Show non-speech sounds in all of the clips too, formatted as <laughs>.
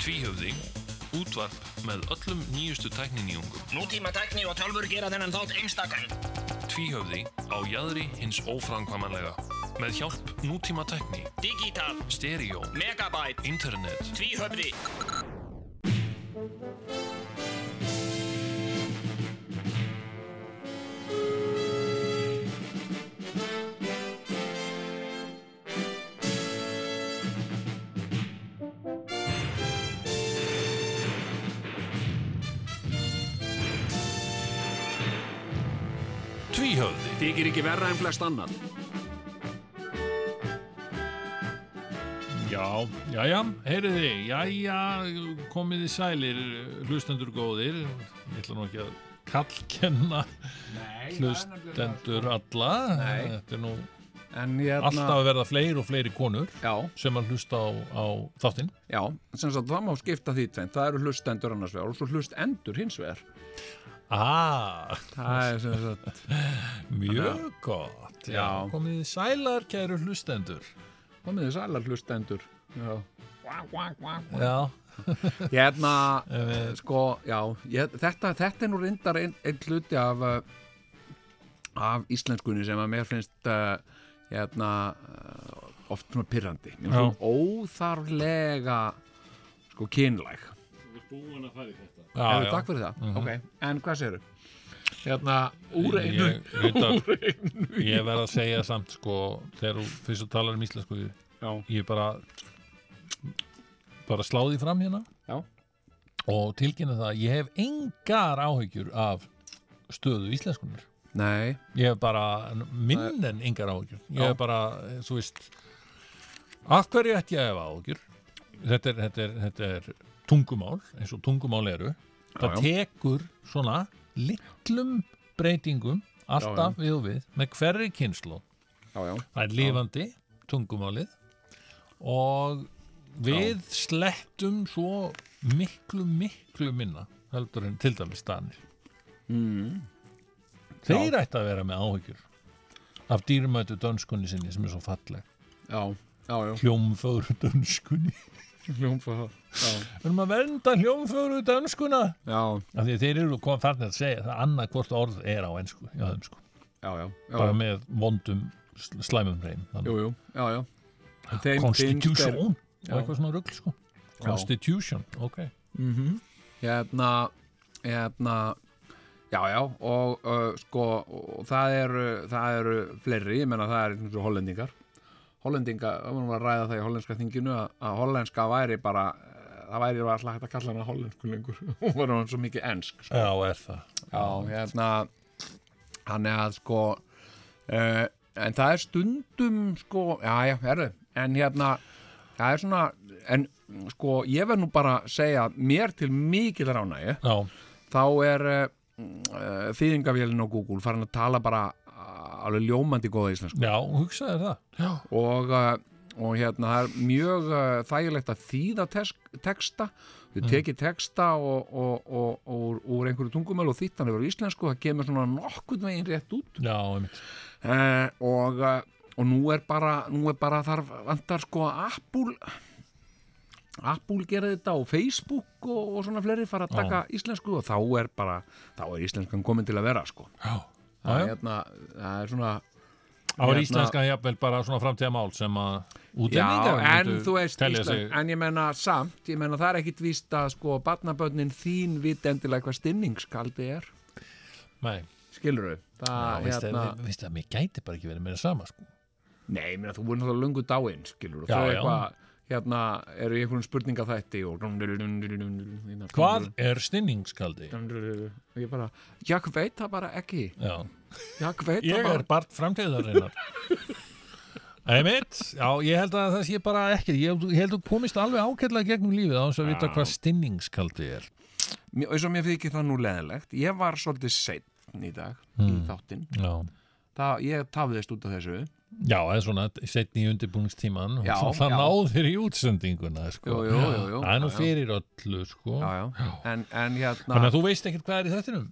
Tvíhöfði, útvarp með öllum nýjustu tækniníungum. Nútíma tækni og tölfur gera þennan þátt einstakann. Tvíhöfði á jæðri hins óframkvæmanlega. Með hjálp nútíma tækni, Digital, stereo, megabyte, internet. tvíhöfði. Þykir ekki verra en flest annan. Já, já, já, heyriði, já, já, komiði sælir, hlustendur góðir, ég ætla nú ekki að kallkenna hlustendur alla, Nei. þetta er nú hérna, alltaf að verða fleiri og fleiri konur já, sem að hlusta á, á þáttinn. já, sem sagt það má skipta því tveint. Það eru hlustendur annars vegar og svo hlustendur hins vegar. Ah, Það er sem sagt, mjög gott, já, Já. komiði sælar, kæru hlustendur. komiði sælar hlustendur. Já. Já, <laughs> Hérna, Eh, sko, já, ég, þetta, þetta er nú reyndar einn ein hluti af, uh, af íslenskunni sem að mér finnst uh, hérna, uh, oft svona pyrrandi. Mér Já. óþarflega, sko, kynlæg. já, Hefur já. takk fyrir það, ok, en hvað segirðu? Hérna, úr einu Ég, <laughs> reyndar, ég verð að segja samt sko, þegar þú fyrst þú talar um íslensku Já, ég bara bara sláði fram hérna. Já. og tilkynna það að ég hef engar áhyggjur af stöðu íslenskunar nei, ég hef bara minn en engar áhyggjur. Ég hef bara, þú veist af hverju ætti ég að hafa áhyggjur? Þetta er, þetta er, þetta er tungumál, eins og tungumál eru það já. tekur svona litlum breytingum alltaf við og við með hverri kynslu já, já, það er lifandi tungumálið og við slettum svo miklu, miklu minna heldur en til dæmis danir. Mm. þeir ætti að vera með áhyggjur af dýrmætu dönskunni sinni sem er svo falleg. Já, já, já, hljómföru dönskunni hljómfa það, já, við erum að vernda hljómföru dönskuna. Já, af því að þeir eru kom farnir að segja það annað hvort orð er á ensku já, já, já, bara já, með vondum sl- slæmum hreim jú, jú, já, já. Þeim Constitution. Já. og eitthvað svona rugl sko. Constitution, ok. Mhm. hérna hérna já já og uh, sko og það eru það eru fleiri, ég menna það er og hollendingar hollendinga, það var nú að ræða það í hollenska þinginu að, að hollenska væri bara eh, það væri alltaf hægt að kalla hana hollensku lengur. <laughs> Hún var hann svo mikið ensk sko. Já, er það. Já, hérna hann er að sko uh, en það er stundum sko, já já, herru en hérna, það er svona en sko, ég verð nú bara að segja mér til mikil ránægi þá er uh, uh, þýðingavélinn á Google farin að tala bara alveg ljómandi góða íslensku. Já, hugsaði það. Já, og, uh, og hérna það er mjög uh, þægilegt að þýða texta. Við tekið texta og, og, og, og úr, úr einhverju tungumölu og þýttan yfir íslensku, það kemur svona nokkurn veginn rétt út. Já, einmitt. Uh, og, og nú er bara nú er bara þar vantar sko Apple Apple gerir þetta og Facebook og, og svona fleiri fara að taka íslensku og þá er bara þá er íslenskan komin til að vera sko. Já, það, já, er, hérna, það er svona var hérna- íslenska jafnvel bara svona framtíðamál sem að Já, útlendingar en þú veist Ísland, en ég menna samt, ég menna það er ekkit víst að sko barnabönnin þín vit endilega hvað stinningskaldi er Nei, skilur þau? já, Það, veist hérna, veist að mér gæti bara ekki verið meira sama sko. nei, ég menna þú voru náttúrulega lungu dáinn, skilur Já, þau? já. eitthvað, hérna, eru í einhvern spurninga þætti og Hvað er stinningskaldi? og ég bara, ég veit það bara ekki. Já, ég veit ég það bara. er barn framtíðarinnar. Einmitt, já, ég held að það sé bara ekki. Ég, ég held að komist alveg ákveðlega gegnum lífið á þess að vita hvað stinningskaldi er. Mér- eins og mér þykir það nú leðilegt ég var svolítið seitt í dag í Mm. þáttinn, það, ég tafðist út af þessu já það er svona setni í undirbúningstíman og það náður í útsendinguna sko. Jú, jú, jú. Það er nú fyrir öllu sko. já, já. En, en hérna Þannig að þú veist ekkert hvað er í þettinum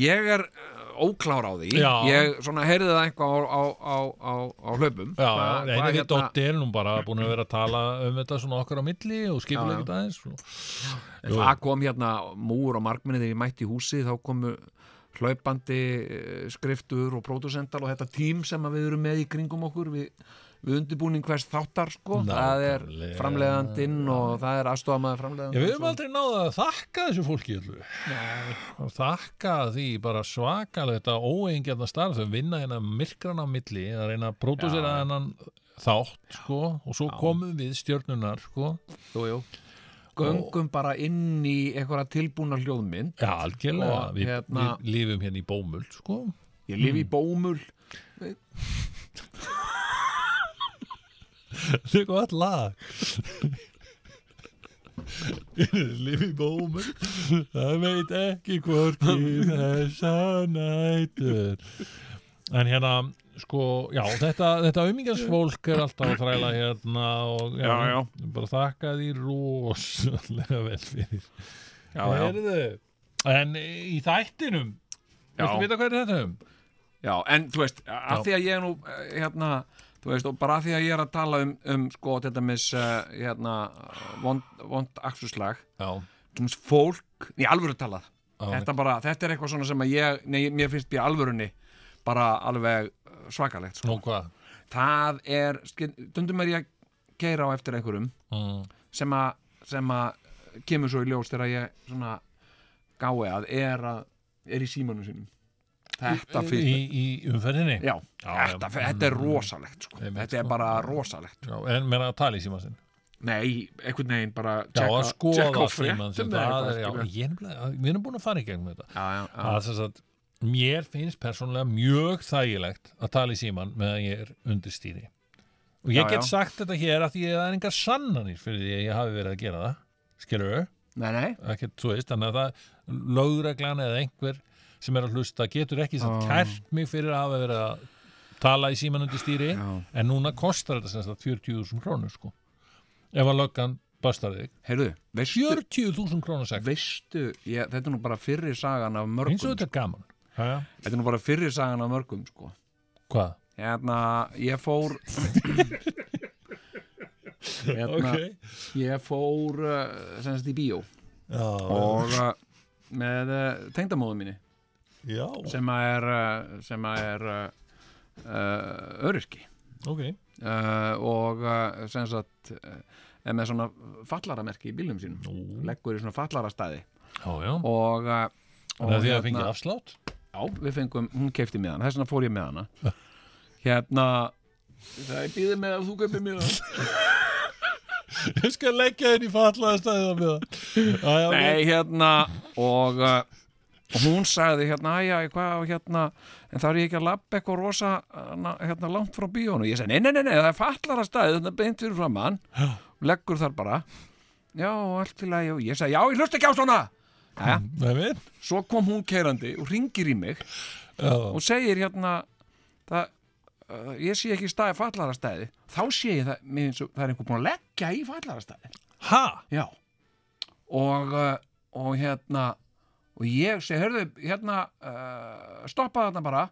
Ég er uh, óklár á því Já. ég svona heyrði það eitthvað á, á, á, á, á hlaupum Já, við hérna- er nú bara búin að vera að tala um þetta svona okkar á milli og skipulegja þetta aðeins það kom hérna múur og markminni þegar ég mætti í húsi þá komu hlaupandi eh, skriftur og pródusentar og þetta tím sem að við erum með í kringum okkur við, við undirbúning hvers þáttar sko. Það er Nákvæmlega. framleiðandinn og það er aðstofamaður Já, framleiðandinn við höfum aldrei náða að þakka þessu fólki og þakka því bara svakalega þetta óeingjarna starf þau vinna hérna myrkran á milli að reyna að pródúsera hennan þátt sko, og svo komum við stjörnunar sko. jú, jú. Göngum bara inn í einhverja tilbúna hljóðmynd. Já, algjörlega, Og við, hérna- við lifum hérna í bómul sko. ég lifi í bómul. <laughs> Þetta er gott lag. Lifi í bómul. Það veit ekki hvorki þessa nætur. En hérna sko, já, þetta, þetta aumingarsfólk er alltaf að þræla hérna og Já, já. bara þakka því rosalega vel fyrir já, já. Heyrðu, En í þættinum Já. Viltu vita hvað er þetta um? Já, en þú veist, að Já. því að ég er nú eh, hérna, þú veist, og bara að því að ég er að tala um, um sko, þetta mis uh, hérna, vond, vond aksurslag Já, þú veist, fólk, í alvöru talað Já, þetta bara, þetta er eitthvað svona sem að ég nei, mér finnst í alvörunni bara alveg eh, svakalegt, sko það er, stundum er ég að keira á eftir einhverjum mm. sem að, sem að kemur svo í ljós þegar ég svona gái að er að er í símanum sínum þetta í, fyrir í umferðinni Já, Já, þetta, já. þetta er rosalegt sko. Þetta er sko. bara rosalegt Já, en meina að tala í síma sinn Nei, einhvern veginn bara Já, að skoða tjekka á síman sinn fréttum eða það eitthvað, já, skilur. ég er búin að fara í gegnum þetta já, já, já. að þess að mér finnst persónulega mjög þægilegt að tala í síman meðan ég er undir stýri og ég Já, get já. sagt þetta hér að því að það er engar sannanir fyrir því að ég hafi verið að gera það skilur veist þannig að það lögreglan eða einhver sem er að hlusta getur ekki Já. kært mig fyrir að hafa verið að tala í síman undir stýri já. en núna kostar þetta sem sagt 40.000 krónur sko ef að löggan bastar þig Heyrðu, veistu, 40.000 krónur sekt veistu ég, Þetta er nú bara fyrri sagan af mörgum eins og þetta er gaman? Þetta er nú bara fyrri sagan af mörgum sko. hvað? Hérna, ég fór <laughs> Hérna, ég fór uh, semst í bíó Já, og uh, með uh, tengdamóðu minni já. sem að er sem að er uh, öryrki ok uh, og sem sagt er með svona fallaramerki í bílum sínum Nú. leggur í svona fallarastæði og, uh, Það er því að hérna- fengið afslátt? Já, við fengum, hún keipti með hana þess vegna fór ég með hana. <laughs> Hérna það er býðið með að þú kaupir með hana. <laughs> Ég skal leggja henni í fallaða staðið á með það. nei, hérna og, uh, og hún sagði hérna, æja, hvað, hérna en þá er ég ekki að labba eitthvað rosa hérna, langt frá bíónu, ég segi, nei, nei, nei, nei það er fallarastæði, þetta er beint fyrir fram hann leggur þar bara. Já, allt til að, ég segi, já, ég hlust ekki á svona Við? svo kom hún keirandi og ringir í mig Já. og segir hérna það, uh, ég sé ekki staði fallarastæði þá sé ég það, svo- það er einhver búin að leggja í fallarastæði Ha? já. Og, uh, og hérna og ég segi, hörðu, hérna uh, stoppa þarna bara.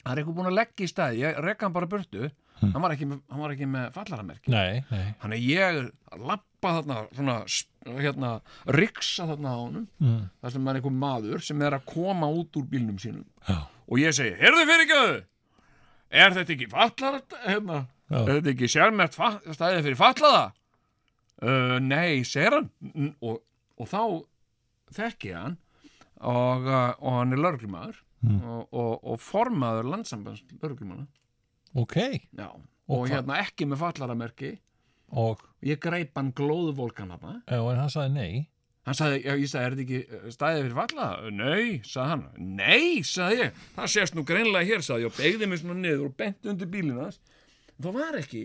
Það er einhver búin að leggja í staði. Ég rekka hann bara burtu hann, var ekki hann var ekki með fallaramerki Nei, nei. Þannig að ég lappa þarna svona, hérna, riksa þarna á honum Mm. þar sem er einhver maður sem er að koma út úr bílnum sínum Já. og ég segi, heyrðu fyrir ekki er þetta ekki fallar hérna, er þetta ekki sérmert stæðið fyrir fallaða uh, nei, segir hann og, og þá þekki ég hann og, uh, og hann er lörglumadur Mm. og, og, og formaður landsambands lörglumanna Ok. já, Og og, hérna ekki með fallaramerki Og, ég greip hann glóðvolkan hann en hann sagði nei. Hann sagði, já, ég sagði, er þetta ekki eh, staðið fyrir falla? Nei, sagði hann. Nei, sagði ég. Það sést nú greinlega hér, sagði ég og beigði mig svona niður og bent undir bílinn hans. Það var ekki,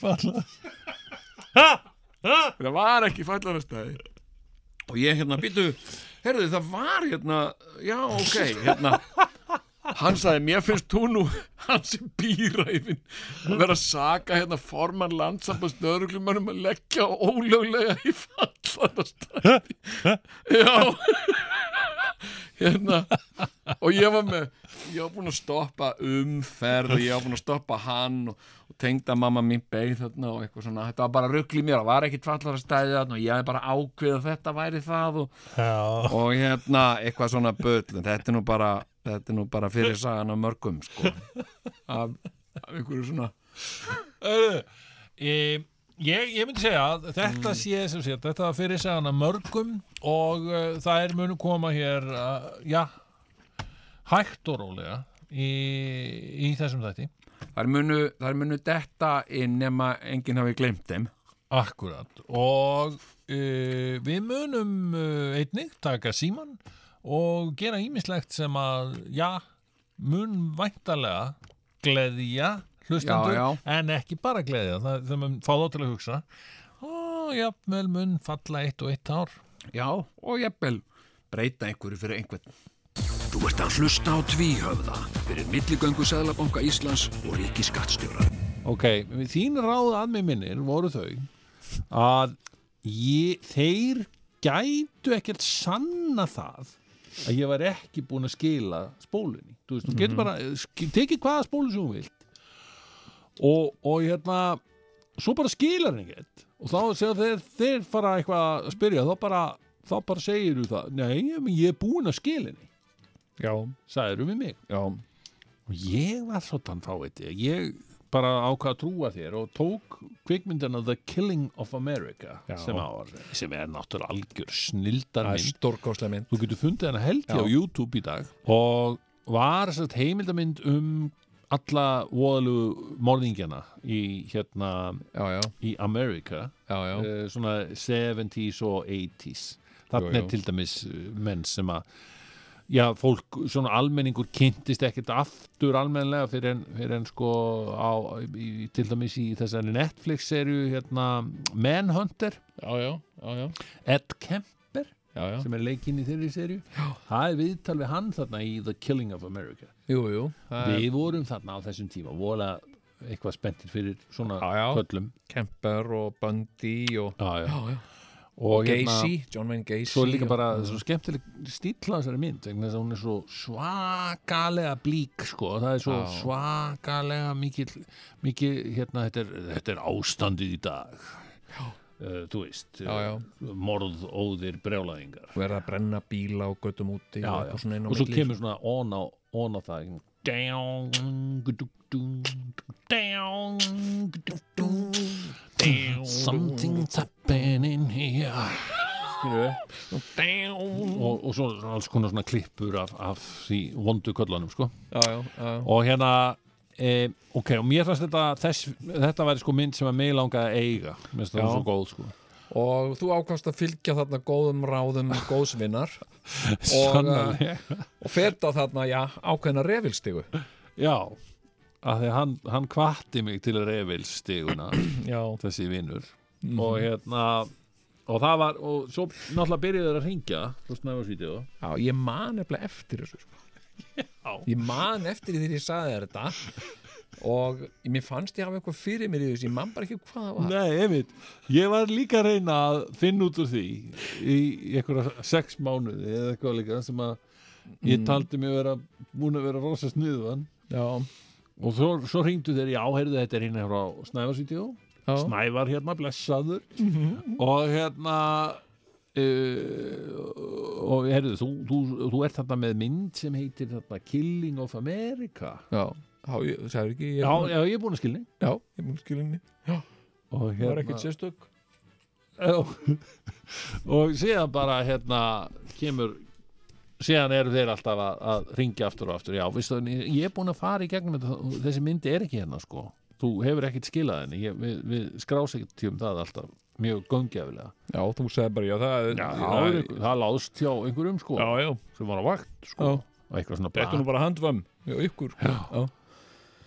Falla. það var ekki fallarastæði. Og ég hérna býtu, herðu það var hérna, já, ok, hérna. Hann sagði, mér finnst þú nú, hann sem býræfin, að vera að saka hérna formann landsambans nöðruglumannum að leggja ólöglega í fallarastæði. Já, hérna og ég var með ég var búin að stoppa umferð ég var búin að stoppa hann og, og tengda mamma mín beigð þarna og eitthvað svona, þetta var bara rugl í mér það var ekkit fallar að stæði þarna og ég hef bara ákveð að þetta væri það og, og hérna eitthvað svona bull en þetta er nú bara, þetta er nú bara fyrir sagan af mörgum sko. Af, af einhverju svona. Ég, ég, myndi segja að þetta sé sem sé, þetta fyrir segana mörgum og uh, það er munu koma hér uh, já hægt og rólega í, í þessum þætti. Þær munu, þær munu detta inn nema enginn hafi glemt þeim. Akkurat. Og uh, við munum einnig taka síman og gera ímislegt sem að já, mun væntalega gleðja hlustendur Já, en ekki bara gleðja það, það mun fá þá til að hugsa. Og jafnvel mun falla eitt og eitt ár. Já, og jafnvel breyta einhverju fyrir einhvern. Þú ert að hlusta á tvíhöfða fyrir milligöngu Sæðlabanka Íslands og Ríki Skattstjóra. Ok, þín ráð að mig minnir voru þau að ég, þeir gætu ekkert sanna það að ég var ekki búin að skila spólunni. Þú veist, þú getur bara sk- tekið hvaða spólu sem þú vilt. Og, og hérna svo bara skilar hann ekkert. Og þá segja þeir, þeir fara eitthvað að spyrja þá bara, þá bara segir þú það nei, ég er búin að skila henni. Já, sagðir við mig? Já, og ég var svo þann fáið ég bara ákvað að trúa þér og tók kvikmyndina The Killing of America Já. sem, á, sem er náttúrulega algjör snildar það er mynd. stórkáslega mynd. Þú getur fundið hana held ég á YouTube í dag og var að heimildamind um alla voðalugu morðingjana í hérna já, já, í já, uh, svona 70s og 80s þarna er til dæmis uh, menn sem að já, fólk, svona almenningur kynntist ekkert aftur almennilega fyrir en, fyrir en sko á, í, til dæmis í þessari Netflix-serju hérna Manhunter. Já, já, já, já, Ed Kemper já, já. sem er leikinn í þeirri serju það er viðtal við hann þarna í The Killing of America. Jú, jú. Það er við vorum þarna á þessum tíma vola eitthvað spenntir fyrir svona köllum. Kemper og Bundy og, já, já. já, já. Og Gacy, John Wayne Gacy svo líka og- bara svo skemmtileg stíl á þessari mynd þess að hún er svo svakalega blík sko, það er svo Já. svakalega mikil, mikil hérna, þetta er, þetta er ástandið í dag uh, þú veist Já, já. morð, óðir, brjálæðingar verða að brenna bíla og göttum úti já, og, já. á og svo milli, kemur svona on á, on á það down down down. Something's happening here. Og, og svo alls konar svona klippur af, af því vondu köllunum sko. já, já, já, og hérna e, ok, og mér fannst þetta þess, þetta væri sko mynd sem að mig langaði að eiga. Mér finnst það svo góð sko og þú ákvæmst að fylgja þarna góðum ráðum góðsvinnar. <laughs> Og, Sannarlega. og ferð á þarna, já, ákveðna revilstígu. Já, að því hann, hann kvatti mig til revilstiguna <clears throat> já, þessi vinnur Mhm. og hérna og það var, og svo náttúrulega byrjuðu þeir að ringja svo snæfarsvítið já, ég man eftir þessu sko. <laughs> ég man eftir því þegar ég saði þér þetta og mér fannst ég hafa eitthvað fyrir mér í þessu, ég man bara ekki hvað það var. Nei, einmitt, ég var líka að reyna að finna út úr því í einhverja sex mánuði eða eitthvað líka sem að ég taldi mig vera búin að vera rosa sniðuðan já, og svo, svo hringdu þeir, já, heyrðu þetta er hérna frá Snæfarsvítjó já, Snævar hérna, blessaður. Og hérna uh, og heyrðu, þú, þú, þú ert þarna með mynd sem heitir þarna Killing of America. Já, já, ég sagði ekki ég, Já, já, ég er búin að skilni já, ég mun skilinni og það var ekkert sérstök. Já. <laughs> og síðan bara hérna kemur síðan eru þeir alltaf að, að ringja aftur og aftur, já, veistu, ég er búin að fara í gegnum þetta, þessi myndi er ekki hérna sko, þú hefur ekkert skilað henni. Ég, við, við skrás ekkert um það alltaf mjög göngjafilega já, þú sagði bara, já, það já, það, er einhver, það láðst hjá einhverjum sko já, já, sem var á vakt sko Já. og eitthvað svona þetta er nú bara handvam já, ykkur. Sko. Já.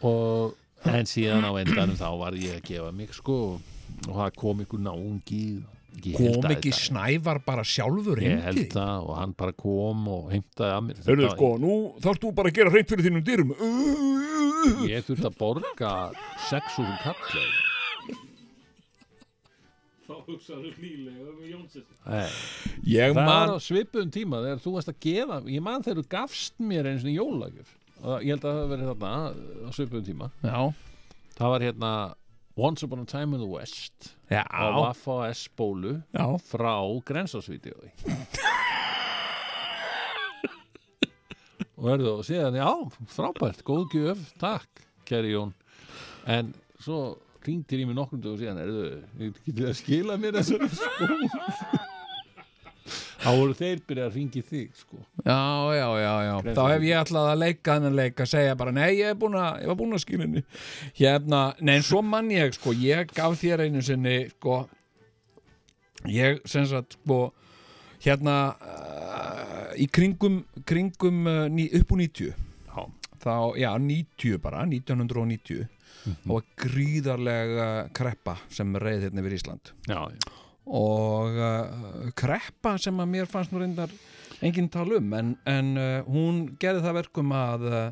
Og en síðan á endanum þá var ég að gefa mig sko og það kom ykkur náungi kom ekki Snævar bara sjálfur Ég held það og hann bara kom og heimtaði að mér. Þetta- sko, nú þarfst þú bara að gera hreint fyrir þínum dyrum. Ég þurfti að borga 6.000 kallar þá hugsaðu hlýlega um Jónsson Ég Það var man á svipum tíma þegar þú varst að gefa ég man þegar þú gafst mér eins og jólagjöf Og ég held að það hafi verið þarna á svipum tíma. Já, það var hérna Once Upon a Time in the West já, á Waffa S bólu já. frá grensásvídeói. <laughs> Og verðu og síðan já, frábært, góð gjöf takk, kæri Jón. En svo ringtir í mig nokkrum dögum síðan erðu, getur það að skila mér þessari skó þá voru þeir byrjað að ringi þig sko Já, já, já, já. Þá hef ég alltaf að leika þennan leik að segja bara, nei, ég, er búin að, ég var búin að skilja henni. Hérna, nei, en svo mann ég, sko, ég gaf þér einu sinni, sko, ég, sem sagt, sko, hérna, uh, í kringum, kringum uh, ný, upp úr 90, já, þá, já, 90 bara, 1990, þá var gríðarlega kreppa sem reið hérna yfir Ísland já, já. Og uh, kreppa sem að mér fannst nú reyndar enginn tala um en, en uh, hún gerði það verkum að uh,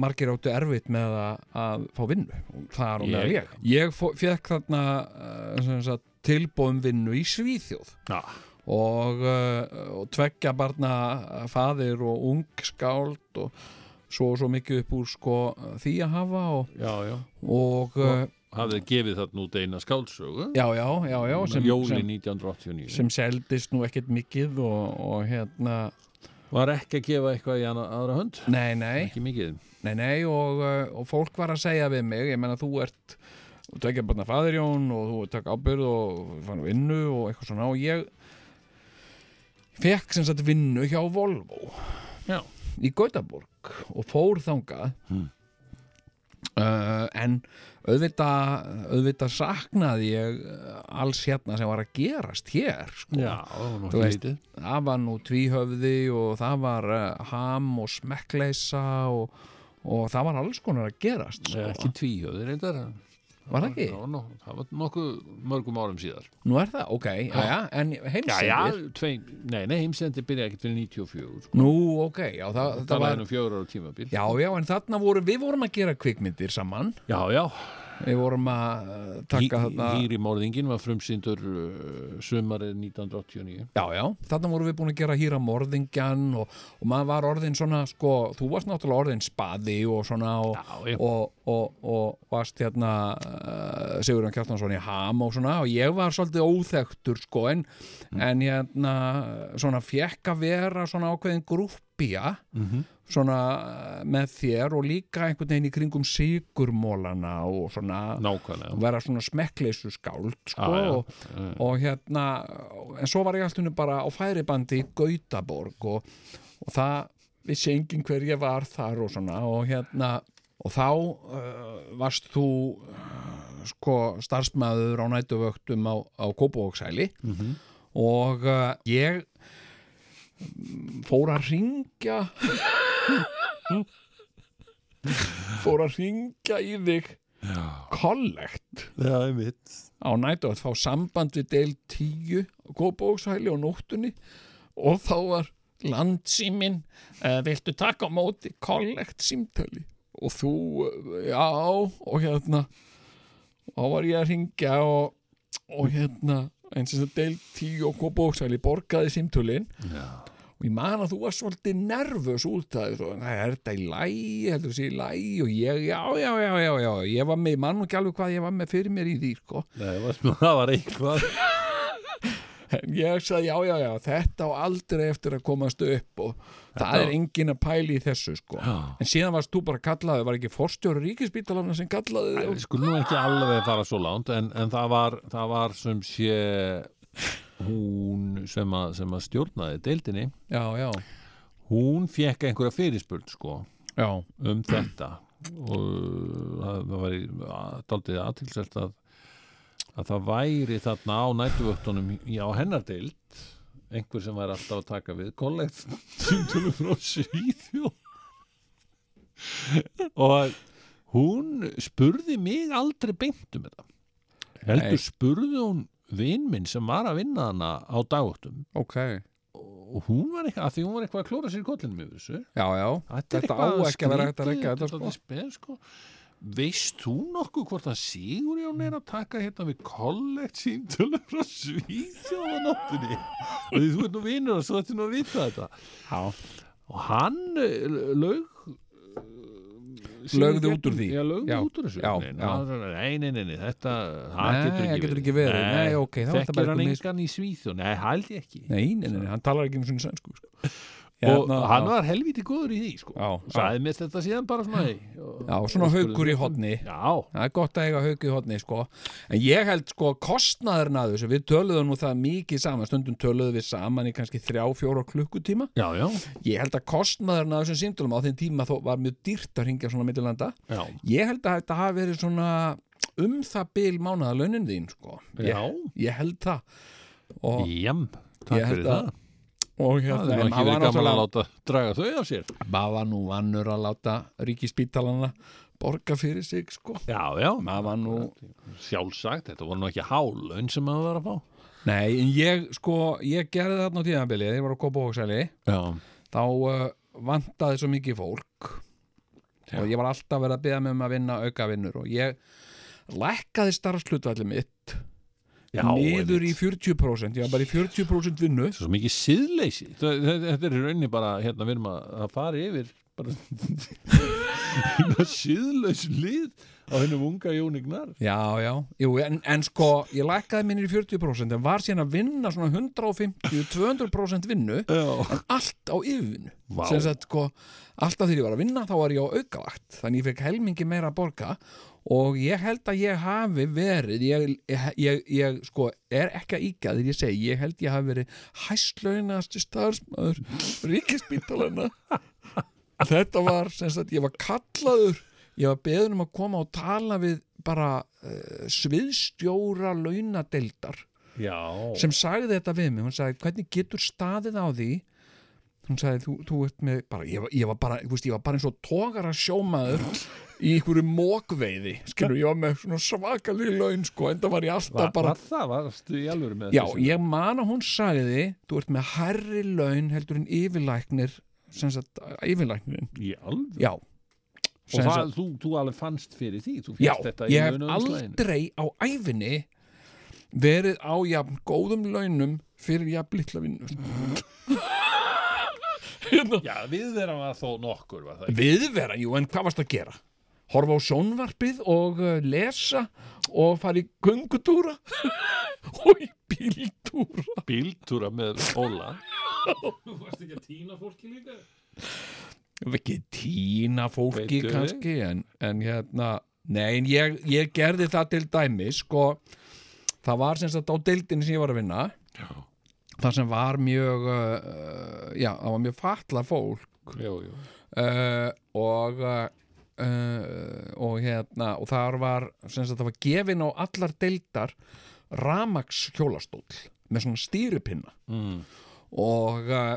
margir áttu erfitt með að, að fá vinnu og er hún meðal Ég- ég fékk þarna uh, tilbóðum vinnu í Svíþjóð já. og, uh, og tveggja barna faðir og ung skáld og svo og svo mikið upp úr sko því að hafa og, já, já. og uh, hafið gefið þarna út eina skáldsögu. Já, já, já, já sem, Jóli sem, 1989 sem seldist nú ekkert mikið og, og hérna var ekki að gefa eitthvað í aðra hönd? Nei, nei, ekki mikið. Nei, nei og, uh, og fólk var að segja við mig, ég menna þú ert þú tekja bara faðirjón og þú taka ábyrð og fann vinnu og eitthvað svona og ég fekk sem sagt vinnu hjá Volvo Já. í Gautaborg og fór þangað. Hmm. uh, en auðvitað, auðvitað saknaði ég uh, alls hérna sem var að gerast hér sko. já, veist, það var nú tvíhöfði og það var uh, ham og smekkleisa og, og það var alls konar að gerast sko. ekki tvíhjöður reyndar Var það ekki? var, nó- það var nokkuð mörgum árum síðar. Nú er það, ok, já, já, en já, heimsendir? Já, tveim, nei, nei, heimsendi byrja ekkert fyrir 94 sko. Nú, ok, já, það, það það var um fjögur ára tímabil. Já, já, en þarna voru, við vorum að gera kvikmyndir saman. Já, já, Við vorum að uh, taka þarna Hýri morðingin var frumsýndur uh, sumarið 1989 Já, já, þarna vorum við búin að gera hýra morðingjan og, og maður var orðin svona, sko, þú varst náttúrulega orðin spaði og svona og, Já, já. og, og, og varst hérna uh, Sigurðan Kjartansson í ham og svona og ég var svolítið óþektur, sko, en, en hérna, svona fjekk að vera svona ákveðin grúppía svona uh, með þér og líka einhvern veginn í kringum sigurmólana og svona nákvæmlega. vera svona smekkleysu skáld sko, já. og, og hérna en svo var ég alltaf bara á færibandi í Gautaborg og, og það vissi enginn hver ég var þar og svona og hérna og þá uh, varst þú uh, sko starfsmæður á nætuvöktum á, á Kópavóksæli og uh, ég mm, fór að ringja fór að ringja í þig. Einmitt. Á nættu að fá samband við del 10 Kópavókshæli og nóttunni og þá var landsímin uh, viltu taka á móti? Kollekt símtali. Og þú, uh, já og hérna og var ég að ringja og, og hérna eins og del 10 og Kópavókshæli borgaði símtölin. Já, ég man að þú var svolítið nervös út að þú, "Nei, er þetta í lægi, heldur þessi í lægi og ég, já, já, já, já, já. Ég var með, ég man nú ekki alveg hvað ég var með fyrir mér í því, sko. Nei, það var <laughs> eitthvað. <laughs> En ég sagði, já, já, já, þetta á aldrei eftir að komast upp og það er engin að pæli í þessu, sko. Já. en síðan varst þú bara kallaði, var ekki forstjóri ríkispítalana sem kallaði Nei, þig? við skulum nú ekki alveg fara svo langt en, en það, var, það var sé hún sem að, sem að stjórnaði deildinni já, já, hún fekk einhverja fyrirspurn sko já, um þetta. Og það, það var daldið aðtilselt að að það væri þarna á nætuvöktunum á hennar deild einhver sem væri alltaf að taka við kollegt símtölum frá Svíþjóð. Og hún spurði mig aldrei beint um þetta. Heldur spurði hún vinn minn sem var að vinna hana á dagvöktum ok. Og hún var eitthvað, að því hún var eitthvað að klóra sér í kollinum yfir þessu. Já, já, Þetta, er eitthvað að dálítið spes, sko. veist þú nokkuð hvort að Sigurjón er að taka hérna við kollekt símtölum frá Svíþjóðanóttunni og því þú ert nú vinnur og svo ætti nú að vita þetta. Já, og hann eh, lög Lögðu út úr því. Já, lögðu út úr þessu Nei. Nei, nei, þetta það Nei, getur það ekki verið. Nei, ok, er þetta Þekkir bara hann eitthvað mis- engan í Svíþjóð? Nei, held ég ekki nei, nei, nei, nei, hann talar ekki um svona sænsku sko. Og Hérna, hann var helviti góður í því sko. Sagði mér þetta síðan bara svona hey, Já, svona haukur í hodni Það er gott að eiga hauk í hodni sko. En ég held sko kostnaðurinn að þessu Við töluðum nú það mikið saman Stundum töluðum við saman í kannski þrjá, fjóra klukkutíma. Já, já, Ég held að kostnaðurinn að þessum símtölum á þeim tíma þó var mjög dýrt að ringja svona millilanda. Já. Ég held að þetta hafi verið svona um það bil mánaðalaunin þín sko. Ég, ég held það. Og, Jam, Ég held að- og Það hérna, verið var gaman að náttúrulega láta draga þau af sér. Maður var nú vannur að láta ríkispítalana borga fyrir sig sko. Já, já, maður var nú sjálfsagt Þetta voru nú ekki hálun sem maður var að fá. Nei, en ég sko, ég gerði þarna á tíðanbili þegar ég var að kópa óksæli Já, þá uh, vantaði svo mikið fólk. Og ég var alltaf verið að beða mig um að vinna auka vinnur og ég lækkaði starfslutvalli mitt já niður í einmitt. 40% ég var bara í 40% vinnu. Svo mikið þa- Þetta er í rauninni bara, hérna, við erum að, að fara yfir bara <laughs> siðlaus lið á hennum unga Jónignar Já, já, Jú, en, en sko ég lækkaði minnir í 40% en var síðan að vinna svona 150-200% vinnu Já, en allt á yfirvinnu. Sem sagt sko, alltaf þegar ég var að vinna þá var ég á aukavakt, þannig ég fekk helmingi meira að borga og ég held að ég hafi verið ég, ég, ég, sko, er ekki að íkja þegar ég segi, ég held ég hafi verið hæslaunasti starfsmaður ríkispítalana þetta var sem sagt, ég var kallaður ég var beðin um að koma og tala við bara uh, sviðstjóra launadeildar já. sem sagði þetta við mig, hún sagði hvernig getur staðið á því hún sagði þú, þú ert með bara, ég, ég var bara, veist, ég var bara eins og tógara sjómaður í einhverju mókveiði skilur, ég var með svona svakalí laun sko, en það var ég alltaf Var, bara var það, varstu í alvöru með já, ég man að hún sagði þú ert með herri laun heldur en yfirlæknir sem sagt, yfirlæknirin Í alvöru? já, Og það, sagt- þú, þú alveg fannst fyrir því? Þú Já, ég hef aldrei á æfinni verið á jafn góðum launum fyrir jafn litla vinnu. <laughs> Já, við þeirra var þó nokkur var það ekki? Viðvera, jú, en hvað varst að gera? Horfa á sjónvarpið og uh, lesa og fara í göngutúra? <laughs> Og í bíltúra? Bíltúra með Óla. Ekki tína fólki Veitu. kannski en, en hérna nei, en ég, ég gerði það til dæmi sko, það var sem sagt á deildinni sem ég var að vinna. Já, það sem var mjög uh, já, það var mjög fatla fólk. Já, já uh, og uh, og hérna og þar var, sem sagt, það var gefin á allar deildar ramax hjólastól með svona stýrupinna mm. og uh,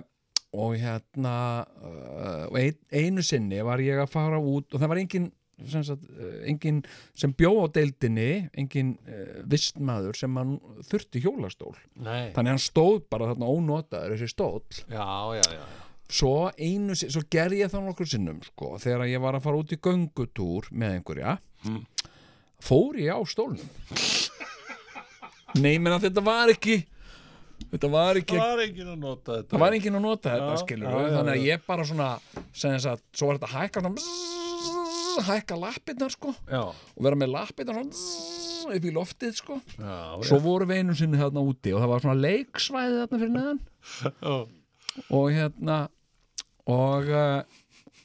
og hérna uh, og ein, einu sinni var ég að fara út og það var engin sem, sagt, uh, engin sem bjó á deildinni engin uh, vistmaður sem hann þurfti hjólastól. Nei. Þannig hann stóð bara þarna ónotaður þessi stóll. Já, já, já, svo einu svo gerði ég það nokkur sinnum sko, þegar ég var að fara út í göngutúr með einhverja Mm. fór ég á stólnum. <laughs> Nei, menn að þetta var ekki þetta var ekki Það var enginn að nota þetta. Það var enginn að nota þetta Já, skilur já, já, þannig að ég bara svona sem að, svo var þetta hækka svona, bzzz, hækka lappirnar sko Já, og vera með lappirnar svona bzzz, upp í loftið sko. Já, svo voru við einu sinni þarna úti og það var svona leiksvæði þarna fyrir neðan. Og hérna og uh,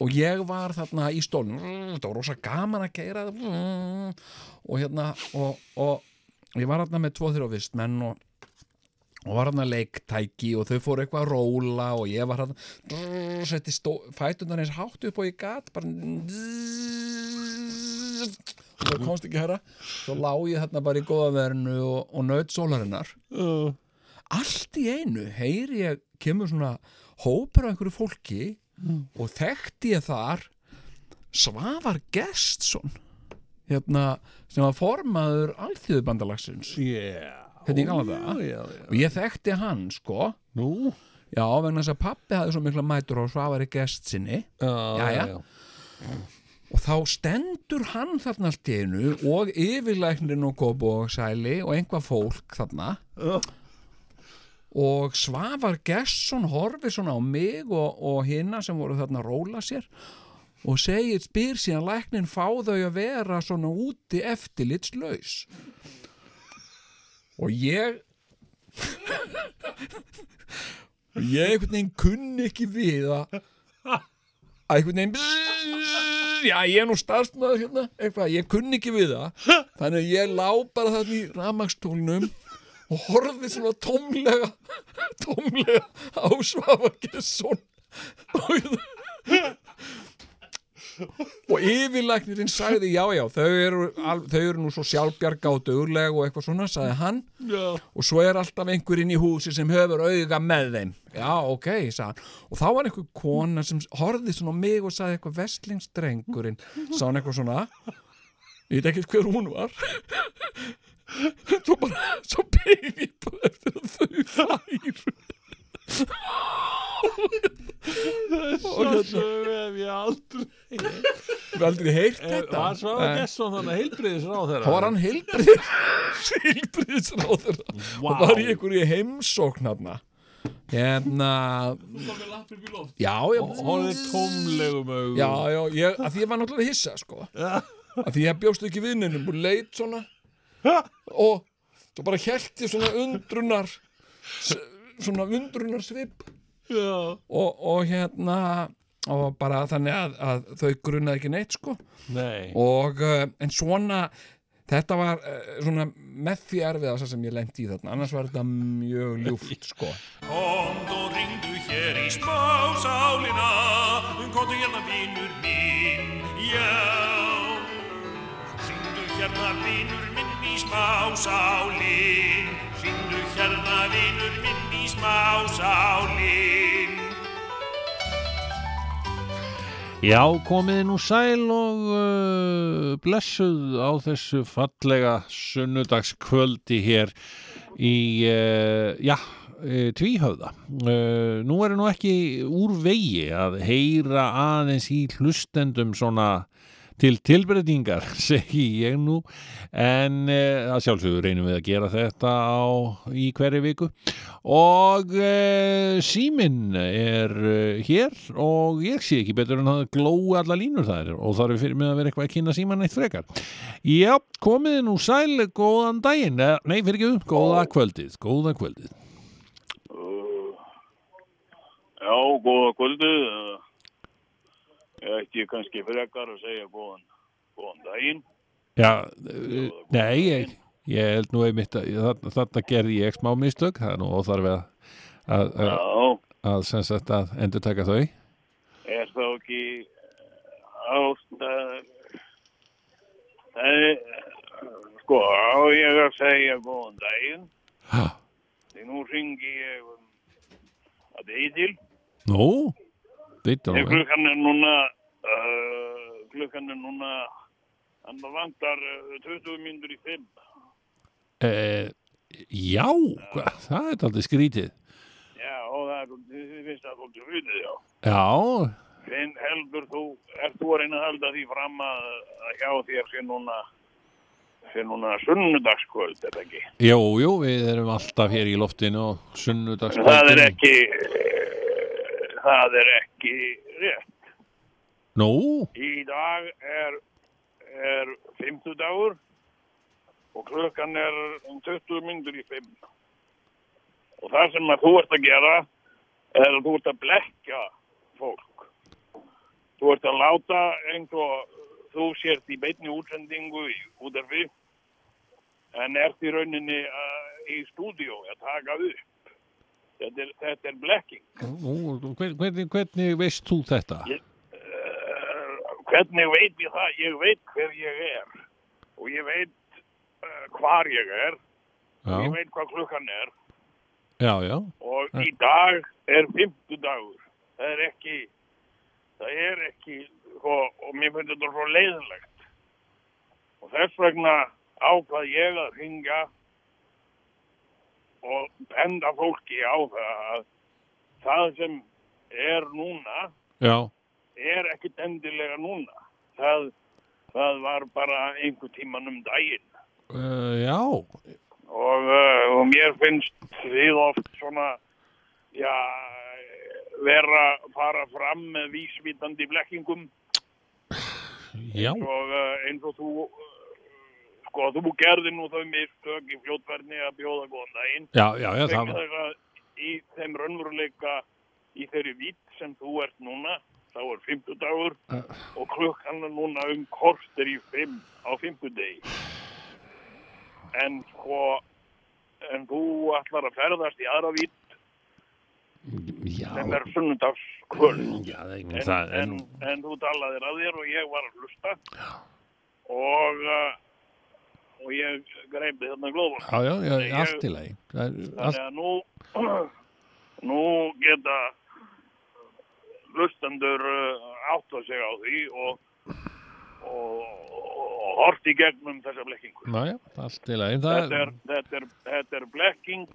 og ég var þarna í stólnum. Þetta var rosa gaman að keira og hérna og, og ég var þarna með tvo þrjá vistmenn og og var hann að leiktæki og þau fóru eitthvað að róla og ég var hann setti fætunar eins hátt upp og ég gat bara og það komst ekki herra. Svo lá ég þarna bara í góða verinu og, og naut sólarinnar. Allt í einu heyri ég kemur svona hópur af einhverju fólki og þekkti ég þar Svavar Gestsson hérna sem var formaður alþjóðubandalagsins Yeah. Það? Já, já, og ég þekkti hann sko. Nú? já, vegna þess að pappi hafði svo mikla mætur á Svavari Gestsinni Já, Jæja. og þá stendur hann þarna allt í einu og yfirlæknirinn og Kópavogssæli og einhvað fólk þarna. Og Svavar Gesson horfir svona á mig og, og hinna sem voru þarna að róla sér og segir, spyr síðan læknin fá þau að vera svona úti eftirlitslaus og ég ég einhvern veginn kunni ekki við að að einhvern veginn já ég er nú starfsmaður hérna. Eitthvað, ég kunni ekki við það. Þannig að ég lá bara þarna í ramagstólnum og horfði svona tómlega tómlega á Svavar Gesson. Og og yfirlæknirinn sagði já já þau eru, al- þau eru nú svo sjálfbjarga og dugleg og eitthvað svona sagði hann. Já. og svo er alltaf einhverinn í húsi sem hefur auga með þeim. Já ok, sagði hann. Og þá var einhver kona sem horfði svona mig og sagði eitthvað vestlingstrengurinn sagði hann eitthvað svona. Ég veit ekki hver hún var. <laughs> Svo bara svo beigð ég bara eftir að þau færu og hérna hef ég aldrei við aldrei heyrt þetta? Var Svavar Nei. Gesson þannig heilbriðis ráð þeirra? þá var hann heilbriðis <laughs> heilbriðisráður Vá. og var í einhverju heimsókn hérna hérna já, já, Hóðið tómlegum augum. Já, já, ég, að því ég var náttúrulega hissa sko. Að því ég bjóst ekki vinnunum og leit svona. Og svo bara held ég svona undrunar svona undrunar svip Já. og, og hérna og bara þannig að, að þau grunnaði ekki neitt sko. Nei. Og uh, en svona þetta var uh, svona með því erfiðast sem ég lendi í þarna. Annars var þetta mjög ljúft sko. Komd og ringdu hér í smásálina Komdu hérna vinur minn, já. Ringdu hérna vinur minn í smásálin Ringdu hérna vinur minn í smásálin Já, komiði nú sæl og uh, blessuð á þessu fallega sunnudagskvöldi hér í, uh, já, uh, tvíhöfða. Uh, nú er nú ekki úr vegi að heyra aðeins í hlustendum svona til tilbreytingar, <laughs> segi ég nú, en uh, að sjálfsögðu reynum við að gera þetta á, í hverju viku og uh, síminn er uh, hér og ég sé ekki betur en að glói alla línur þær og það er fyrir mig að vera eitthvað að kynna síman eitt frekar. Já, komiði nú sæl, góðan daginn, nei fyrir ekki um, góða kvöldið, góða kvöldið. Já, góða kvöldið. Ég ætti kannski frekar að segja góðan, góðan daginn. Já, uh, nei, ég, ég held nú einmitt að þarna, gerði ég smá mistök, það er nú óþarfi að, að, að, að, að endur taka þau. er þá ekki ástæð... Það er, sko, á ég að segja góðan daginn. Ha, Því nú ringi ég um að Eitil. nú, veit Þegar þú, klukkan er núna, uh, klukkan er núna, hann vantar uh, 20 mínútur í 5. eh, já, hva, það er aldrei skrítið. Já, og það er, þið finnst það svolítið hrutið, já. Já, Finn heldur þú, ert þú að reyna að halda því fram að, að hjá þér sé núna, sé núna sunnudagskvöld, er það ekki? jú, jú, við erum alltaf hér í loftinu og sunnudagskvöldinu. Það er ekki, eh, það er ekki rétt. Nú, Í dag er, er fimmtudagur og klukkan er um 20 myndur í fimm. Og það sem að þú ert að gera er að þú ert að blekja fólk. Þú ert að láta eins og þú sért í beinni útsendingu í útarfi en ert í rauninni uh, í stúdíó að taka upp. Þetta er, þetta er blekking. hvernig, hvernig veist þú þetta? Uh, hvernig veit ég það? Ég veit hver ég er og ég veit uh, hvar ég er og ég Já, veit hvað klukkan er já, já, og í dag er fimmtudagur. Það er ekki, það er ekki, og, og mér finnst þetta svo leiðinlegt. Og þess vegna ákvað ég að ringa og benda fólki á það að það sem er núna já, er ekkit endilega núna. það, það var bara einhver tíman um daginn. uh, já, Og, uh, og mér finnst þið oft svona, já, vera fara fram með vísvitandi blekkingum já og uh, eins og þú, sko, þú gerði nú þau mistök í fljótverðni að bjóða góðan daginn. já, já, já, það að í þeim raunveruleika í þeirri vitt sem þú ert núna þá er fimmtudagur og klukkan er núna um korter í fimm á fimmtudegi. En sko en þú ætlar að ferðast í aðra vitt já, sem er það, ég en, það en, en þú talaðir að þér og ég var að hlusta. Og uh, og ég greipi þarna glóðvort já, já, já, Ég- allt í lagi Það Þannig að nú, <clears throat> nú geta lustendur átt að segja á því og, og, og hort í gegnum þessa blekkingu. já, allt í lagi Þetta er, þetta er, þetta er blekking,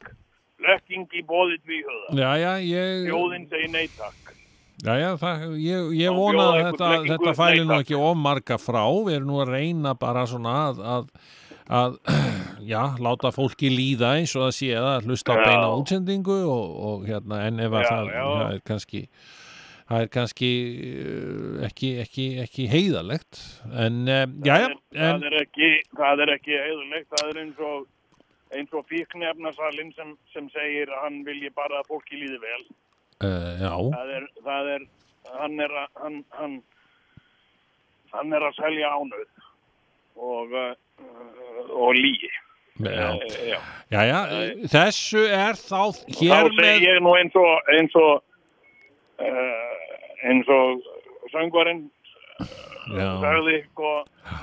blekking í bóðið tvíhöða. já, já, ég Þjóðin segir neytakk. Já, já, það, ég, ég vona að þetta, þetta fæli nú ekki of marga frá, við erum nú að reyna bara svona að, að, að <clears throat> já, láta fólki líða eins og að sé að hlusta á beina útsendingu og, og hérna, en ef að það, það er kannski það er kannski uh, ekki, ekki, ekki heiðalegt en, um, já, já, það, en, það er ekki, heiðulegt, það er eins og, eins og fíknefnasalinn sem, sem segir að hann vilji bara að fólki líði vel. uh, já, það er, það er hann er að hann, hann, hann er að selja ánöð og og lígi já, Eh, já. já, já, þessu er þá og hér þá með segi ég nú eins og eins og uh, eins og söngvarinn já, sagði sko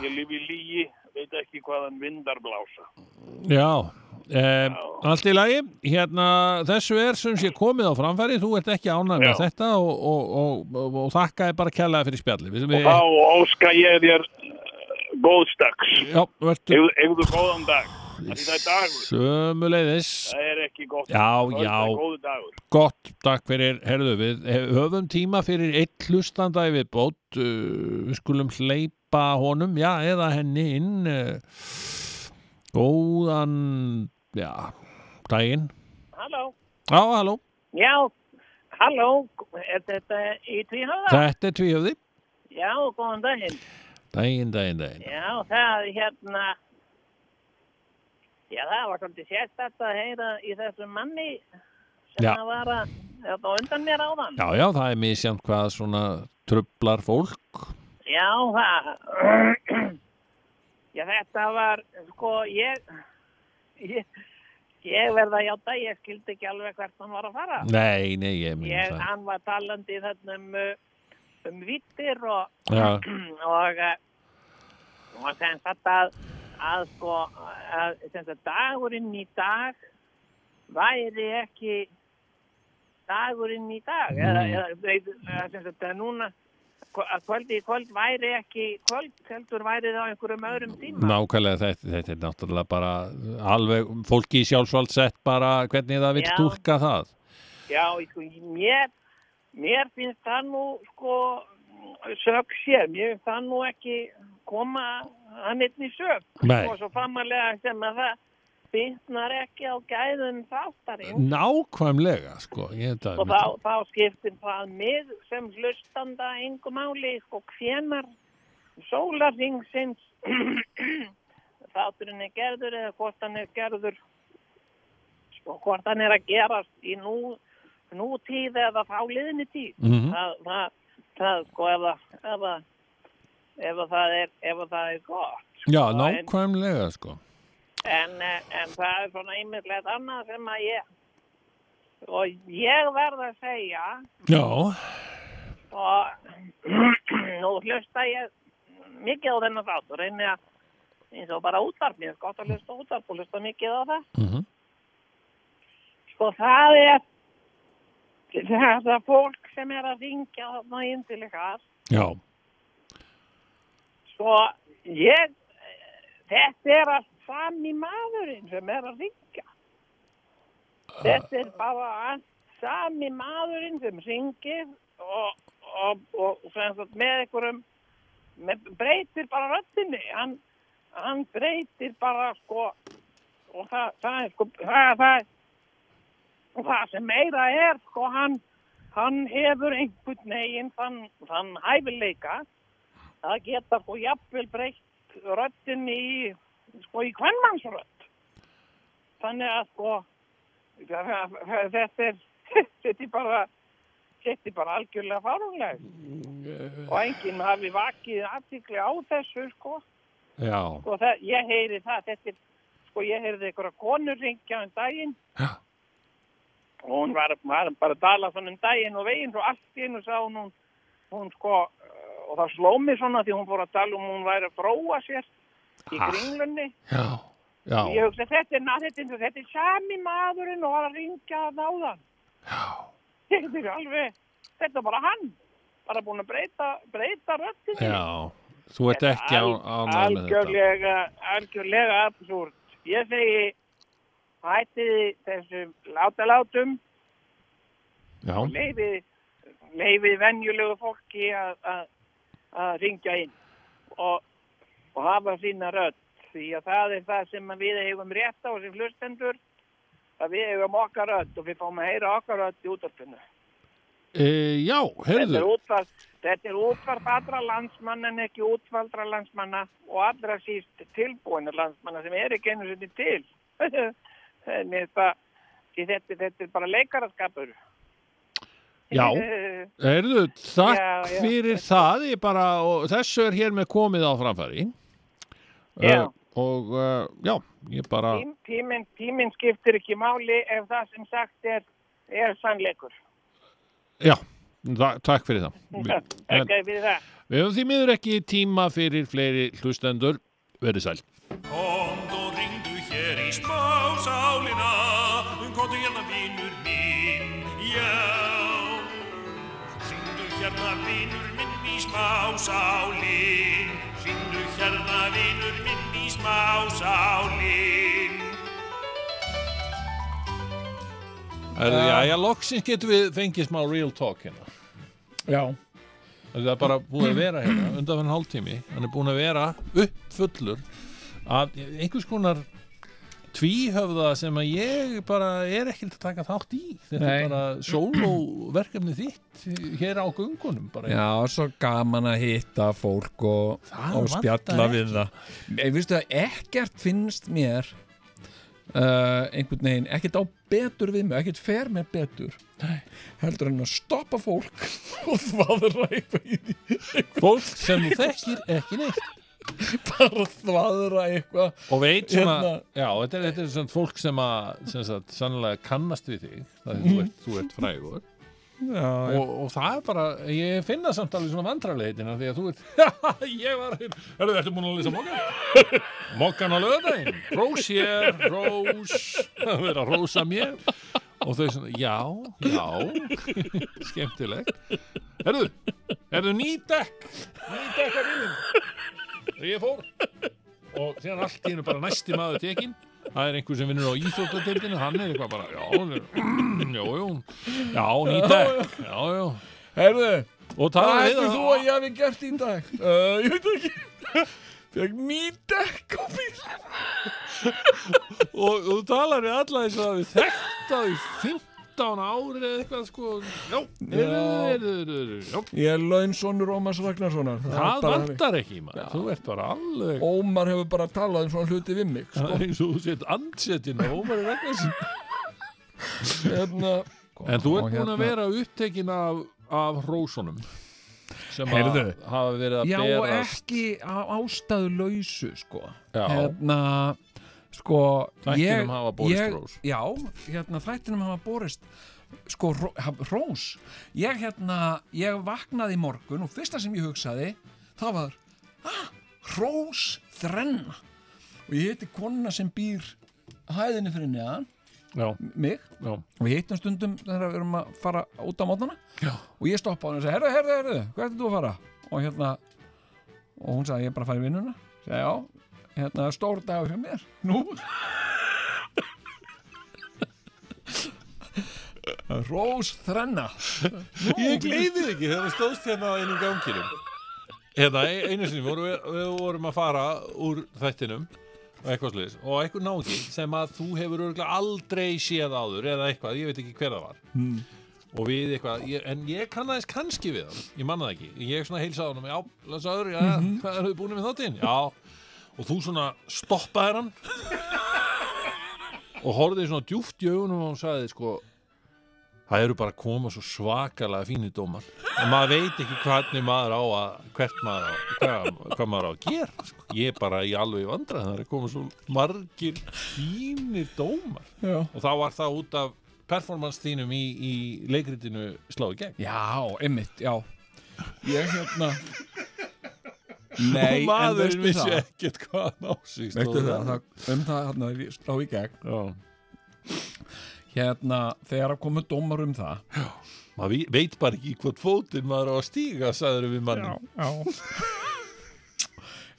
ég lifi lígi veit ekki hvaðan vindar blása. Já, um, allt í lagi. Hérna, þessu er sem sé komið á framfæri. Þú ert ekki ánægð með Já. þetta og, og, og, og, og þakka þér bara kærlega fyrir spjalli við, og þá óska ég þér verður Ef- þú góðan dag. Af því það er dagur. Sömuleiðis. Það er ekki gott. Já, já. gott, takk fyrir, herðu við höfum tíma fyrir eitt hlustanda í viðbót. Uh, við skulum hleypa honum, já, eða henni inn uh, góðan já, daginn. Halló. Já, halló, Já, halló, er þetta í tvíhöfða? þetta er tvíhöfði. Já, góðan daginn. Daginn, daginn, daginn Já, það hérna, já, það var svolítið sérstætt að heyra í þessum manni sem Já. að var að, þetta á undan mér áðan. Já, já, það er misjant hvað svona trublar fólk. Já, það, já, þetta var, sko, ég, ég, ég verða að játa, ég skildi ekki alveg hvert hann var að fara. Nei, nei, ég minn Ég, það. hann var talandi þarna um, uh, um vittir og, <clears throat> og, uh, og sem sagt að, að sko, að sem sagt dagurinn í dag væri ekki dagurinn í dag, Mm. eða, eða sem sagt að núna að kvöldi í kvöld væri ekki kvöld, heldur væri það á einhverjum öðrum tíma. nákvæmlega þetta, þetta er náttúrulega bara alveg fólki í sjálfsvald sett bara hvernig það vil túlka það. Já, sko, mér, mér finnst það nú, sko, sög sér, mér finnst það nú ekki koma hann einn í sög. Og svo famalega sem að það byggnar ekki á gæðum þáttarinn. Nákvæmlega, sko. Ég, það, Og þá, þá skiptir það mig sem hlustanda engu máli, sko, hvenar sólarringsins <clears throat> þátturinn er gerður eða hvort hann er gerður, sko, hvort hann er að gerast í nú, nútíð eða þá liðinni tíð. Mhm. Það, það, það, sko, ef það, ef það, er, ef það er gott. Já, sko, en- nákvæmlega, sko. En, eh, en það er svona einmittlega annað sem að ég, og ég verð að segja, Já, og <clears throat> nú hlusta ég mikið á þennan þátt og reyni að eins og bara útvarp, mér er gott að hlusta á útvarp og hlusta mikið á það. mhm, Sko það er þetta fólk sem er að ringja þarna inn til ykkar. já, Sko ég, þetta er að sami maðurinn sem er að ringja. Þetta er bara allt sami maðurinn sem ringir og, og, og sagt, með einhverjum með, breytir bara röddinni, hann, hann breytir bara sko, og það, það er sko, það, það, og það sem meira er sko, hann, hann hefur einhvern veginn þann, þann hæfileika að geta sko jafnvel breytt röddinni í, sko, í kvennmannsrödd. Þannig að sko, <laughs> þetta er, þetta er bara, þetta er bara algjörlega fárunlega og enginn hafi vakið aðtikli á þessu sko og það, ég heyri það þetta er, sko ég heyrði einhverja konur ringja um daginn Já. Og hún var, var bara að tala svona um daginn og veginn svo allt í einu sá hún hún, sko uh, og það sló mig svona því hún fór að tala um hún væri að fróa sér í kringlunni. Já, já, ég hugsa þetta er, na- þetta er, þetta er sami maðurinn og var að ringja að náðan <laughs> þetta er alveg, þetta er bara hann bara búin að breyta, breyta röttinni Já, þú ert ekki á, með þetta. algjörlega, algjörlega absúrt. Ég segi, hættiði þessum látalátum Já, og leifið, leifið venjulegu fólki að, ringja inn og, og hafa sína rödd því að það er það sem við eigum rétt á sem hlustendur að við eigum okkar rödd og við fáum að heyra okkar rödd í útvarpinu. e, já, heyrðu, þetta er útvarp allra landsmanna en ekki útvaldra landsmanna og allra síst tilbúinir landsmanna sem er ekki einu sinni til. <laughs> Það, því þetta, þetta er bara leikaraskapur. Já. <laughs> heyrðu, takk Já, já. fyrir það, ég bara, og þessu er hér með komið á framfæri. Já. Uh, og, uh, já, ég bara, Tím, tíminn, tíminn skiptir ekki máli ef það sem sagt er, er sannleikur. já, ta takk fyrir það. <laughs> Vi- en- Ekki við það. Við höfum því miður ekki tíma fyrir fleiri hlustendur, verið sæl. Hér í smásálina Komdu hérna vinur minn, já. Ringdu hérna vinur minn í smásálin Ringdu hérna vinur minn í smásálin Erðu, já, já, loksins getum við fengið smá real talk hérna. Já, Það er bara búin að vera hérna undan fyrir hálftími. Hann er búin að vera uppfullur af einhvers konar tvíhöfða sem að ég bara er ekkert að taka þátt í. Þetta Nei. er bara sólóverkefni þitt hér á gungunum. Bara. Já, svo gaman að hitta fólk og, og spjalla ekki. við það. Ég veistu að ekkert finnst mér uh, einhvern veginn, ekkert á betur við mig, ekkert fer mér betur. Nei. Heldur en að stoppa fólk <laughs> og þvaðra. Fólk sem þekkir ekki neitt. <laughs> Bara þvaðra eitthvað. Og veit svona, Hérna. já, þetta er, þetta er svona fólk sem að, sem sagt, sannlega kannast við þig. Það er þú ert, þú ert frægur. Já, og, og það er bara, ég finna samt alveg svona vandrarleitina því að þú ert <laughs> ég var hér, erðu þetta búin að lýsa mokkan? <laughs> mokkan á lögðaðin rós hér, rós það verður að rósa mér og þau svona, já, já skemmtilegt erðu, erðu ný dekk ný dekk að bílinn þegar ég fór. Og síðan allt í hennu bara næsti maður tekin það er einhver sem vinnur á íþróttadeildinu hann er eitthvað bara, já, hann er, jú, jú já, ný dekk, já, já. Herðu, og við heldur þú að ég hafi gert í dag? Uh, ég veit ekki. Fekk ný dekk á bíl. og, þú talar við alla og að við þekkt á í 15 ári eða eitthvað sko já, heyrðu, heyrðu, já. Ég er launsonur Ómars Ragnarssonar. það vantar ekki maður, þú ert bara alveg. Ómar hefur bara talað um svona hluti við mig. það Sko. er <laughs> eins og þú sett andsetin á Ómari Ragnarsson Hérna, en þú ert búin hérna- að vera upptekin af, af hrósunum sem að Heyrðu. hafa verið að Já, og berast ekki á ástæðu lausu, sko. Já. Hérna, sko, Þættinum hafa borist ég, hrós. Já, hérna, þættinum hafa borist, sko, ró- hafa- hrós. Ég, hérna, ég vaknaði í morgun og fyrsta sem ég hugsaði, það var, ah, hrós þrenna. Og ég heiti konuna sem býr hæðinni fyrir neðan, já, mig, já, og við hittum stundum þegar við erum að fara út á mótana Já. og ég stoppa hann og segi, herðu, herðu, herðu, hvað ertu þú að fara? Og hérna, og hún sagði, ég er bara að fara í vinnuna. Segði, já, hérna, stór dagur hjá mér. Nú? Rós þrenna. ég gleyði ekki þegar þú stóðst hérna á einum ganginum hérna, e- einu sinni voru við, við vorum að fara úr þættinum og eitthvað sliðis og eitthvað náki sem að þú hefur aldrei séð áður eða eitthvað, ég veit ekki hver það var mm. og við eitthvað, ég, en ég kannaðist kannski við hann, ég manna það ekki ég svona heilsaði honum, já, lesaður, já, hvað eru þið búin með þáttinn? Já, og þú svona stoppaðir hann. Og horfðið svona djúft í augunum og sagði sko það eru bara að koma svo svakalega fínir dómar. Og maður veit ekki hvernig maður á að hvert maður á, hvað, hvað maður á að gera sko. ég er bara í alveg vandræð það er að koma svo margir fínir dómar. Já. og þá var það út af performance þínum í, í leikritinu slá í gegn. Já, einmitt, já. Ég hérna Nei, og en maður veistu vissi ekkert hvað hann á sig Veistu stóð það, það, um það hérna slá í gegn. Já. Hérna, þegar að komu dómar um það. Maður vi- veit bara ekki hvort fótinn maður á að stíga sagður við manni já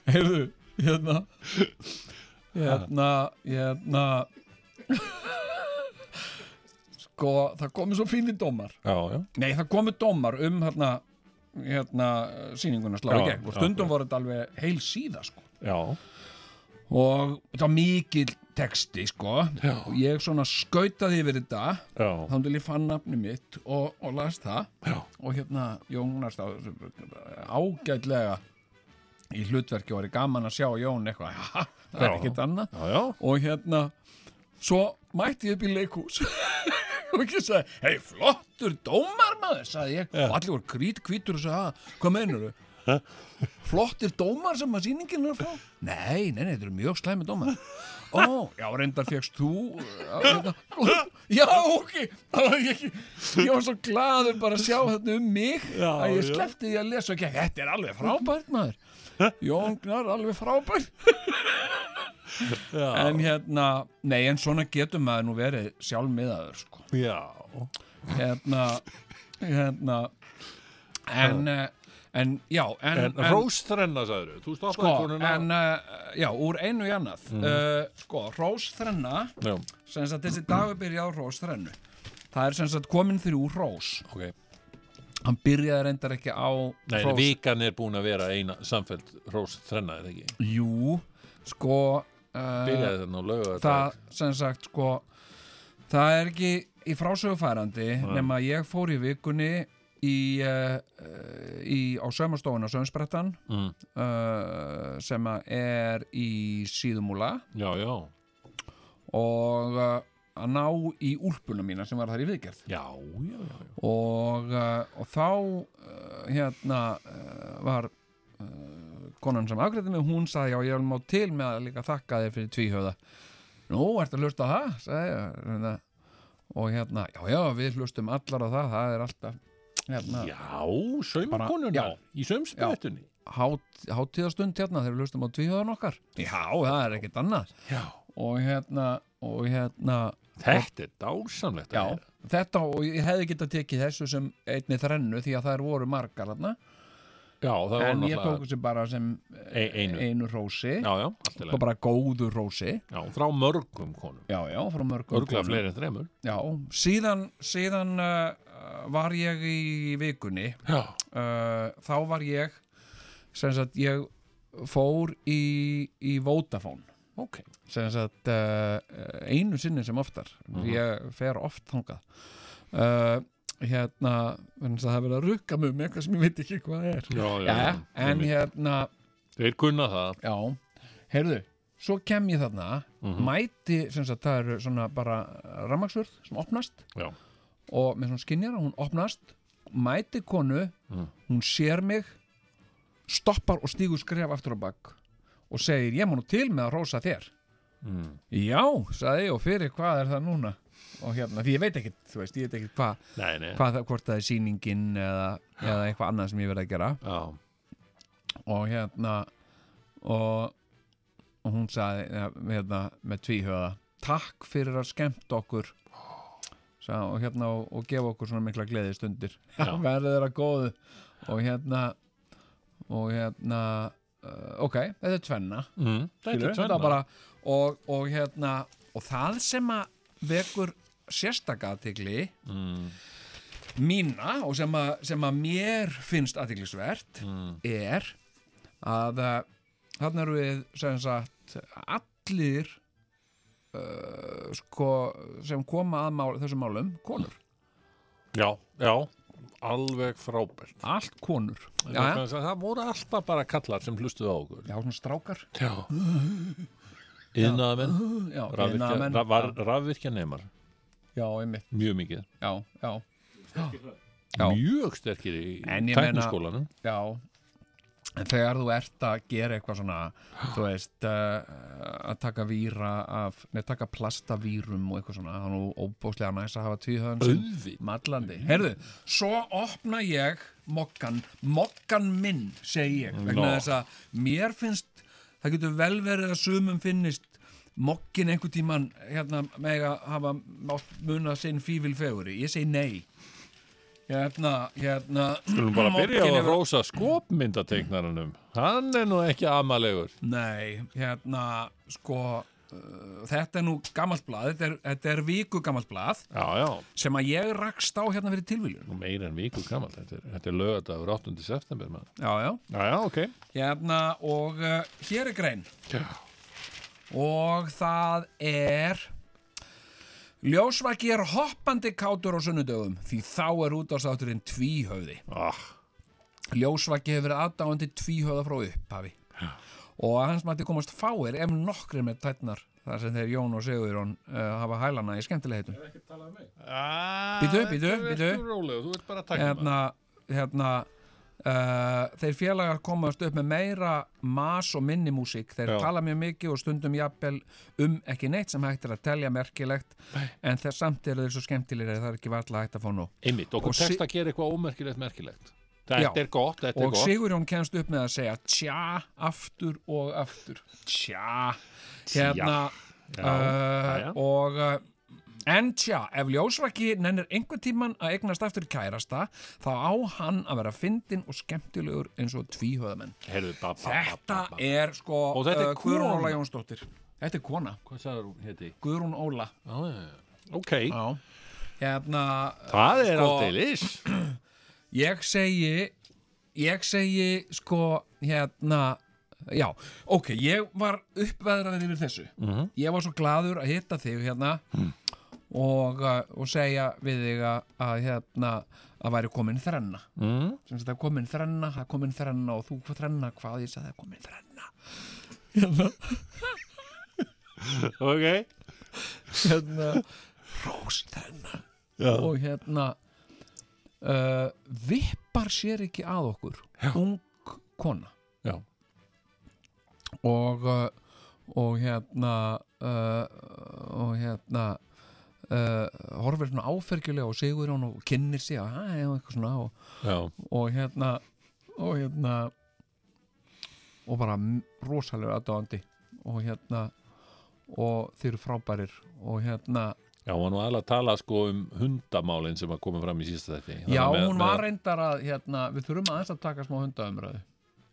<laughs> Heyrðu, hérna. Hérna, hérna. <laughs> Sko, það komu svo fínir dómar. Já, já, Nei, það komu dómar um hérna, hérna sýninguna slá í gegn. Og stundum voru þetta alveg heil síða sko. já, og þetta var mikill texti sko. Já. og ég svona skautaði yfir þetta. Já, þá til ég fann nafni mitt og, og las það. Já. og hérna Jónas þá ágætlega í hlutverki og var gaman að sjá Jón eitthvað, <laughs> það er Já. ekkert annað. Og hérna svo mætti ég upp í leikhús <laughs> og ekki sagði, hei flottur dómar maður, sagði ég. Já. og allir voru krít, kvítur og sagði, "Ha, hvað meinur flottir dómar sem að sýningin er að fá? Nei, nei, nei, þetta eru mjög slæmi dómar. Ó, já, reyndar fegst þú uh, hérna, já, ok. Ég, ég var svo glaður bara að sjá þetta um mig Já, að ég já. sleppti því að lesa ekki, þetta er alveg frábært maður. Jón Gnar, alveg frábært. já. En hérna, nei, en svona getur maður nú verið sjálfmiðaður, sko. já. Hérna, hérna, en, eh, en, já, en, En, Róstrenna, sagður þú sko, en, uh, já, úr einu í annað. Uh, sko, Rósþrenna, já, sem sagt, þessi dagur byrja á Rósþrennu. Það er sem sagt komin þrjú Rós. ok Hann byrjaði reyndar ekki á Nei, Hrós. vikan er búin að vera eina samfeld Róstrenna, er það ekki? Jú, sko, Byrjaði þarna á lögu það, sem sagt, sko, það er ekki í frásögufærandi nema ég fór í vikunni í, uh, í á sömastofuna Sömsbrettan mm. uh, sem er í síðumúla. Já, já, og uh, að ná í úlpuna mína sem var þar í viðgerð. Já, og, og þá hérna var konan sem afgreði mig hún sagði já ég vil má til með að líka þakka þér fyrir tvíhjöða nú ertu að hlusta á það? sagði hérna, og hérna já já við hlustum allar á það það er alltaf hérna, Já, saumakonuna í saumsprettunni hát, hátíðastund hérna þegar við hlustum á tvíhjöðan okkar. Já. Það er ekkert annað. Já, og hérna og hérna þetta er dásamlegt að heyra. þetta og ég hefði getað tekið þessu sem einni þrennu því að þær voru margar þarna já, en ég tók þessu bara sem E- einu. einu rósi. Og bara góðu rósi. Já, frá mörgum konum. Já, já, frá mörgum Örglega fleiri en þremur. Síðan, síðan uh, var ég í vikunni uh, þá var ég sem sagt ég fór í, í Vodafone. Ok. Sem sagt uh, einu sinni sem oftar. Mhm. ég fer oft þangað hérna það er verið að rukka mig um eitthvað sem ég veit ekki hvað er Já, já, Já, en hérna Þeir kunna það já, heyrðu svo kem ég þarna Mhm. mæti, sem sagt, það eru svona bara rammaksvörð sem opnast Já, og með svona skinjar, hún opnast mæti konu Mm. hún sér mig stoppar og stígur skref aftur á bak og segir, ég má nú til með að rósa þér mm. Já, sagði ég og fyrir hvað er það núna og hérna, því ég veit ekkit, þú veist, ég veit ekkit hvað, Nei, nei. hvað hvort það er sýningin eða, eða eitthvað annað sem ég verið að gera. Já, og hérna og, og hún sagði hérna, með tvíhöða takk fyrir að skemmt okkur. Sá, og hérna og, og gefa okkur svona mikla gleði stundir <laughs> verður þeirra góðu. Og hérna og hérna uh, ok, þetta er tvenna. Mm. Þetta er tvenna. þetta bara, og, og hérna og það sem að vekur sérstakatikli mm. mína og sem að, sem að mér finnst aðtiklisvert Mm. er að uh, þarna eru við sem sagt allir uh, sko sem koma að mál, þessum málum konur, Já, já, alveg frábært. Allt konur. Já, já, Það voru alltaf bara kallar sem hlustuðu á okkur. Já, svona strákar. Já <laughs> Iðnaðamenn <gasps> já, Rafvirkja, iðnaðarmenn, ra, var rafvirkja neymar já, einmitt, Mjög mikið. Já, já. Já. Mjög sterkir í tækniskólanum. Já, en þegar þú ert að gera eitthvað svona, þú veist, uh, að taka víra af, neð, taka plastavírum og eitthvað svona, er nú óbúslega næs að hafa sinn Auðvitað. mallandi. Heyrðu, svo opna ég mokkan, mokkan minn, segi ég, vegna þess að mér finnst, það getur vel verið að sumum finnist mokkin einhver tíman hérna mega hafa mátt muna sinn fífil feguri, ég segi nei. Hérna, hérna Skulum bara byrja á að rósa skopmyndateiknaranum. Hann er nú ekki amalegur. Nei, hérna, sko, þetta er nú gammalt blað, þetta er, þetta er viku gammalt blað Já, já, sem að ég rakst á hérna fyrir tilviljun. nú meira en viku gammal Þetta er, þetta er lögadagur 8. september maður. Já, já. Já, já, ok Hérna, og uh, hér er grein. Já. Og það er, ljósvaki er hoppandi kátur á sunnudögum, því þá er útastátturinn tvíhauði. ah, Ljósvaki hefur verið aðdáandi tvíhauða frá upphafi. Og að hans mætti komast fáir ef nokkri með tætnar þar sem þeir Jón og Sigurjón uh, hafa hælana í ert bara að taka Hérna, hérna uh, þeir félagar komast upp með meira mas og minni músík. Þeir Já. tala mjög mikið og stundum jafnvel um ekki neitt sem hægt er að telja merkilegt en þess samt eru þeir svo skemmtilegir að það er ekki varla hægt að fá nóg. Einmitt, okkur tekst að gera eitthvað ómerkilegt merkilegt Þetta Já. er gott, þetta er Og gott Sigurjón kemst upp með að segja tja, aftur og aftur. Tja, hérna, Já, uh, jæja. og uh, en tja, ef ljósvaki nennir einhvern tíman að eignast aftur kærasta, þá á hann að vera fyndinn og skemmtilegur eins og tvíhöðamenn. Heyrðu, ba, ba, ba, Þetta er sko Og þetta er uh, Guðrún. Óla Jónsdóttir. Þetta er kona, Hvað sagður hún héti? Guðrún Óla. Já, já, já. Ok, Já. Hérna, það er sko- aldeilis <clears throat> ég segi, ég segi sko, hérna, já, ok, ég var uppveðraður yfir þessu. Mhm. Ég var svo gladur að hitta þig hérna og, uh, og segja við þig að, að hérna, að væri komin þrenna. mm. sem sagt er komin þrenna, er komin þrenna og þú hvað þrenna, hvað ég sagði er komin þrenna <laughs> Ok hérna rós þrenna Já. og hérna uh, vippar sér ekki að okkur Já. ung kona Já. og uh, og hérna uh, og hérna uh, horfir svona áfergjulega og sigur hún og kynnir sig og, og og, hérna og hérna og bara rosalega aðdáðandi og hérna og þeir eru frábærir og hérna já, hún var alveg að tala sko um hundamálin sem að koma fram í sísta þetta já, hún var reyndar að hérna, við þurfum aðeins að taka smá hundaumröðu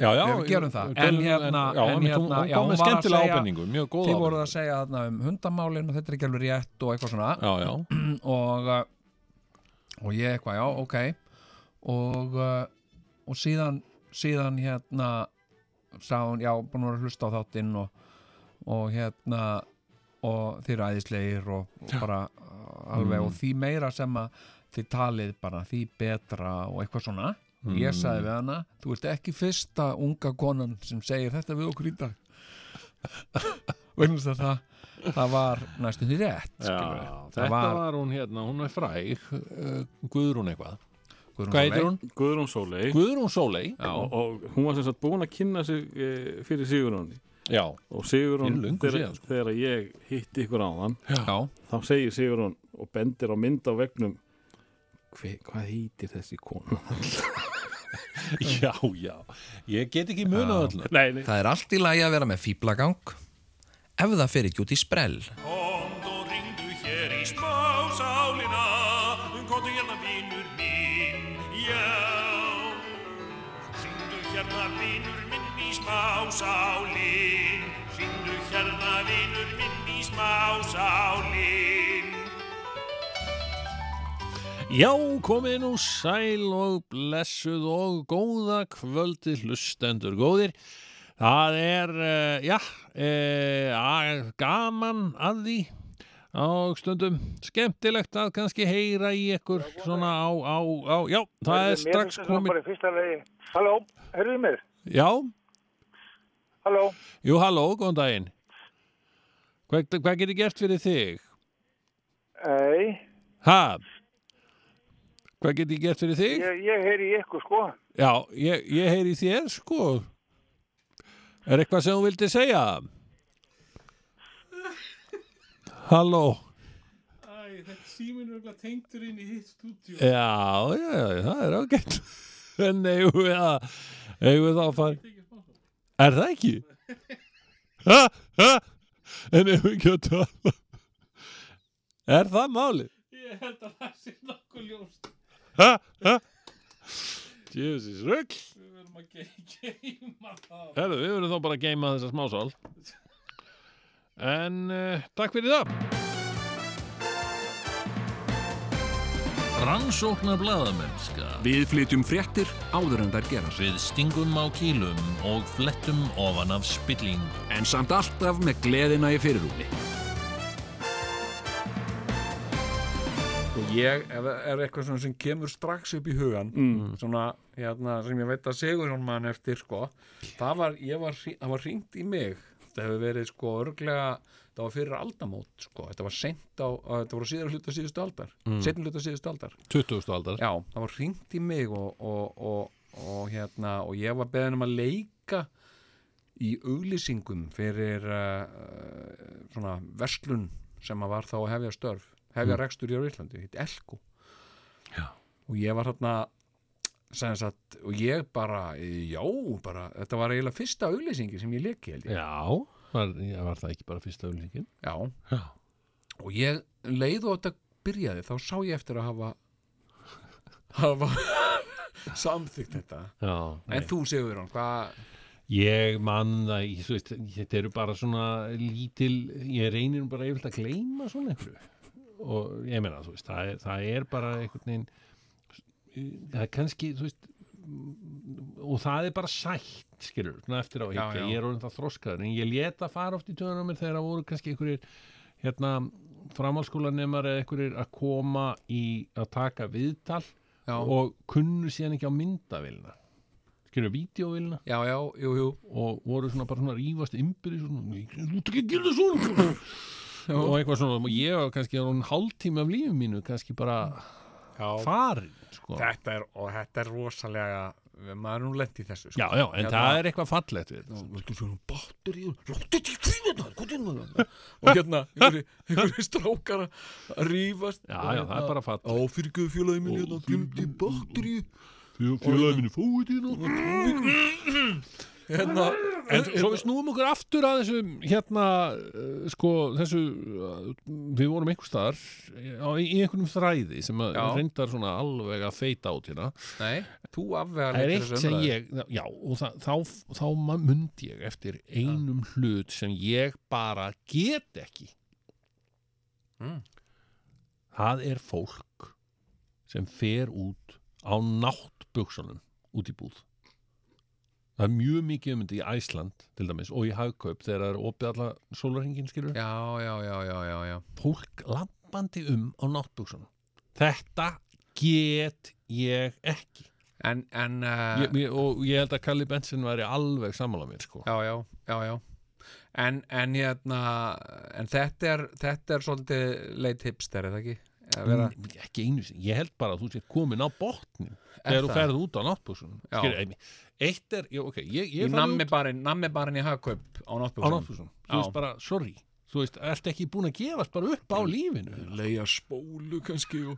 Já, já, Við gerum það. En tölum- hérna- já, en hérna, já, hún með var að skemmtilega segja- ábendingu, mjög góð þið voruð ábendingu. að segja þarna um hundamálin og þetta er ekki alveg rétt og eitthvað svona. Já, já, <clears throat> og, uh, og ég eitthvað, já, ok. Og, uh, og síðan síðan hérna sá hún, já, búin að að hlusta á þáttinn og, og hérna og þið eru æðislegir og, og bara uh, alveg Mm. og því meira sem að þið talið bara því betra og eitthvað svona ég Mm. sagði við hana, þú ert ekki fyrsta unga konan sem segir þetta við okkur í dag <laughs> vegna þess að það það var næstum því rétt já skilurðu. Þetta var, hún hérna, hún er fræg uh, Guðrún eitthvað Guðrún? Guðrún Sóley Guðrún Sóley Já. og, og hún var sem sagt búin að kynna sig e, fyrir Sigurjóni Já, og löngu þegar, sko. þegar ég hitti ykkur á hann Já, þá segir Sigurjón og bendir á mynd á vegnum Hve, hvað heitir þessi kona? <laughs> já, já. Ég get ekki munað öll nei, nei, Það er allt í lagi að vera með fýblagang ef það fer ekki út í sprell. Og minn í smásálin Ringdu hérna vinur minn í smásálin Já, komið nú sæl og blessuð og góða kvöldi hlustendur góðir. Það er, uh, já, uh, gaman að því á stundum skemmtilegt að kannski heyra í ykkur svona á, á, á, já, það er strax komið. Bara í fyrsta legi. Halló, heyrðu mér? Já, Halló, jú, halló, góðan daginn. Hvað, hvað getur gert fyrir þig? ei, Ha? Hvað getur gert fyrir þig? ég, ég heyri í ykkur sko. Já, ég, ég heyri í þér, sko. Er eitthvað sem þú vildi segja? Halló? Æ, þetta síminn er örugglega tengdur inn í hitt stúdíu. Já, já, já, það er ágætt. <laughs> En eigum við að, eigum við þá að fara. Er það ekki? Ha, ha, en eigum við ekki að tala. Er það málið? Ég held að það sé nokkuð ljóst. Ha, ha. Jesus, rugg. Við verðum að ge- geima það. Herðu, við verðum þá bara að geima þessa smásál. En uh, takk fyrir það. Rannsóknar blaðamennska. Við flytjum fréttir áður en þær gerast. Við stingum á kýlum og flettum ofan af spillingu. En samt alltaf með gleðina í fyrirrúmi. Og ég, ef það er eitthvað svona sem kemur strax upp í hugan, Mm. svona, hérna, sem ég veit að Sigurjón mann eftir, sko, það var, ég var, var hringt í mig, það hefur verið, sko, örglega, það var fyrir aldamót, sko, þetta var seint á, þetta voru síðar hluta síðustu aldar, mm. setni hluta síðustu aldar. 20. aldar. Já, það var hringt í mig og, og, og, og hérna, og ég var beðin um að leika í auglýsingum fyrir uh, svona verslun sem að var þá að hefja störf hefja rekstur í Íslandi, hitt Elko Já. og ég var sagt, og ég bara já, bara, þetta var eiginlega fyrsta auglýsingi sem ég leki held ég Já, var, var það ekki bara fyrsta auðlíkin? já, Já. og ég leið og þetta byrjaði, þá sá ég eftir að hafa <laughs> hafa samþykkt þetta Já. en þú segur hann, hvað Ég man það, ég, veist, þetta eru bara svona lítil, ég reynir bara yfirlega að gleyma svona einhverju og ég meina, þú veist, það er, það er bara einhvern veginn, það er kannski, þú veist, og það er bara sætt, skilur, svona eftir á higgja, ég er orðin það þroskaður, en ég leta fara oft í töðunum mér þegar það voru kannski einhverjir, hérna, framhalskólanemar eða einhverjir að koma í að taka viðtal já, og kunnu síðan ekki á myndavélina skilur, vídeovélina já, já, jú, jú. Og voru svona bara svona rífast ymbir svona, þú ert ekki að gera svona. Og eitthvað svona, og ég var kannski á hálftími af lífum mínu kannski bara farin sko. þetta er, og þetta er rosalega maður er nú lent í þessu sko. já, já, en það er eitthvað fallegt við og hérna einhverju, strákar að rífast. Já, já, það er bara fallegt. Á fyrirgjöðu félagi minn hérna glimti batteri félagið minni fóið til hérna En svo við snúum okkur aftur að þessu hérna, uh, sko, þessu uh, við vorum einhver staðar á, í einhvernum þræði sem reyndar svona alveg að feita át hérna. nei, þú afvegar Það er eitt sem ég, já, og það, þá, þá mundi ég eftir einum hlut sem ég bara get ekki. Mm. Það er fólk sem fer út á náttbuksunum út í búð. Það er mjög mikið um þetta í Æsland til dæmis og í Hagkaup þegar það er opið alla sólarhingin skilur. já, já, já, já, já, já Fólk lampandi um á náttbuksunum. Þetta get ég ekki. en, en uh, Ég, ég, og ég held að Kalli Benson væri alveg sammála mér sko. já, já, já, já en, en hérna en þetta er, þetta er svolítið leit hipster, er það ekki? Vera, Mm, ekki einu sinni, ég held bara að þú sé komin á botnin Er þegar þú það? ferð út á náttbúksunum Já. Skilur, eitt er, já, ok, ég, í ég farið nammi út barinn nammi barinn í hagkaup á náttbúksunum þú veist bara, sorry. Þú veist, ert ekki búin að gefast bara upp á lífinu? Leia spólu kannski og...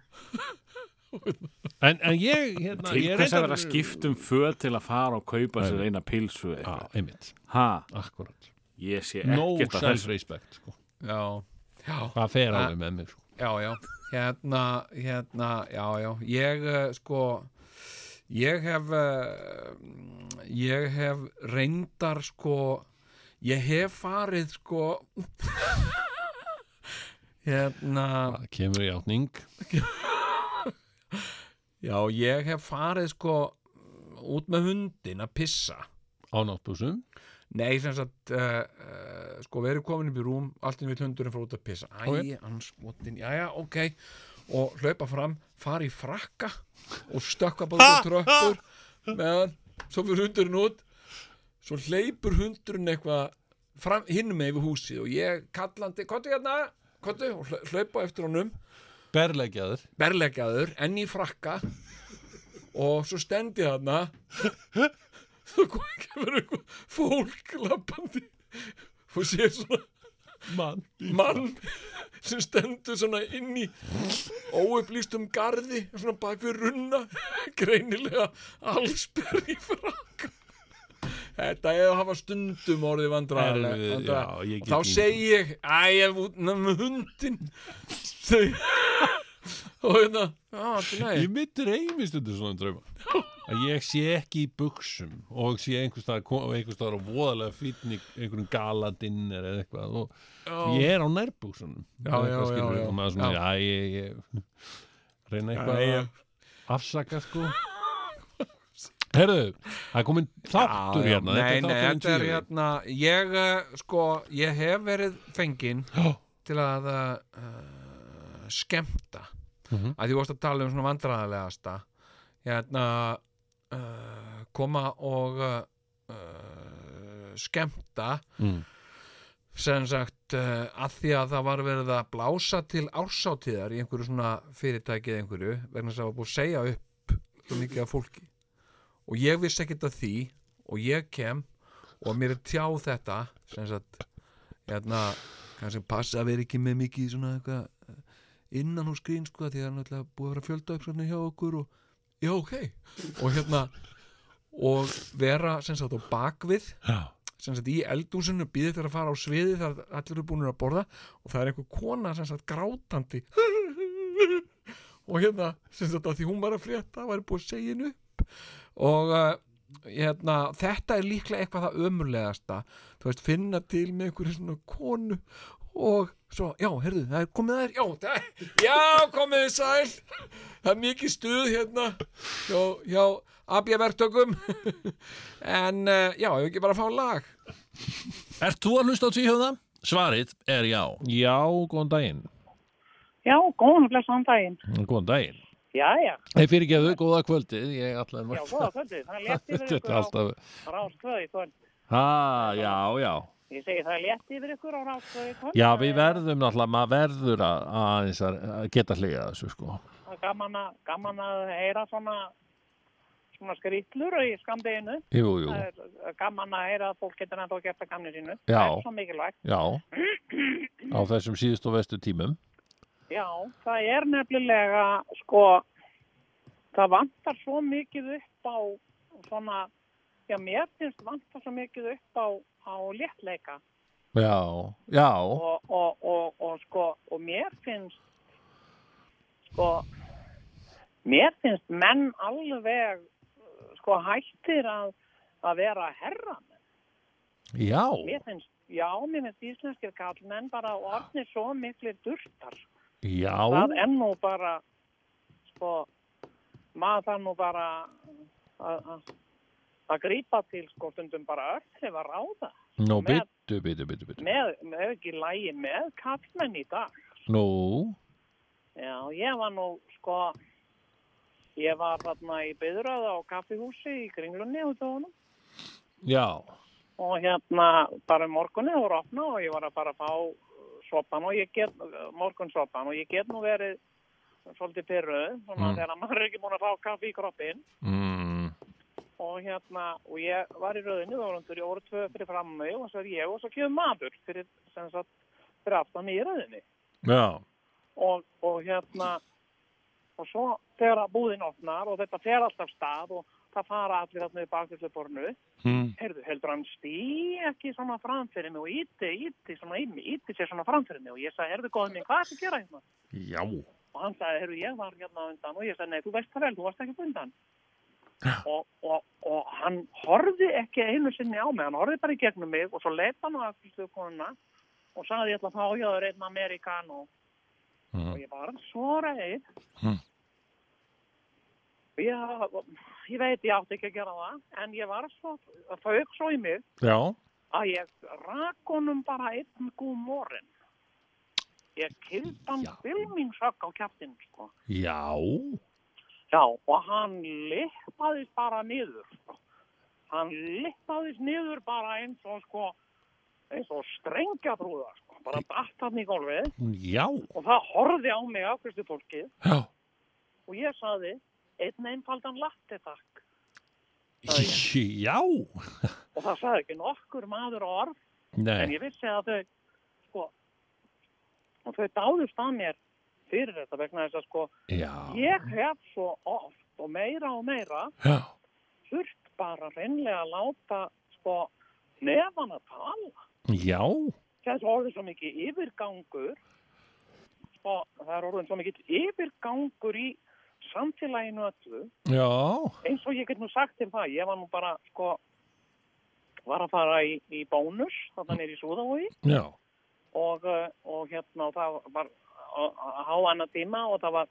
en, en ég, hérna Til ég hvers að vera skiptum föt til að fara og kaupa sér eina pilsu einmitt, Ha, akkurat. Ég sé no ekkert að þessu. self-respect sko. já, já, það fer alveg með mig sko. já, já. Hérna, hérna, já, já. Ég uh, sko ég hef uh, ég hef reyndar sko ég hef farið sko <laughs> hérna það kemur í átning. <laughs> Já, ég hef farið sko út með hundin að pissa. Á náttbúsum? Nei, sem sagt uh, uh, sko verið komin upp í rúm allt í við hundurinn frá út að pissa. Æ, Ok. anskotin, jæja, ok og hlaupa fram, fara í frakka og stökka bara út tröppur meðan, svo fyrir hundurinn út. Svo hleypur hundurinn eitthvað fram, hinn með yfir húsið og ég kallandi, kottu hérna kottu, og hlau- hlaupa eftir honum. Berleggjaður. Berleggjaður, enn í frakka og svo stendi <laughs> svo kom kemur eitthvað fólk lappandi og sé svona Mann. Mann sem stendur svona inn í óupplýstum garði svona bak við runna greinilega allsber í frakka Þetta er að hafa stundum orðið ég og þá segi ég æ, ég er út með hundin Þau- og hérna. Ég mittir heimist undir svona drauma. Að ég sé ekki í buksum og sé einhvers staðar á voðalega fýtni einhverjum galadinner eða eitthvað og Já. ég er á nærbuksunum Já, já, og maður svona, Já. ég, ég <laughs> reyna eitthvað að afsaka sko. Herðu, það er komin þáttur Já, já, hérna. Nei, nei, þetta er hérna Ég, uh, sko, ég hef verið fenginn til að uh, skemmta Mhm. að því þú varst að tala um svona vandræðalegasta hérna uh, koma og uh, uh, skemmta Mm. sem sagt uh, að því að það var verið að blása til ársáttíðar í einhverju svona fyrirtæki eða einhverju vegna þess að það var búið að segja upp svo mikið af fólki og ég vissi ekkert af því og ég kem og mér er tjáð þetta sem sagt hérna, kannski passa að vera ekki með mikið svona eitthvað innan hús grín sko því það er náttúrulega búið að vera fjölda upp svona hjá okkur og já ok. Og hérna og vera sem sagt á bakvið. Sem sagt í eldúsinu býðið þegar að fara á sviði þar allir eru búin að borða. Og það er einhver kona sem sagt grátandi. <laughs> Og hérna sem sagt að því hún var að frétta var búið að segja henni upp. Og uh, hérna, þetta er líklega eitthvað það ömurlegasta. Þú veist, finna til með einhverju svona konu og svo, já, heyrðu, það er komið þær já, það já, komið þið sæl það er mikið stuð hérna hjá, hjá abjavertökum en já, ég ekki bara að fá lag Ert þú að hlusta á tvíhjóða? Svarið er já. Já, góðan daginn Já, góðan og blessaðan daginn. Góðan daginn Já, já, Nei, fyrir ekki að þau, góða kvöldið Ég ætlaði já, góða kvöldið. <laughs> Er yfir Þetta ykkur er á í kvöld. Ha, já, já Ég segi það er létt yfir ykkur á kvöld. Já, við verðum náttúrulega, maður verður að, að að geta hliga þessu sko gaman að, gaman að heyra svona, svona skrýtlur í skamdeginu. Jú, jú, er gaman að heyra að fólk getur ennþá gert að gamni sínu. Já. Já Á þessum síðust og vestu tímum Já, það er nefnilega, sko, það vantar svo mikið upp á svona, já, mér finnst vantar svo mikið upp á, á léttleika Já, já, og, og, og, og sko, og mér finnst, sko, mér finnst menn alveg, sko, hættir að, að vera herran. já Mér finnst, já, mér finnst íslenskir kallmenn bara orðnir svo miklir durtar. Já, það er nú bara sko maður þarf nú bara að- að að grípa til sko stundum bara öll hefur að ráða. Nú með, byttu, byttu, byttu, með, með ekki lægi með kallmenn í dag. Nú, já, ég var nú sko ég var þarna í byðröð á kaffihúsi í Kringlunni út á honum já. Og hérna bara um morgunni voru opna og ég var að fara að fá sopan og ég get, morgunsopan og ég get nú verið svolítið pyrruð, svona Mm. þegar maður er ekki búin að fá kaffi í kroppin mm, og hérna, og ég var í rauðinu, voru undur, ég voru tvö fyrir fram mig og svo er ég og svo kemur maður fyrir, sem sagt, fyrir aftan í rauðinu Já, og, og hérna og svo þegar búðin opnar og þetta fer alltaf stað og það fara allir þarna í bakfylgjubornu mm, heyrðu, heldur hann stí ekki svona framfyrir mig og íti, íti, svona í mig, íti sér svona framfyrir mig og ég sagði, heyrðu góðum minn, hvað er það að gera hérna? já Og hann sagði, heyrðu, ég var hérna undan og ég sagði, nei, þú veist það vel, þú varst ekki undan. Og, og, og hann horfði ekki einu sinni á mig, hann horfði bara í gegnum mig og svo leita hann á aftur konuna og sagði, ég ætla að fá hjá þér einn Amerikan og, Mm. og ég var svo reið. Mm. Já, ég veit ég átti ekki að gera það, en ég var svo, það fauk svo í mig Já, að ég rak honum bara einn gúm morin. Ég kyldi hann bylmingshögg á kjæftin, sko. já, Já, og hann lippaðist bara niður, sko. Hann lippaðist niður bara eins og, sko, eins og strengjabrúða, sko. Bara datt hann í gólfið. Já, og það horfði á mig afkvæmstu fólkið. Já, og ég saði, einn einfaldan latte takk. já, Og það saði ekki nokkur maður orð, en nei, ég vissi að þau, sko, og þau dáðust að mér fyrir þetta vegna þess að, sko, já, ég hef svo oft og meira og meira já, þurft bara reynlega að láta, sko, nefan að tala. já, er orðið svo mikið yfirgangur, sko, það er orðið svo mikið yfirgangur í samfélaginu öllu. Já, eins og ég get nú sagt til það, ég var nú bara, sko, var að fara í, í bónus, þarna nýri í Súðavogi já, og, uh, og hérna, það var að há annar tíma og það var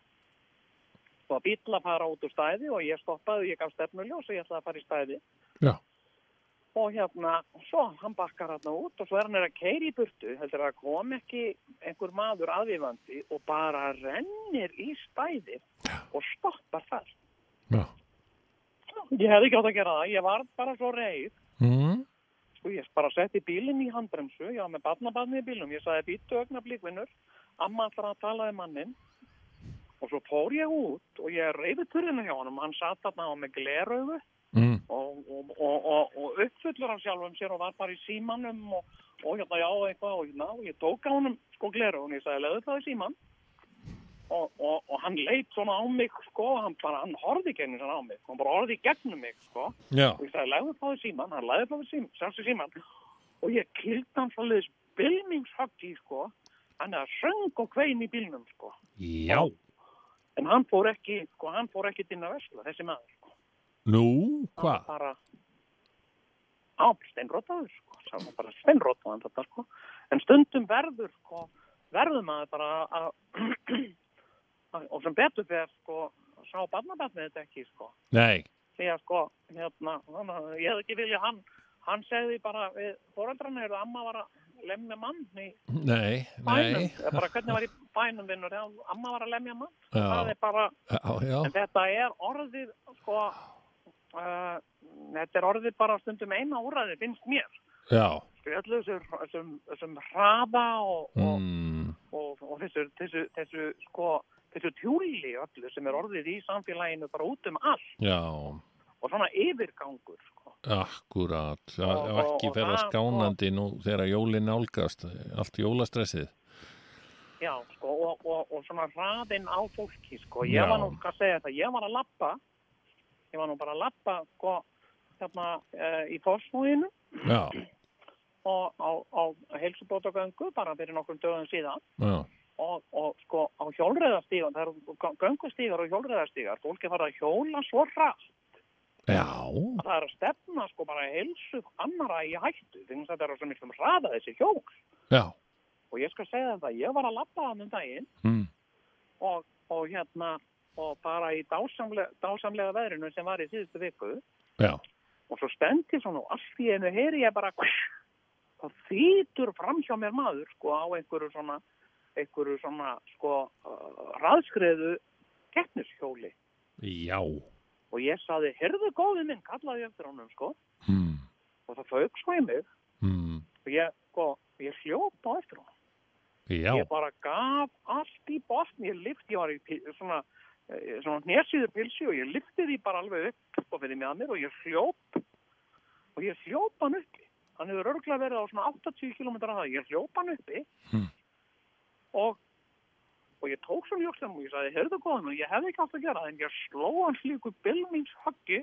sko, bíl að fara út úr stæði og ég stoppaði, ég gaf stefnuljós og ég ætlaði að fara í stæði. Já. Og hérna, svo hann bakkar hérna út og svo er hann er að keiri í burtu, heldur að kom ekki einhver maður aðvífandi og bara rennir í stæði og stoppar þar. Já. Ég hefði ekki átt að gera það, ég var bara svo reið. mm, Sko ég bara setti bílinn í handbremsu, já með barnabarni í bílum, ég sagði býttu ögna blíkvinnur, amma ætlar að tala um mannin og svo fór ég út og ég reyði turðina hjá honum, hann satt þarna á með gleraugu mm, og, og, og, og, og uppfullur af sjálfum sér og var bara í símanum og, og hérna já eitthvað og hérna og ég tók á honum sko gleraugun, ég sagði leðu það í síman og, og, og hann leit svona á mig sko, hann bara, hann horfði ekki einu svona á mig, hann bara horfði í gegnum mig sko. Já, og ég sagði, legðu það í síman, hann legði það í síman, í og ég kildi hann svolítið spilningshöggi, sko, hann er að söng og kvein í bílnum, sko. Já, en hann fór ekki, sko, hann fór ekki inn að vesla, þessi maður, sko. Nú, Hann var hvað, bara á, steinrótaður, sko, sá hann bara steinrótaðan þetta, sko. En stundum verður, sko verður maður bara að <clears throat> og sem betur fyrir, sko sá barnabarnið þetta ekki, sko. Nei, því að sko, hérna, hann, ég hefði ekki vilja hann, hann segði bara við foreldrarna eru að amma var að lemja mann í nei, bænum, nei, bara hvernig var í bænum vinnur, já, amma var að lemja mann, Já. það er bara, já, já, en þetta er orðið, sko, uh, þetta er orðið bara stundum eina úræði, finnst mér, já, sko, öllu þessum, hraða og, og, mm, og, og þessu, þessu, þessu, sko, þessu tjúli öllu sem er orðið í samfélaginu bara út um allt. Já, og svona yfirgangur, sko. akkurat, það Og- er ekki það, skánandi nú þegar jólin nálgast, allt jólastressið, Já, sko, og, og, og svona hraðinn á fólki, sko. Ég Já. var nú, hvað segja þetta, ég var að lappa, ég var nú bara að lappa, sko, hérna uh, í fórsmúinu já, og á, á heilsubótagöngu bara fyrir nokkrum dögum síðan. Já, og, og sko á hjólreðastígan, það eru göngustígar og hjólreðastígar, fólki fara að hjóla svo að það er að stefna sko bara heilsu annara í hættu, að þetta er á svo miklum hraða þessi hjól. Já, og ég skal segja þetta, ég var að lappa hann um daginn mm, og, og hérna og bara í dásamlega, dásamlega veðrinu sem var í síðustu viku. Já, og svo stendi svona og allt í einu heyri ég bara þá þýtur fram hjá mér maður sko á einhverju svona einhverju svona sko uh, raðskreðu keppnishjóli. Já, og ég saði, heyrðu góði minn kallaði ég eftir honum sko. Mm, og það fauk svo í mig. Mm, og ég sko, ég hljóp á eftir honum. Já, ég bara gaf allt í botn ég lyfti, ég var í svona eh, svona hnesiður pilsi og ég lyfti því bara alveg upp og fyrir mig að mér og ég hljóp. Og ég hljóp hann uppi. Hann hefur örgulega verið á svona 80 km að það, ég hljóp hann uppi. Hmm. og og ég tók svo ljókstum og ég sagði, heyrðu góðan og ég hefði ekki átt að gera það en ég sló hann slíku bylmings höggi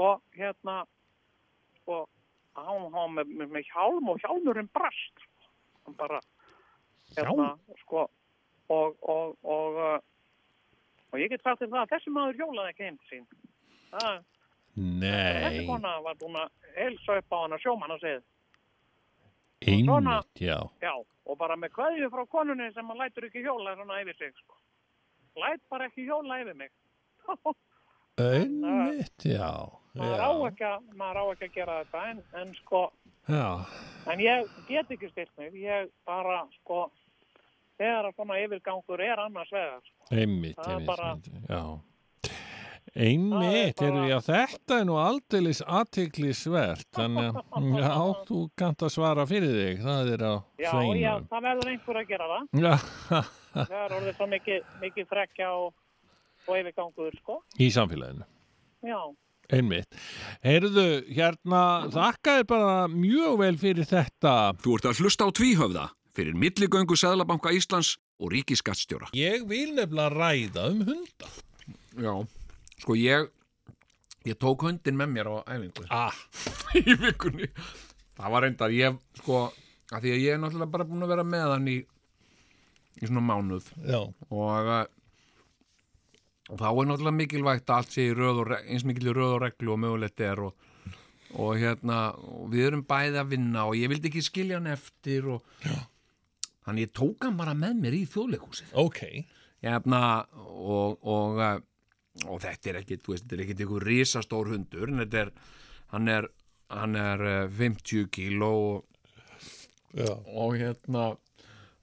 og hérna og hann hann með, með, með hjálm og hjálmurinn brast. Hann bara hérna, sko og, og, og, uh, og ég get sagt þér það að þessi maður hjólaði ekki heim til sín það, þessi nei, kona var búin að helsa upp á hann að sjómann að segja einmitt, já, já, og bara með kveðju frá konunni sem hann lætur ekki hjóla svona yfir sig sko. læt bara ekki hjóla yfir mig <laughs> Einmitt, já. maður á ekki að, maður á ekki að gera þetta en, en sko, Já, en ég get ekki stilt mig, ég bara sko, þegar að svona yfirgangur er annars vegar, sko. einmitt, einmitt, einmitt, já. Einmitt, er er, bara- já, þetta er nú aldeilis aðtiklisvert, þannig að, <laughs> já, þú kannt að svara fyrir þig, það er á Já, já, sveinum. það verður einhver að gera það. Já, <laughs> Það er orðið svo mikið, mikið frekja og, og yfirgangur, sko. í samfélaginu. Já, Einmitt. Heyrðu, hérna, þakka þér bara mjög vel fyrir þetta. Þú ert að hlusta á tvíhöfða fyrir milligöngu Sæðlabanka Íslands og ríkiskattstjóra. Ég vil nefnilega ræða um hunda. Já, sko ég ég tók hundin með mér á æfingu. Ah, <laughs> í vikunni. Það var reyndar, ég sko að því að ég er náttúrulega bara búin að vera með hann í í svona mánuð. Já, og eh, og þá er náttúrulega mikilvægt að allt sé eins mikil í röð og reglu og mögulegt er og, og hérna og við erum bæði að vinna og ég vildi ekki skilja hann eftir og þannig ég tók hann bara með mér í þjóðleikúsið ok. hérna og, og, eh, og þetta er ekki, þú veist, þetta er ekki einhver risastór hundur, en þetta er hann er, hann er eh, 50 kíló og, og hérna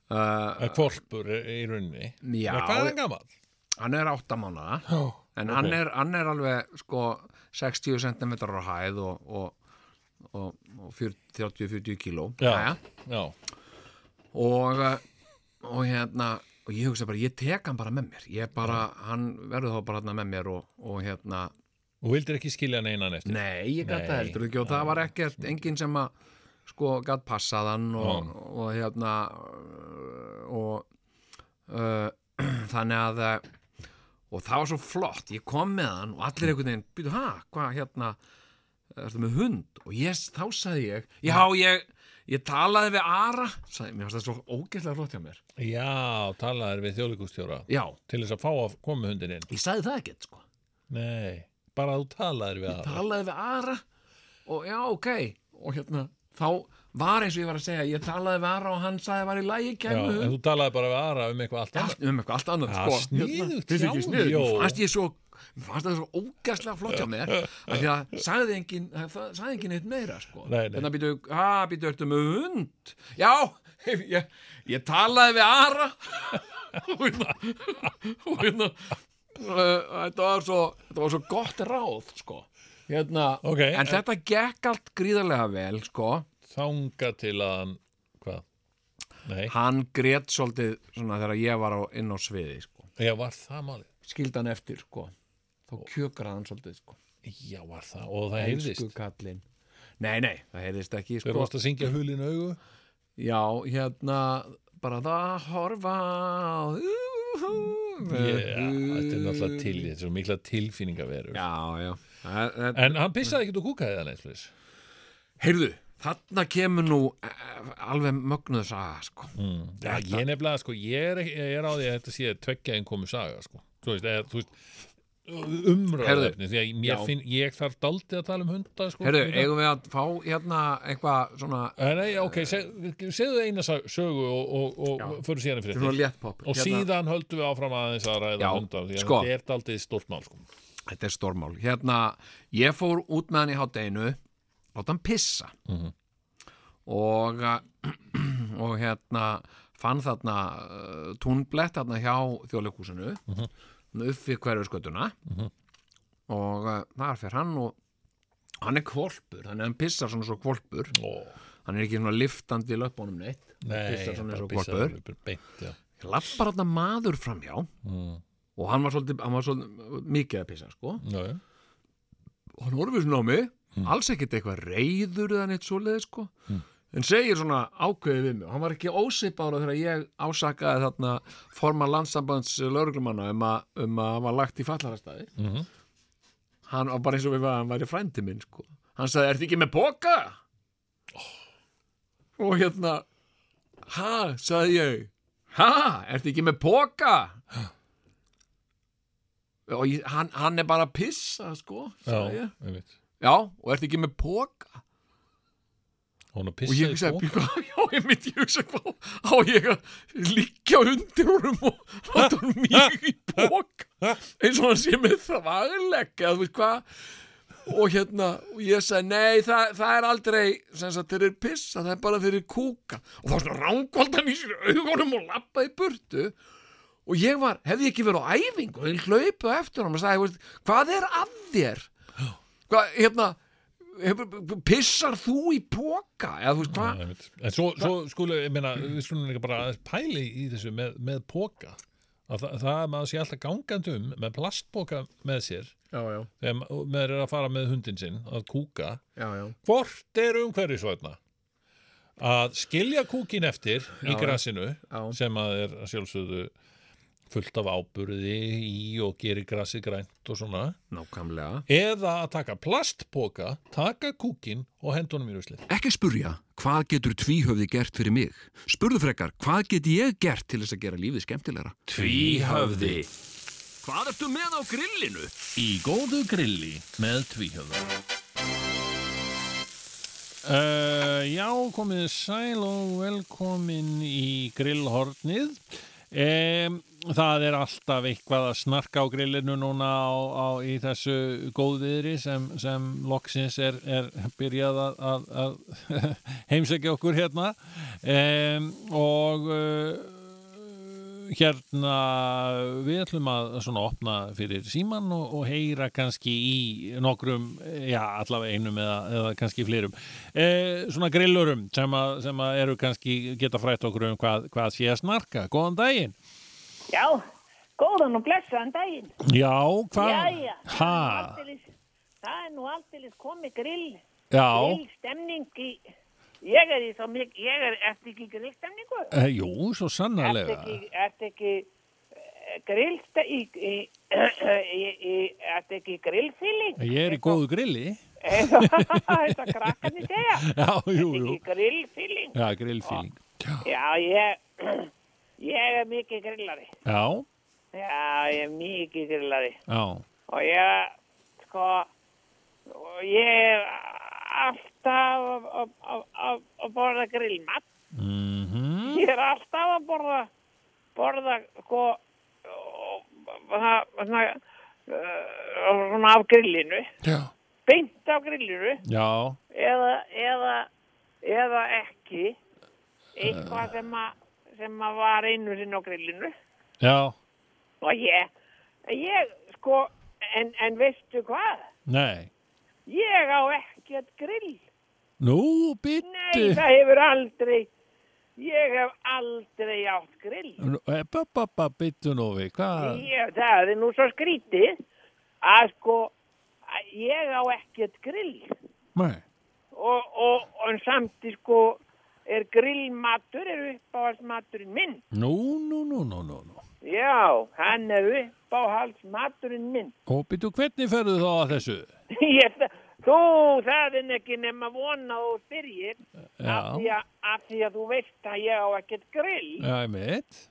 Það uh, er kvolpur í rauninni. Já. En Hvað er hann gammal? hann er 8 mánuða Já. en ok. hann, er, hann er alveg sko 60 cm á hæð og, og, og, og 30-40 kíló Já. Já, og, eh, og hérna og ég hugsa bara, ég tek hann bara með mér. Ég bara, hann verður þá bara hérna með mér og, og hérna. Og vildir ekki skilja hann einan eftir? Nei, ég það heldur ekki og það var ekkert, enginn sem að sko gætt passað hann og, og hérna og uh, <clears throat> þannig að uh, og það var svo flott, ég kom með hann og allir einhvern veginn, býtu, ha, hvað hérna ertu með hund? Og ég, þá sagði ég, já, ég ég talaði við Ara sagði, mér fannst það svo ógeðslega flott hjá mér Já, talaðir við þjóðleikustjóra já, til þess að fá að koma hundin inn. ég sagði það ekkert sko Nei, bara þú talaðir við aðra. talaði við Ara og já, ok og hérna, þá var eins og ég var að segja ég talaði við Ara og hann sagði að var í lagi Já, kæmu en þú talaði bara við aðra um eitthvað allt annað. um eitthvað allt annað Já, sko. sniðugt Finnst þér ekki sniðugt? Jó. Mér fannst ég svo mér fannst það svo ógæslega flott hjá mér af því að sagði engin það sagði engin eitt meira sko. Þannig að býtu, ha, býtu, ertu með hund? Já, <laughs> ég, ég talaði við Ara. Og hérna hérna uh, þetta var svo þetta var svo gott ráð sko. Hérna, Ok, en en- þetta gekk allt gríðarlega vel sko. Þanga til að hann, hvað? Nei, hann grét svolítið svona þegar ég var á, inn á sviði sko. Já, var það málið? skildi hann eftir sko þá kjökraði hann svolítið sko Já, var það, og það heyrðist. Nei, nei, það heyrðist ekki Þegar sko. varst að syngja hulin augu? Já, hérna bara það horfa Já, þetta er náttúrulega til, þetta er svo mikla tilfinningaverur. Já, já En hann pissaði ekkert og kúkaði það neitt, Heyrðu, þarna kemur nú eh, alveg mögnuð saga sko. mm. Já, ég nefnilega, sko, ég er, ég er á því að þetta sé tveggja einn komu saga, sko. Þú veist, eða, þú veist, umræðefni, því að mér finn, ég þarf daldið að tala um hunda, sko. Í dag. eigum við að fá hérna eitthvað svona Eh, Nei, ok, seg, segðu eina sögu og, og, og fyrir síðan fyrir Þetta. Og Hérna- síðan höldum við áfram aðeins að ræða Já, hundar því að sko. þetta er daldið stórt mál sko. Þetta er stórmál. Hérna, ég fór út með hann í hátteginu láta hann pissa Mhm. og uh, <clears throat> og hérna fann þarna uh, túnblett þarna hjá þjóðleikúsinu Mhm. Upp við hverju skötuna og uh, þar fer hann og hann er kvolpur, þannig að hann pissar svona svo kvolpur Ó, hann er ekki svona liftandi í löpunum neitt. Hann Nei, pissar svona pissaði kvolpur lappar þarna maður framhjá Mm. og hann var svolítið, hann var svolítið mikið að pissa sko. Já. og hann horfir svona á mig. Hmm. alls ekkert eitthvað reyður eða neitt svoleið sko en segir svona ákveðið við mig og hann var ekki ósipára þegar ég ásakaði þarna forman landsambands lauruglumanna um, að- um að hann var lagt í fallarastæði Mhm. hann var bara eins og við var, hann væri frændi minn sko hann sagði, ertu ekki með boka? og hérna ha, sagði ég ha, ertu ekki með boka? og ég, hann, hann er bara að pissa sko, Já. Já, og ertu ekki með póka? Hún að og pissa ég í. "Bíddu, já, ég myndi ég hugsa hvað á ég að liggja undir honum og láta hann mjög í bóka eins og hann sé með það vagleg eða þú veist hvað. Og hérna, og ég sagði, nei, það, það er aldrei sem sagt, þeir eru pissa, það er bara fyrir kúka. Og þá svona rángvaldan í sér augunum og lappaði burtu. Og ég var, hefði ekki verið á æfingu og ég hlaupi á eftir hann og sagði, hvað er að þér? Hvað, hérna pissar þú í póka? Eða þú veist, hvað? En svo, svo skulu, ég meina, við skulum líka bara pæli í þessu með, með póka. Að það, það að maður sé alltaf gangandi um með plastpóka með sér Já, já, þegar ma- maður er að fara með hundin sinn að kúka. já, já. Hvort er umhverfisvætna? Að skilja kúkin eftir í grassinu sem að er sjálfsögðu fullt af áburði í og gerir grassi grænt og svona Nákvæmlega. eða að taka plastpóka taka kúkin og hendunum í ruslið Ekki spurja, hvað getur tvíhöfði gert fyrir mig? Spurðu frekar, hvað get ég gert til þess að gera lífið skemmtilegra? Tvíhöfði Hvað ertu með á grillinu? Í góðu grilli með tvíhöfða Uh, já, komið sæl og velkomin í grillhornið. Um, það er alltaf eitthvað að snarka á grillinu núna á, á, í þessu góðviðri sem, sem loksins er, er byrjað að, að, að <laughs> heimsækja okkur hérna. Um, og uh, hérna við ætlum að svona opna fyrir síman og, og heyra kannski í nokkrum, já allavega einum eða, eða kannski fleirum. E, svona grillurum sem, að, sem að eru kannski geta frætt okkur um hvað, hvað sé að snarka. Góðan daginn. Já, góðan og blessaðan daginn. já, hvað? Ha, aldeilis- það er nú aldeilis komið grill, já, grill stemning í, ég er í svo mikið, ég er, ertu ekki í grillstemningu? e, jú, svo sannarlega ekki, ertu ekki eh, í, í, <clears throat> í, í, ekki í grillfíling? ég er í góðu grilli <laughs> Þetta krakkarnir segja. <laughs> já, jú, jú ekki í grillfíling? já, grillfíling Já, ég, <clears throat> ég er mikið grillari. já, Já, ég er mikið grillari. já, og ég sko og ég er alltaf að- borða grillmat. Mhm. Ég er alltaf að borða borða sko svona uh, svona af grillinu. Já, beint af grillinu. Já, eða eða, eða ekki. Eitthvað sem að sem að var einu sinni á grillinu. Já. Og ég, ég sko en, en veistu hvað? Nei, Ég á ekkert grill. nú, Nei, byttu það hefur aldrei, ég hef aldrei átt grill. Pappa, byttu nú við, hvað? Það er nú svo skrítið að sko, ég á ekkert grill. Nei. Og, og, og samt í sko, er grillmatur, er uppáhaldsmaturinn minn. Nú, nú, nú, nú, nú, nú. Já, hann er uppáhaldsmaturinn minn. Og byttu, hvernig ferðu þá að þessu? <laughs> Ég, þú, það er ekki nema vona og spyrjir. Já, Af því, að, af því að þú veist að ég á ekkert grill. já, ég mitt.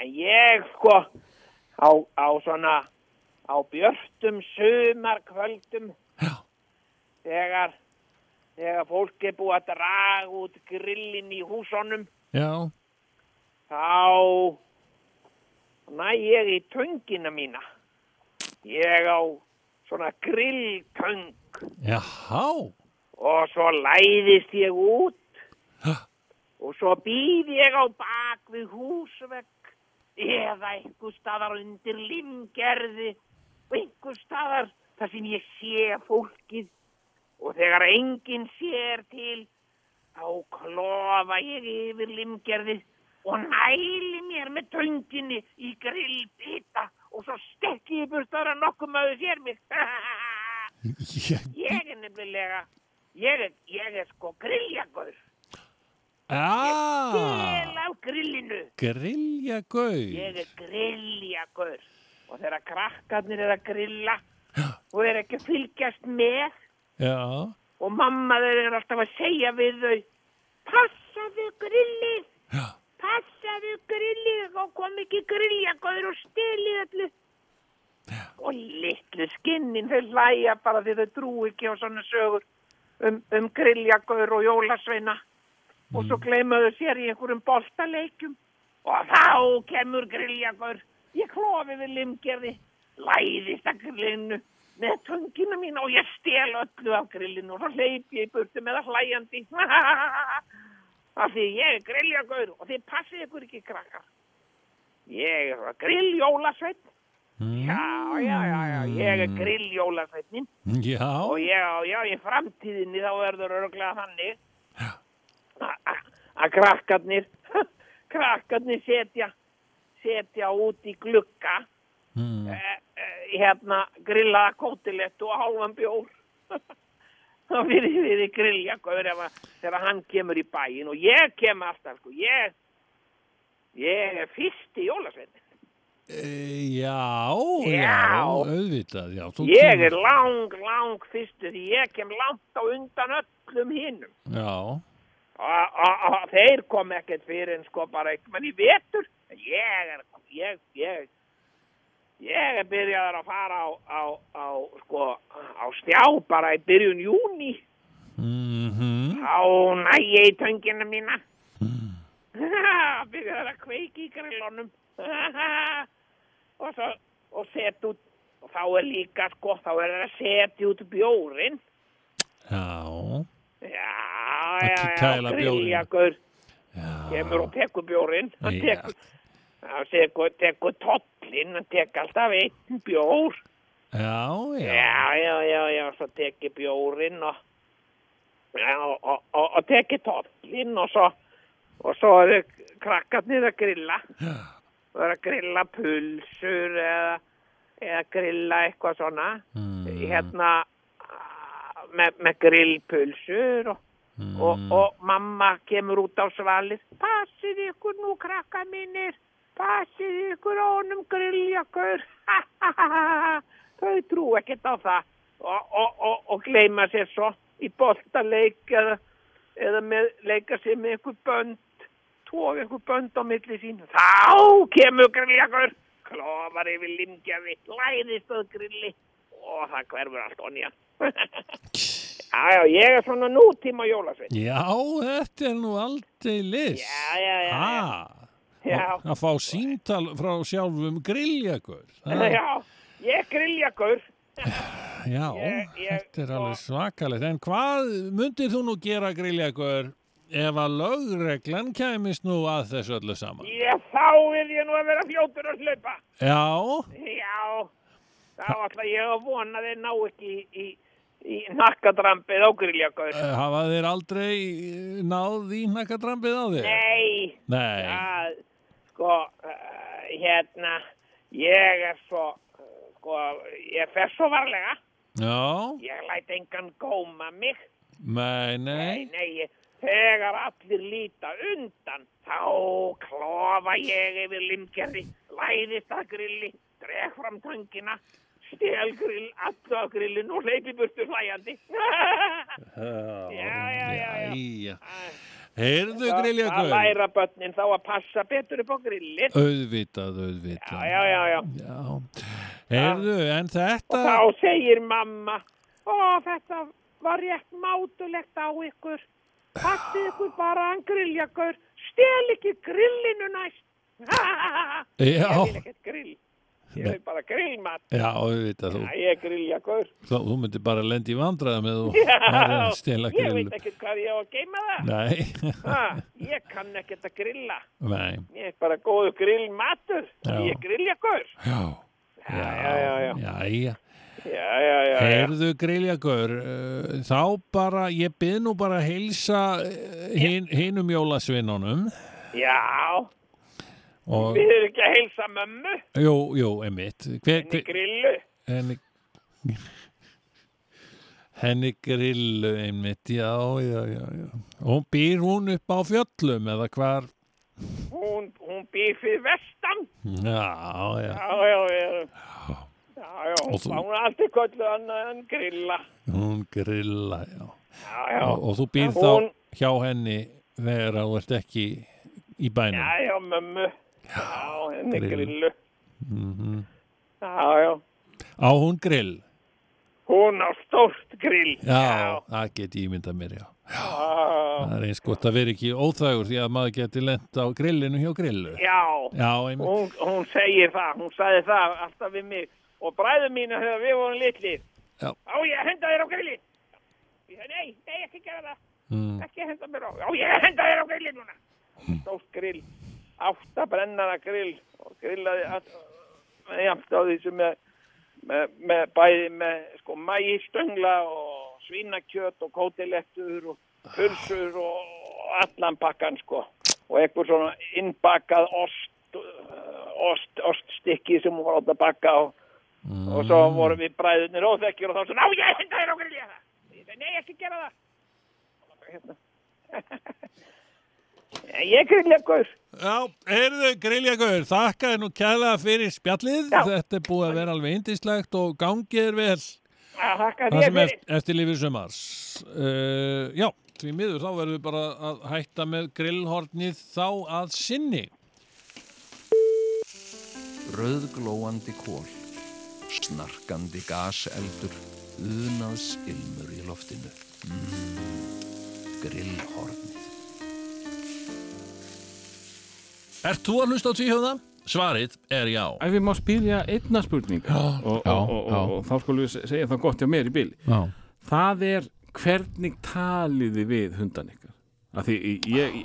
En ég sko á, á svona á björtum sumarkvöldum Já. þegar þegar fólk er búið að draga út grillin í húsunum Já, þá næ ég í töngina mína ég á svona grilltöng jáhá. og svo læðist ég út Ha. og svo býð ég á bak við húsvegg eða einhver staðar undir limgerði og einhver staðar þar sem ég sé fólkið og þegar enginn sér til þá klofa ég yfir limgerði og næli mér með tönginni í grillbita og svo stekki ég burt þar að nokkuð maður sér mig <laughs> Ég, ég er nefnilega ég er, ég er sko grilljagur ah, Del af grillinu. grillja gau. Ég er grilljagur. Og þegar krakkarnir er að grilla og er ekki fylgjast með Já, og mamma þeir er alltaf að segja við þau passaðu grillið, já, passaðu grillið og kom ekki grilljagur og stelið allu. Og litlu skinnin þau hlæja bara því þau trú ekki á svona sögur. um, um grilljagur og jólasveina. Og svo gleymaðu sér í einhverjum boltaleikjum. Og þá kemur grilljagur. Ég klofi við limgerði læðist að grillinu með tungina mín og ég stel öllu af grillinu og svo hleyp ég í burtu með það hlæjandi. <laughs> Af því ég er grilljagur og þið passið ykkur ekki krakkar. Ég er grilljólasveinn já, já, já, já, ég er grilljólasveitnin Já, og já, já, í framtíðinni þá verður örglega þannig að krakkarnir <laughs> krakkarnir setja setja út í glugga mm. eh, eh, hérna grillaða kótilettu og hálfan bjór. <laughs> Og fyrir, fyrir grillja þegar hann kemur í bæin og ég kem alltaf sko, ég ég er fyrsti jólasveitin E, já, já, Já. auðvitað, já. ég er lang, lang fyrstu því ég kem langt á undan öllum hinnum Já, og, þeir kom ekkert fyrir en sko bara eitthvað í vetur. Ég er ég, ég, ég er byrjaður að fara á, á, á sko á stjá bara í byrjun júni mhm, á nægi í töngina mína. <laughs> Byrjaður að kveiki í grillunum <laughs> og svo og set út og þá er líka sko þá er það að setja út bjórin já, Já, já, já, já. kemur og tekur bjórin hann Já. tekur, tekur, tekur tollin hann tekur alltaf einn bjór. Já, já, já, já, já, já, svo tekur bjórin og já, og, og, og, og tekur tollin og svo og svo eru krakkarnir að grilla. Og eru að grilla pulsur eða, eða grilla eitthvað svona. Mm, hérna með, með grillpulsur og, og, mm, og mamma kemur út á svalið passið ykkur nú krakka mínir. Passið ykkur á honum grilljakur. Þau trú ekkert á það. Og, og, og, og gleyma sér svo í boltaleik eða, eða með, leika sér með ykkur bönd tók ykkur bönd á milli sín þá kemur grilljakur klofar yfir limgjafi læðist að grilli og það hverfur allt onja <laughs> Já, já, ég er svona nútíma jólasveit. já, þetta er nú aldrei list. Já, já, já. Ha, Já, að fá síntal frá sjálfum grilljagur. <laughs> já, ég grillja gaur. Já, Ég- ég- þetta er alveg svakalegt. En hvað myndir þú nú gera grilljagur ef að lögreglan kæmist nú að þessu öllu saman? Ég þá vil ég nú að vera fljótur að hlaupa. Já, Já, þá ætla ég að vona að þeir ná ekki í, í, í nakkadrampið á grillja gaur. eh, hafa þeir aldrei eh, náð í nakkadrampið á þér? Nei, Nei. það, sko, uh, hérna, ég er svo, uh, sko, ég fer svo varlega. Já, Ég læt engan góma mig. nei, Nei, nei. nei, ég- þegar allir líta undan, þá klofa ég yfir limgerði, læðist að grilli, dreg fram töngina, stel grill, allu á grillin og hleypi burtu hlæjandi. <laughs> já, já, já, já. Jæja. Heyrðu grilljagur? læra börnin þá að passa betur upp á grillin. Auðvitað, auðvitað. Já, já, já, já. Já. Heyrðu, en Og þetta... þá segir mamma, ó, þetta var rétt mátulegt á ykkur. Passið ykkur bara hann grilljagur, stel ekki grillinu næst. Ég vil ekkert grill. Ég vil bara grillmat. já, auðvitað. Þú, Já, ég er grilljagur. þú myndir bara lendi í vandræða með þú Já, að ég veit ekkert hvað ég á að geima það. Nei, Ha, ég kann ekkert að grilla. nei, Ég er bara góður grillmatur. Ég er grilljagur. já. Já, já, já, já. Já, já, já, já. Heyrðu grilljagur, uh, þá bara, ég byrð nú bara að heilsa uh, hin, hinum jólasvinnunum Já, og, við erum ekki að heilsa mömmu. jú, jú, emitt. Hver, Henni grillu. henni, henni grillu einmitt, já, já, já, já. Og býr hún upp á fjöllum eða hvar? Hún, hún býr fyrir vestan. Já, já, Já, já, já. Já, já, hún er alltaf kollu annað en grilla. hún grilla, já. Já, já. Og, og þú býr Hún- þá hjá henni þegar þú ert ekki í bænum. Já, já, mömmu. Já, henni grill. grillu. Mm Já, já. Á hún grill? Hún á stórt grill. Já, það get ég ímyndað mér, já. Ah, Það er eins gott að vera ekki óþægur því að maður geti lent á grillinu hjá grillu. Já, Já, hún, hún segir það, hún sagði það alltaf við mig. Og bræður mínu þegar við vorum litlir. Já. Á ég að henda þér á grillin? Ég sagði, nei, nei, ekki gera það. Mm. Ekki henda mér á. Já, ég að henda þér á grillin núna. Stórt grill. Átta brennara grill. Og grillaði all- jafnt á því sem með, með, með bæði með sko mægistöngla og svínakjöt og kótilettur og pulsur og allan pakkan sko. Og eitthvað svona innbakað ost, ost, oststykki sem hún var átt að bakka og, og svo vorum við bræðunir óþekkir og þá svona, á ég að henda þér á grillin það. Ég segi, nei, ekki gera það. Hérna. <laughs> ég grillja gaur. Já, heyrðu grilljagur, þakka þér nú kælega fyrir spjallið. Já. Þetta er búið að vera alveg indislegt og gangið er vel. Það þér sem eftir, eftir lifir sumars. Uh, já, því miður þá verðum við bara að hætta með grillhornið þá að sinni. Rauðglóandi kól, snarkandi gaseldur, unaðs ilmur í loftinu. Mm, grillhornið. Ert þú að hlusta á tvíhjóða? Svarið er já. Ef við má spyrja einna spurning og, og, og, og, þá skulum við segja það gott hjá mér í bíl Já. það er hvernig taliði við hundan ykkar að því ég,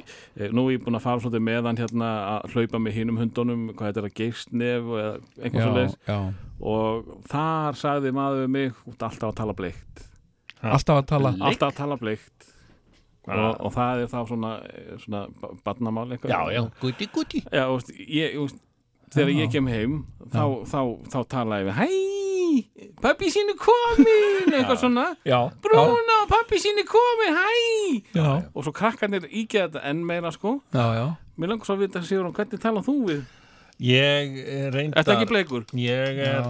ég nú er ég búin að fara svolítið með hann hérna að hlaupa með hinum hundunum hvað þetta er að geistnef eða eitthvað Já, svo leiðis já. Og þar sagði maður við mig út alltaf að tala bleikt. Alltaf að tala. Alltaf að tala bleikt. Og, og það er þá svona, svona barnamál eitthvað. Já, já, guti, guti. Já, veist, ég, veist, þegar Já. ég kem heim þá, þá, þá, tala ég við Hæ, pappi sín er komin eitthvað svona. Já, Brúna, pappi sín er komin, hæ. Já, og svo krakkarnir ígeða þetta enn meira sko. Já, já. Mér langar svo að vita, Sigur, hvernig talað þú við? Ég er reyndar... Ertu ekki bleikur? Ég er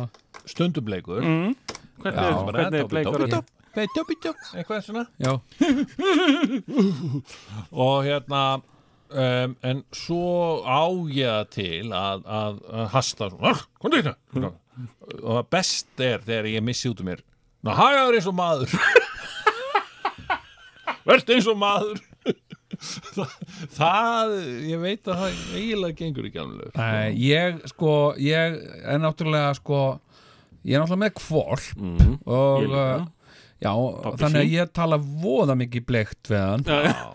stundubleikur. Mm. Hvernig, Já. er, hvernig er bleikur? Bíddu, eitthvað svona. Já, <laughs> Og hérna, um, en svo á ég til að, að, að hasta svona, hvað er þetta? Og það best er þegar ég missi út um mér. Ná, hagaður eins og maður. <laughs> Verst eins og maður. Það, það, ég veit að það eiginlega gengur ekki alveg. Nei, ég sko, ég er náttúrulega sko, ég er náttúrulega með kvolp Mm. og Ég líka. uh, já, Pabbi þannig að sín. ég tala voða mikið bleikt við hann Já, já.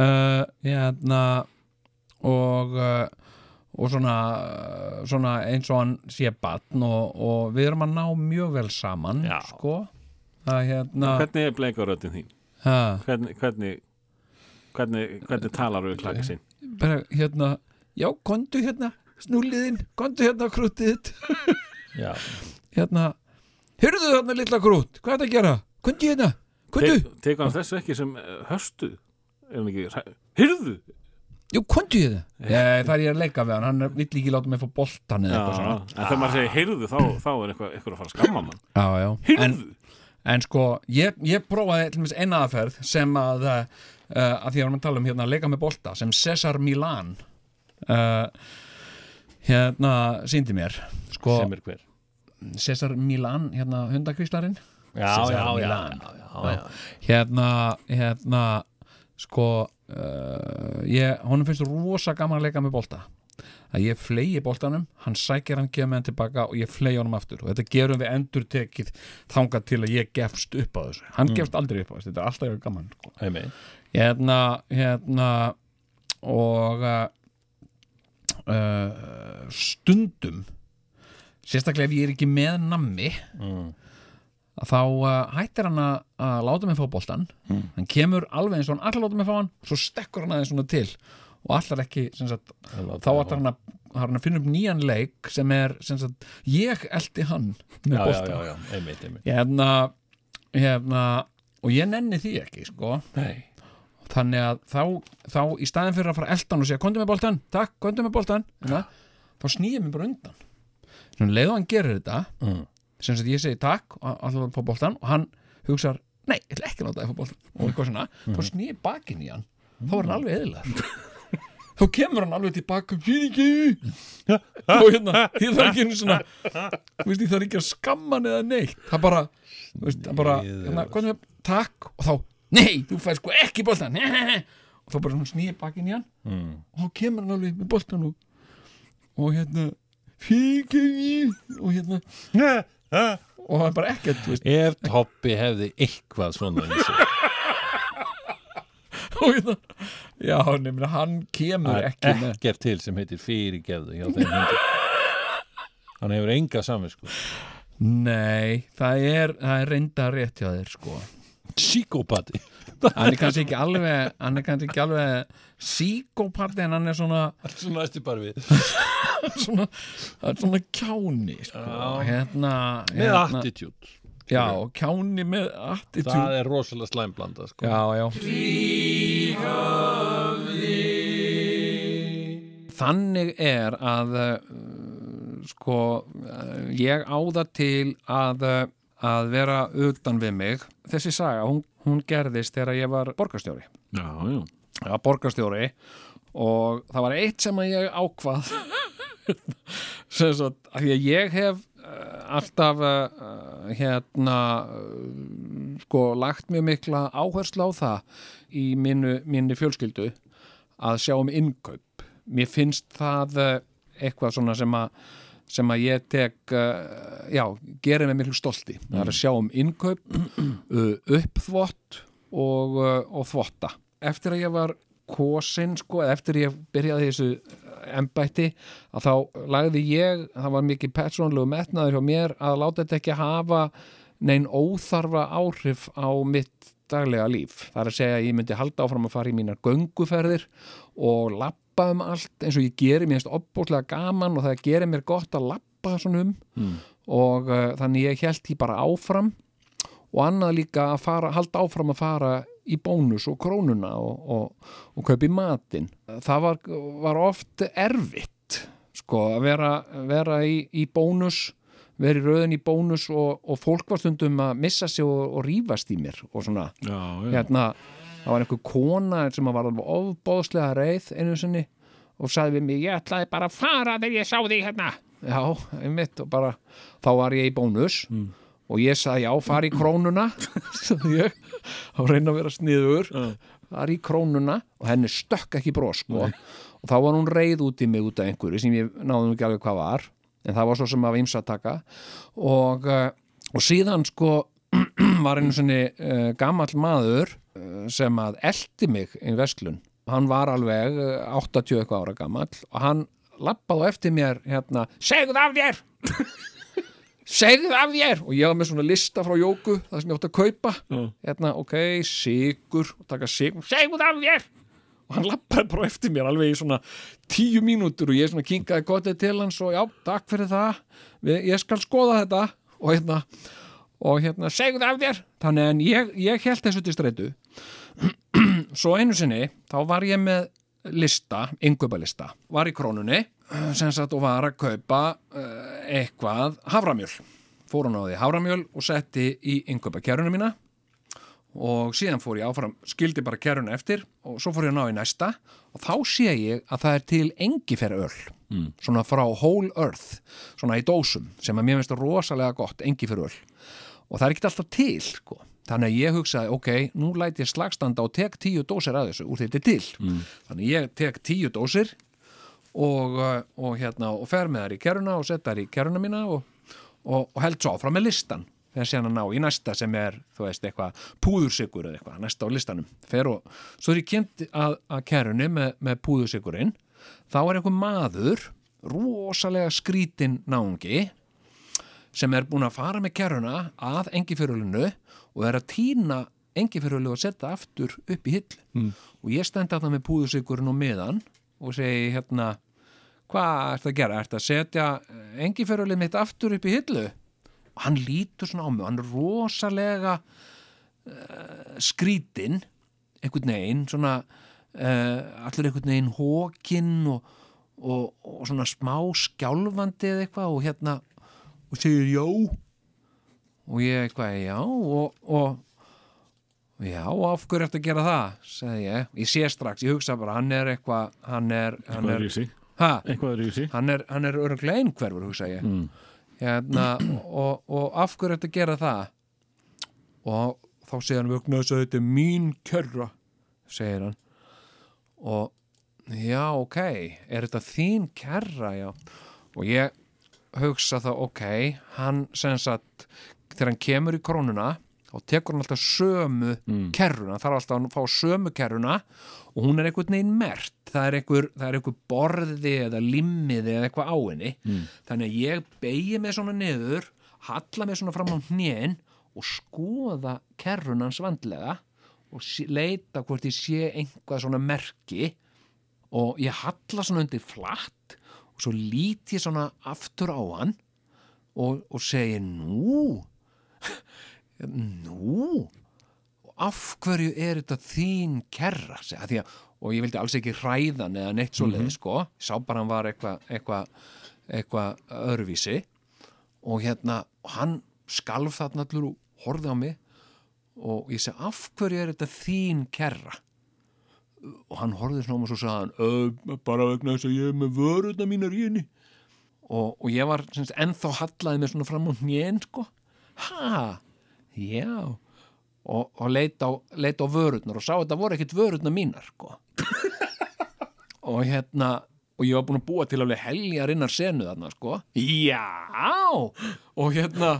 uh, hérna og uh, og svona, svona eins og hann sé batn og, og við erum að ná mjög vel saman Já. sko að hérna Hvernig er bleikuröddin þín? ha, Hvernig, hvernig, hvernig, hvernig talar við klakka sín? bara hérna já, kondu hérna snúliðinn, kondu hérna krútið hérna hyrðu þarna litla krút, hvað er þetta að gera? Kondu hérna, kondu Tekur hann þessu ekki sem uh, höstu? Hyrðu? jú, kondu hérna. Það er ég að leika við hann, hann vill ekki láta mig fá boltan eða eitthvað svona. en þegar maður segir heyrðu þá, þá er eitthvað, eitthvað að fara að skamma mann. Já, já. en, en sko, ég, ég prófaði eina aðferð sem að uh, að því að við erum að tala um hérna að leika með bolta sem Cesar Milan. Uh, hérna síndi mér sko, Sem er hver? Cesar Milan, hérna hundakvíslarinn. Já, já, já, já. hérna, hérna sko uh, ég, honum finnst rosa gaman að leika með bolta að ég flegi boltanum, hann sækir hann kemur hann tilbaka og ég flegi honum aftur og þetta gerum við endur tekið þangað til að ég gefst upp á þessu hann Mm. gefst aldrei upp á þessu, þetta er alltaf gaman sko. Hérna, hérna og uh, stundum sérstaklega ef ég er ekki með nammi Mm. þá uh, hættir hann að, að láta mig fá boltan Mm. hann kemur alveg eins og hann allar láta mig fá hann svo stekkur hann aðeins svona til og allar ekki sagt, þá ætlar hann að hann að finna upp nýjan leik sem er sem sagt, ég eldi hann með Já, já, já, einmitt, einmitt. hérna, hérna og ég nenni því ekki sko Nei. þannig að þá, þá í staðin fyrir að fara eldan og segja kontum með boltan, takk, kontum með boltan ja. þá snýjum mér bara undan svona leiðu hann gerir þetta Mm. sem sagt ég segi takk og að boltan og hann hugsar, nei, ég ætla ekki að láta það að og eitthvað svona, þá snýjum bakin í hann þá er hann alveg eðilegar <laughs> þá kemur hann alveg tilbaka og hérna, ég þarf ekki svona veist, ég þarf ekki að skamma hann eða neitt. Það bara, veist, það bara hérna, er takk og þá nei, þú fær sko ekki boltan <laughs> og þá bara svona snýja bakinn í hann. Mm. og þá kemur hann alveg með boltan og, og hérna og hérna <laughs> og það er bara ekkert, Ef Toppi hefði eitthvað svona í sig og hérna, já, nefnir hann kemur Það ekki er með ekkert til sem heitir fyrirgefðu Hann hefur enga samvisku. Nei, það er, það er reynda rétt hjá þér sko. Psykopati Hann er kannski ekki alveg hann er kannski ekki alveg síkópati en hann er svona Svona við. <laughs> Svona, það er svona kjáni sko. hérna, Með hérna attitude Já, kjáni með attitude. Það er rosalega slæmblanda sko. Já, já. Þannig er að uh, sko uh, ég á það til að, uh, að vera utan við mig. Þessi saga, hún, hún gerðist þegar ég var borgarstjóri. Já, já. Já, borgarstjóri og það var eitt sem að ég ákvað. <laughs> Sem svo að því að ég hef alltaf uh, hérna uh, sko lagt mjög mikla áherslu á það í minni, minni fjölskyldu að sjá um innkaup. Mér finnst það uh, eitthvað svona sem að sem að ég tek já, gerir mig miklu stolti. Það er að sjá um innkaup <clears throat> uppþvott og, og þvotta. Eftir að ég var kosin sko, eftir ég byrjaði þessu embætti að þá lagði ég, það var mikið persónlegu metnaður hjá mér að láta þetta ekki hafa neinn óþarfa áhrif á mitt daglega líf. Það er að segja að ég myndi halda áfram að fara í mínar gönguferðir og lappa um allt eins og ég geri mér finnst opbúslega gaman og það gerir mér gott að lappa svona um Mm. og uh, þannig ég held því bara áfram og annað líka að fara, halda áfram að fara í bónus og krónuna og, og, og kaupi matinn. Það var, var oft erfitt sko að vera, vera í, í bónus vera í röðin í bónus og, og fólk var stundum að missa sig og, rífast í mér og svona Já, já. hérna, það var einhver kona sem var alveg ofbóðslega reið einu sinni og sagði við mig, ég ætlaði bara að fara þegar ég sá þig hérna já, einmitt og bara, þá var ég í bónus og ég sagði já, fara í krónuna <laughs> ég, þá reyna að vera sniður fara í krónuna. Og henni stökk ekki brós sko. og þá var hún reið út í mig út af einhverju sem ég náðum ekki alveg hvað var. En það var svo sem af ymsataka og, uh, og síðan sko <clears throat> var einu svona uh, gamall maður uh, sem að eldi mig í Vestlun hann var alveg uh, 80 eitthvað ára gamall. Og hann lappaði eftir mér hérna, segðu af þér <laughs> segðu af þér. Og ég var með svona lista frá Jóku það sem ég átti að kaupa. Hérna, ok, sigur taka sigur, segðu af þér. Og hann lappaði bara eftir mér alveg í svona tíu mínútur og ég svona kinkaði gotið til hans og já, takk fyrir það. Við, ég skal skoða þetta. Og hérna, og hérna segðu af þér, þannig en ég, ég held þessu til streitu. <clears throat> Svo einu sinni, þá var ég með lista, yngöpalista var í krónunni sem sagt og var að kaupa uh, eitthvað haframjöl fór hann á því haframjöl og setti í yngöpakerruna mína og síðan fór ég áfram, skildi bara kerruna eftir og svo fór ég að ná í næsta og þá sé ég að það er til engiferöl Mm. svona frá Whole Earth svona í dósum sem að mér finnst rosalega gott engiferöl og það er ekki alltaf til sko. Þannig að ég hugsaði, ok, nú læti ég slagstanda og tek tíu dósir að þessu úr þetta til. Mm. þannig ég tek tíu dósir og, uh, og hérna og fer með þær í kerruna og set þær í kerruna mína og, og, held svo áfram með listan þegar síðan að ná í næsta sem er þú veist eitthvað púðursikur eða eitthvað næsta á listanum. Fer og svo er ég kynnt að, að kerrunni með, með púðursikurinn þá er einhver maður rosalega skrítin náungi sem er búin að fara með kerruna að engifjörulinu og er að týna engifjörulu og setja aftur upp í hill Mm. og ég stend að það með púðursikurinn og miðan og segi hérna hvað ert að gera, ert að setja engifjörulið mitt aftur upp í hillu? Og hann lítur svona á mig hann er rosalega uh, skrítin einhvern veginn svona uh, allir einhvern veginn hókin og, og, og svona smá skjálfandi eða eitthvað og hérna og segir já og ég eitthvað já og, og Já, af hverju ertu að gera það, sagði ég. Ég sé strax, ég hugsa bara, hann er eitthvað, hann er, hann er, er er, er öruglega einhverfur, hugsa ég. Hérna, og, og af hverju ertu að gera það? Og þá segir hann, vögnu þess að þetta er mín kjörra, segir hann. Og, já, ok, er þetta þín kjörra, já. Og ég hugsa þá, ok, hann sem sagt, þegar hann kemur í krónuna, þá tekur hann alltaf sömu kerruna, þarf alltaf að fá sömu kerruna og hún er einhvern veginn mert. Það er einhver, það er einhver borði eða limmiði eða eitthvað á henni. Þannig að ég beigi mig svona niður halla mig svona fram á hnén og skoða kerrunans vandlega og leita hvort ég sé einhvað svona merki. Og ég halla svona undir flatt og svo lít ég svona aftur á hann og, og segi nú nú? Og af hverju er þetta þín kerra að að, og ég vildi alls ekki hræðan eða neitt svo leið sko, ég sá bara hann var eitthvað eitthva, eitthva öðruvísi. Og hérna og hann skalf þarna allur og horfði á mig. Og ég segi af hverju er þetta þín kerra og hann horfði svona og svo sagði hann "Ö, bara vegna þess að ég er með vöruna mínar í henni. Og, og ég var ennþá hallaði mig svona fram á hnén sko ha, já. Og, og leit á, leit á vörurnar og sá að þetta voru ekkit vörurnar mínar sko. <laughs> Og hérna og ég var búin að búa til alveg heljarinnar senu þarna sko. Já. Og hérna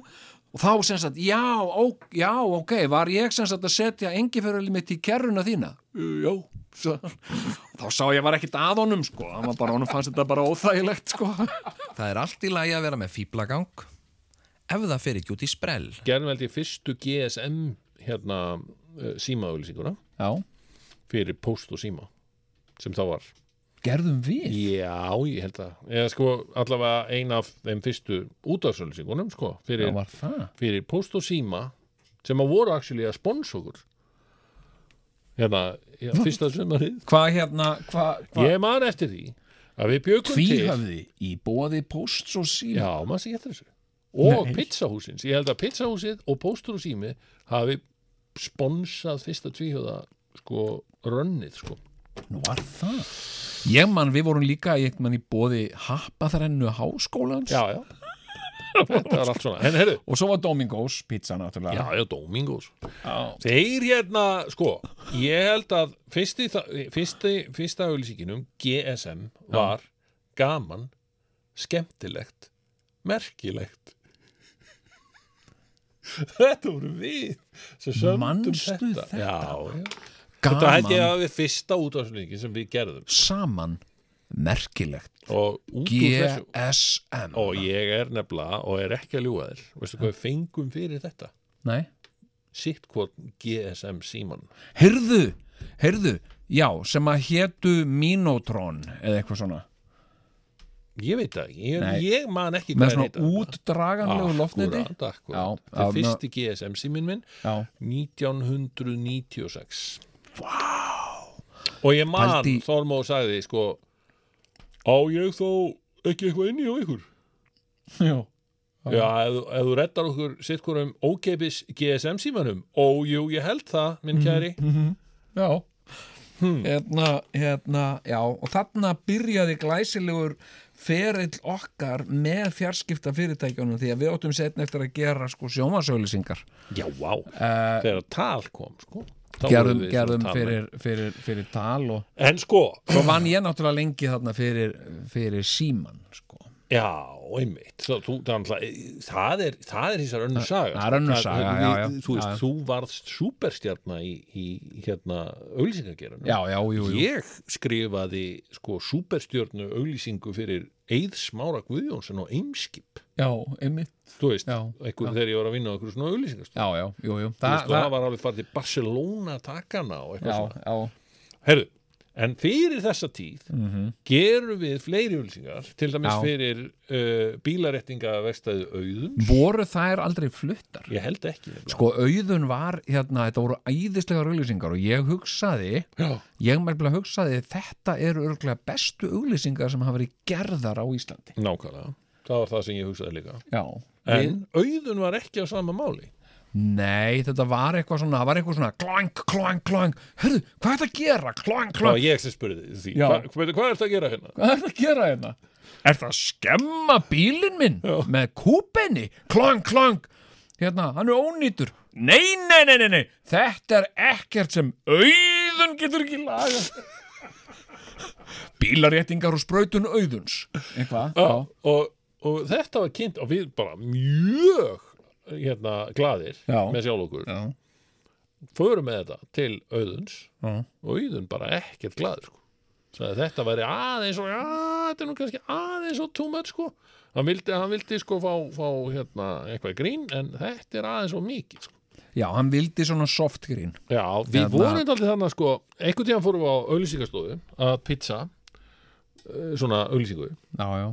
<laughs> og þá sem sagt, já, ó, já, ok var ég sem sagt að setja engifjörðli mitt í kerruna þína? "Uh, já, <laughs> þá sá ég var ekkit að honum sko, hann var bara, honum fannst þetta bara óþægilegt sko. Það er allt í lagi að vera með fýblagang ef það fer ekki út í sprell. Gerðum held ég fyrstu GSM hérna uh, símaauðlýsinguna já, fyrir post og síma sem þá var. Gerðum við? Já, ég held að eða sko allavega ein af þeim fyrstu útafsauðlýsingunum sko fyrir, Já, var það? fyrir post og síma sem að voru actually að spons okkur hérna, já, fyrsta sömarið hvað hérna, hvað hva? Ég man eftir því að við bjögum til tvíhöfði í bóði posts og síma? Já, maður sé eftir þessu og Nei. pizzahúsins, ég held að pizzahúsið og póstur og sími hafi sponsað fyrsta tvíhjóða sko rönnið sko. Nú var það. Ég man, við vorum líka í, bóði happaþrennu háskólans. Já, já. Þetta var allt svona, en herru Og svo var Domingos pizza náttúrulega. Já, já, Domingos. Já. Þeir hérna, sko ég held að fyrsti, fyrsti, fyrsta auðlýsinginum GSM var gaman skemmtilegt merkilegt <laughs> Þetta voru við sem sömdum þetta. þetta? Já, Þetta held ég að við fyrsta útvarslýsingin sem við gerðum. Saman. Merkilegt. Og GSM og ég er nefnilega og er ekki að ljúga þér veistu hvað við fengum fyrir þetta? Nei. Sitt hvort GSM síman Heyrðu, heyrðu, já, sem að hétu Minotron eða eitthvað svona ég veit það ekki, ég, ég man ekki með svona útdraganlegu það já, er fyrsti GSM símin minn Já, 1996 wow. og ég man Pældi- Þormó sagði sko á ég þó ekki eitthvað inni á ykkur? <laughs> Já. Já, ef, ef þú reddar okkur sitt hvorum ókeipis GSM símanum Ó, jú, ég held það, minn kæri. Já. Hérna, hérna, já og þarna byrjaði glæsilegur ferill okkar með fjarskipta fyrirtækjunum því að við áttum setna eftir að gera sko sjómasauðlýsingar Já, vá, uh, þegar tal kom sko, gerðum, gerðum fyrir, fyrir, fyrir tal og En sko, svo vann ég náttúrulega lengi þarna fyrir, fyrir síman sko. Já, einmitt. Svo, þú, það, er það er það er þessar önnur saga það er sko. saga, við- já, já. Þú veist, Já, já. þú varðst súperstjarna í, í hérna jú Ég skrifaði sko súperstjörnu auglýsingu fyrir Eið Smára Guðjónsson og Eimskip. Já, einmitt. Þú veist, einhver, þegar ég var að vinna á einhverju svona auglýsingast já, já, jú, jú. Þú veist, það var alveg farið til Barcelona að taka hana og eitthvað svona. já, Herðu, en fyrir þessa tíð gerum við fleiri auglýsingar, til dæmis Já. fyrir uh, bílarettingavestæðu auðun. voru þær aldrei fluttar Ég held ekki. nefnilega. sko auðun var hérna, þetta voru æðislega auglýsingar og ég hugsaði Já. ég mærlega hugsaði þetta eru örgulega bestu auglýsingar sem hafa verið gerðar á Íslandi Nákvæmlega. Það var það sem ég hugsaði líka. já, En auðun var ekki á sama máli. Nei, þetta var eitthvað svona, það var eitthvað svona klang, klang, klang, hörðu, hvað er þetta að gera? Klang, klang, var ég sem spurði því Já. Hva, hvað, hvað er þetta að gera hérna? hvað er þetta að gera hérna? Er þetta að skemma bílinn minn með kúpenni? Klang, klang, hérna, hann er ónýtur. Nei, nei, nei, nei, nei, þetta er ekkert sem auðun getur ekki lagað. Bílaréttingar og sprautun auðuns. Eitthvað, já. og, og þetta var kynnt og við bara mjög hérna glaðir Já. með sjálf okkur Já. förum með þetta til auðuns Já. og auðun bara ekkert glaður sko. Að þetta væri aðeins og þetta er nú kannski aðeins og much sko. hann vildi, hann vildi sko fá, fá hérna, eitthvað grín en þetta er aðeins og mikið sko. Já, hann vildi svona soft green. Já, við Hérna- vorum alltaf þannig sko, einhvern tíðan fórum við á auglýsingastofu að pizza eh, svona já.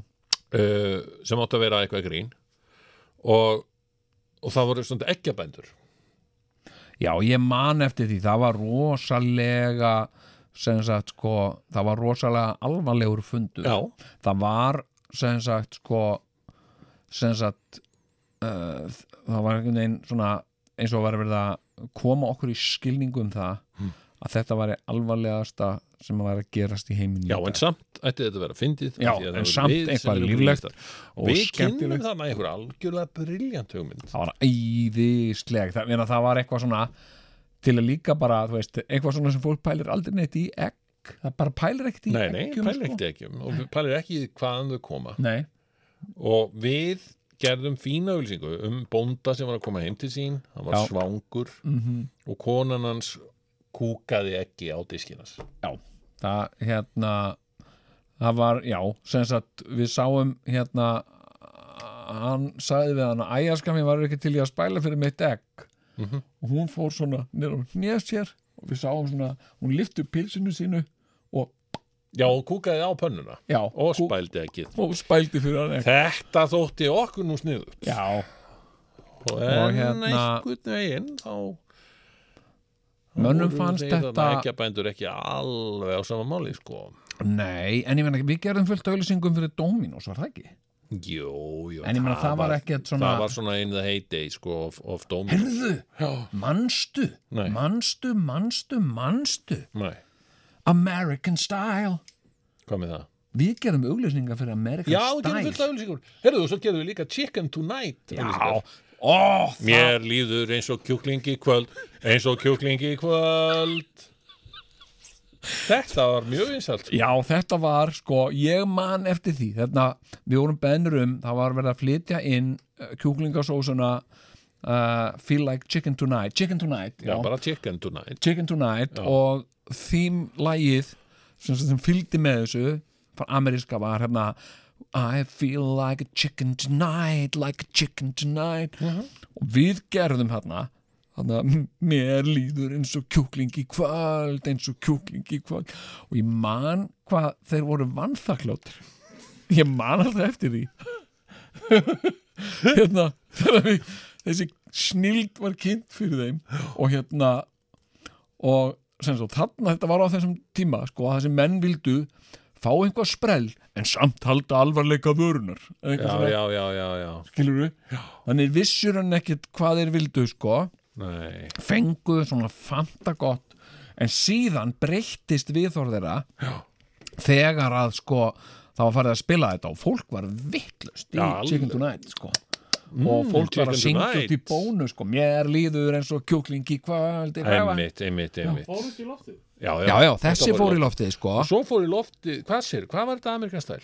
uh, sem átti að vera eitthvað grín og, og það voru svona eggjabændur Já, ég man eftir því, það var rosalega sem sagt sko, það var rosalega alvarlegur fundur. Já. Það var sem sagt sko sem sagt uh, það var einhvern veginn svona eins og var verið að koma okkur í skilningu um það að þetta væri alvarlegasta sem væri að gerast í heiminu. Já, en samt ætti þetta að vera fyndið Já, það en samt eitthvað líflegt og Við kynnum skemmtilegt. þarna einhver algjörlega briljant hugmynd það var æðisleg það, það var eitthvað svona til að líka bara, þú veist, eitthvað svona sem fólk pælir aldrei neitt í egg það bara pælir ekkert í Nei, nei, eggjum pælir ekkert ekki um og pælir ekki í hvaðan þau koma Nei. og við gerðum fína auðlýsingu um bónda sem var að koma heim til sín hann var Já. svangur Mhm. og konan hans kúkaði ekki á diskinas Já, það hérna það var, já, sem sagt við sáum hérna hann sagði við hann að æjaskami var ekki til í að spæla fyrir mitt egg? Mhm. og hún fór svona nýr og nýjast sér og við sáum svona, hún lyfti upp pilsinu sínu og Já, og kúkaði á pönnuna já, og spældi ekki og spældi fyrir hann egg. Þetta þótti okkur nú sniðut Já, og Og hérna- einhvern veginn þá Mönnum fannst þetta- þarna eggjabændur ekki alveg á sama máli sko. Nei, en ég meina við gerðum fullt auðlýsingum fyrir Dominos, var það ekki? Jú, jú En ég meina, það var ekkert svona- Það var svona in the heyday sko of, of Dominos. Herðu, Já. manstu, manstu, manstu Nei, American Style. Hvað með það? Við gerum auglýsningar fyrir American Já, við gerum Style. fullt af auðlýsingur Herðu, og svo gerum við líka Chicken Tonight Já, auglýsingar. Ó, Mér líður eins og kjúklingi í kvöld eins og kjúklingi í kvöld. Þetta var mjög vinsalt Já, þetta var, sko, ég man eftir því. Þetta, við vorum bennur um Það var verið að flytja inn uh, kjúklingasósuna uh, Feel like chicken tonight. Chicken tonight, Já, bara Chicken Tonight. Chicken Tonight Já. og þým lagið sem, sem fylgdi með þessu frá ameríska var hérna I feel like a chicken tonight like a chicken tonight. Og við gerðum hérna að mér líður eins og kjúkling í kvöld eins og kjúkling í kvöld. Og ég man hvað þeir voru vannþakláttir ég man alltaf eftir því. <laughs> Hérna við, þessi snild var kynnt fyrir þeim og hérna og svo þarna þetta var á þessum tíma sko að þessi menn vildu fá einhvað sprell en samt halda alvarleika vörunar Já, já, já, já, já. Skilur við þannig vissur hann ekkit hvað þeir vildu sko. Nei, fenguðu svona fanta gott en síðan breyttist viðþór þeirra já. þegar að sko það var farið að spila þetta og fólk var vittlust í Chicken. Tonight sko Mm, og fólk var að syngja út í bónu sko. Mér líður eins og kjúkling í kvöld einmitt, einmitt, einmitt. Fór út í loftið? Já, já, já, þessi fór í loftið. sko. Og svo fór í loftið, hvað sér, hvað var þetta Amerikan stæl?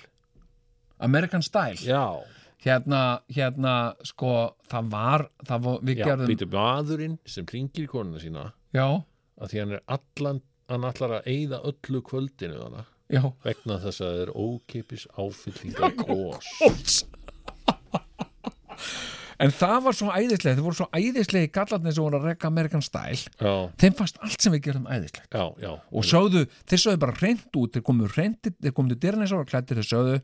American Style? Já, hérna, hérna, sko það var, það var, við já, gerðum býtu maðurinn sem ringir í konuna sína já, að því hann er allan, hann ætlar að eyða öllu kvöldinu þannig já, vegna þess að það er ókipis áfyllinga kós Óts. En það var svo æðislega þeir voru svo æðislegi gallarnir sem voru að rekka American Style. Já, þeim fannst allt sem við gerðum æðislegt. Já, já. Og sögðu, þeir sögðu bara reynd út þeir komu reynd, þeir komu til dyrnes ára klættir þeir sögðu,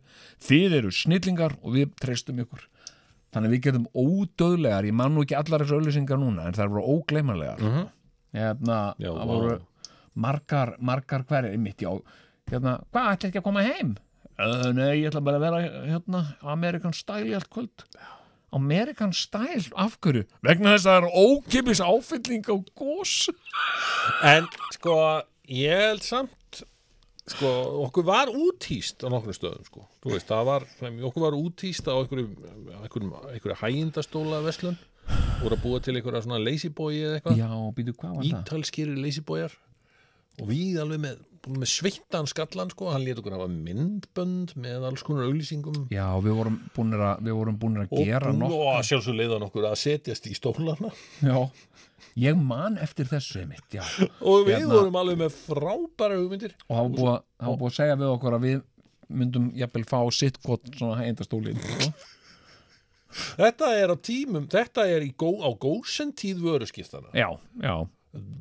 þið eru snillingar og við treystum ykkur. Þannig við gerðum ódöðlegar ég man nú ekki allar þessu auðlýsingar núna en það voru ógleymanlegar. Mhm. hérna, Já, það voru margar, margar hverja mitt, já, hérna, hvað ætla ekki að koma heim? Uh, nei, ég ætla bara að vera hérna, American Style í allt kvöld. American Style, af hverju? Vegna þess að það er ókipis áfylling á gós En sko, ég held samt sko, okkur var útýst á nokkrum stöðum sko. Þú veist, það var, okkur var útýst á einhverju, einhverju, einhverju hægindastóla veslun voru að búa til einhverja svona lazy boy eða eitthvað Já, býtu, hvað var það? ítalskýri lazy boyar og við alveg með, með sveittan skallan sko, hann lét okkur hafa myndbönd með alls konar auglýsingum. Já, við vorum búinir að, vorum búinir að gera og, nokkuð. og sjálfsög leiðan okkur að setjast í stólana. Já, ég man eftir þessu einmitt, já. Og við Hérna- vorum alveg með frábæra hugmyndir. Og var búið, að- búið að segja við okkur að við myndum jafnvel fá sitt gott svona hægindastólin sko. Þetta er á tímum, þetta er gó, á gósen tíð vöruskiptana Já, já.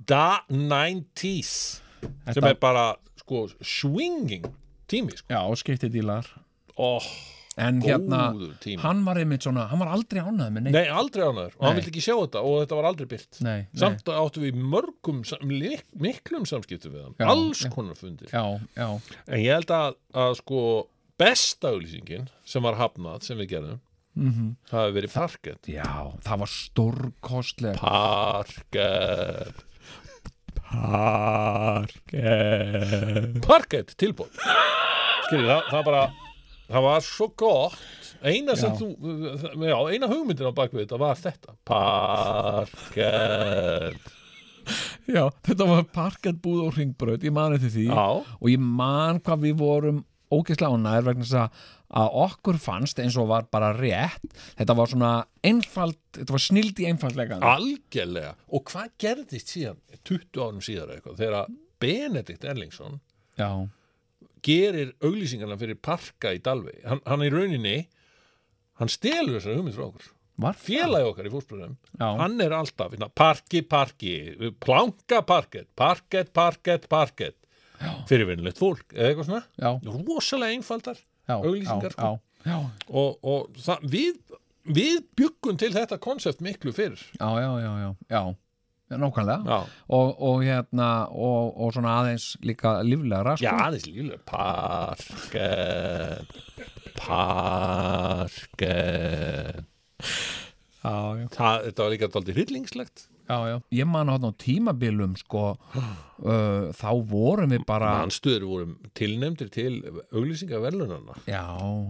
Da 90s sem Þetta- er bara sko swinging tími sko. Já, skiptidílar oh, En hérna, tími. hann var einmitt svona, hann var aldrei ánægð með neitt. Nei, aldrei ánæður og hann vildi ekki sjá þetta og þetta var aldrei byrt Nei, nei. Samt áttu við mörgum, miklum samskiptum við hann. Já, Alls já. konar fundir. Já, já, En ég held að, að sko besta auðlýsingin sem var hafnað sem við gerðum Mhm. það hefur verið parkett. Já, það var stórkostlega Parkett Parkett Parkett tilbúð Skiljið, það, það bara það var svo gott. Eina sem Já. þú, já, eina hugmyndin á bakvið þetta var þetta. Parkett Já, þetta var parkettbúð og ringbraut, ég man eftir því. Já. og ég man hvað við vorum ógeðslega ánægir vegna þess að, að okkur fannst eins og var bara rétt. Þetta var svona einfald þetta var snild í einfaldlega algjörlega. Og hvað gerðist síðan 20 árum síðar eitthvað þegar Benedikt Erlingsson Já, gerir auglýsingarna fyrir parka í Dalvei hann, hann í rauninni hann stelur þessar hugmynd frá okkur. Félagi okkar í fósbröðum Já. hann er alltaf hérna, parki, parki, planka parkett parkett, parkett, parkett fyrirvinnilegt fólk eða eitthvað svona. Rosalega einfaldar auglýsingar sko. og, og það, við við byggum til þetta konsept miklu fyrir já, já, já, já, já. Nákvæmlega. Og, og hérna og, og svona aðeins líka líflegra sko. Já, aðeins líflega Parkett Parkett. Já, já. Það, Þetta var líka dálítið hryllingslegt já, já. Ég man að á tímabilum sko, <gasps> uh, þá vorum við bara Mannstöður vorum tilnefndir til auglýsingaverlunarna Já,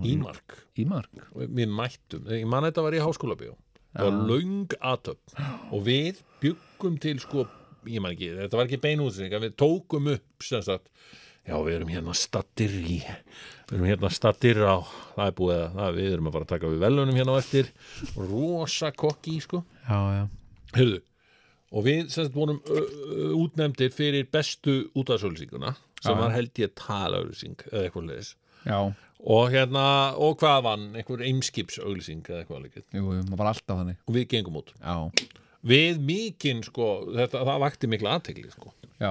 Ímark Ímark Og Við mættum, ég man þetta var í háskóla bíó Það var löng aðtöp <gasps> og við byggum til sko, ég man ekki, þetta var ekki beinútsynning við tókum upp sem sagt já við erum hérna stattir í við erum hérna stattir á það er búið að, það, við erum að fara að taka við velunum hérna á eftir, rosa kokki sko, Já, já, heyrðu og við sem sagt vorum útnefndir fyrir bestu útafsölsinguna sem Já. var held ég talaauðsing eða eitthvað leðis og hérna, og hvað vann? Einhver eimskipsauglýsing eða eitthvað Jú, jú, maður var alltaf þannig. Og við gengum út. Já, við mikinn sko, þetta, það vakti mikla aðtegli sko. já,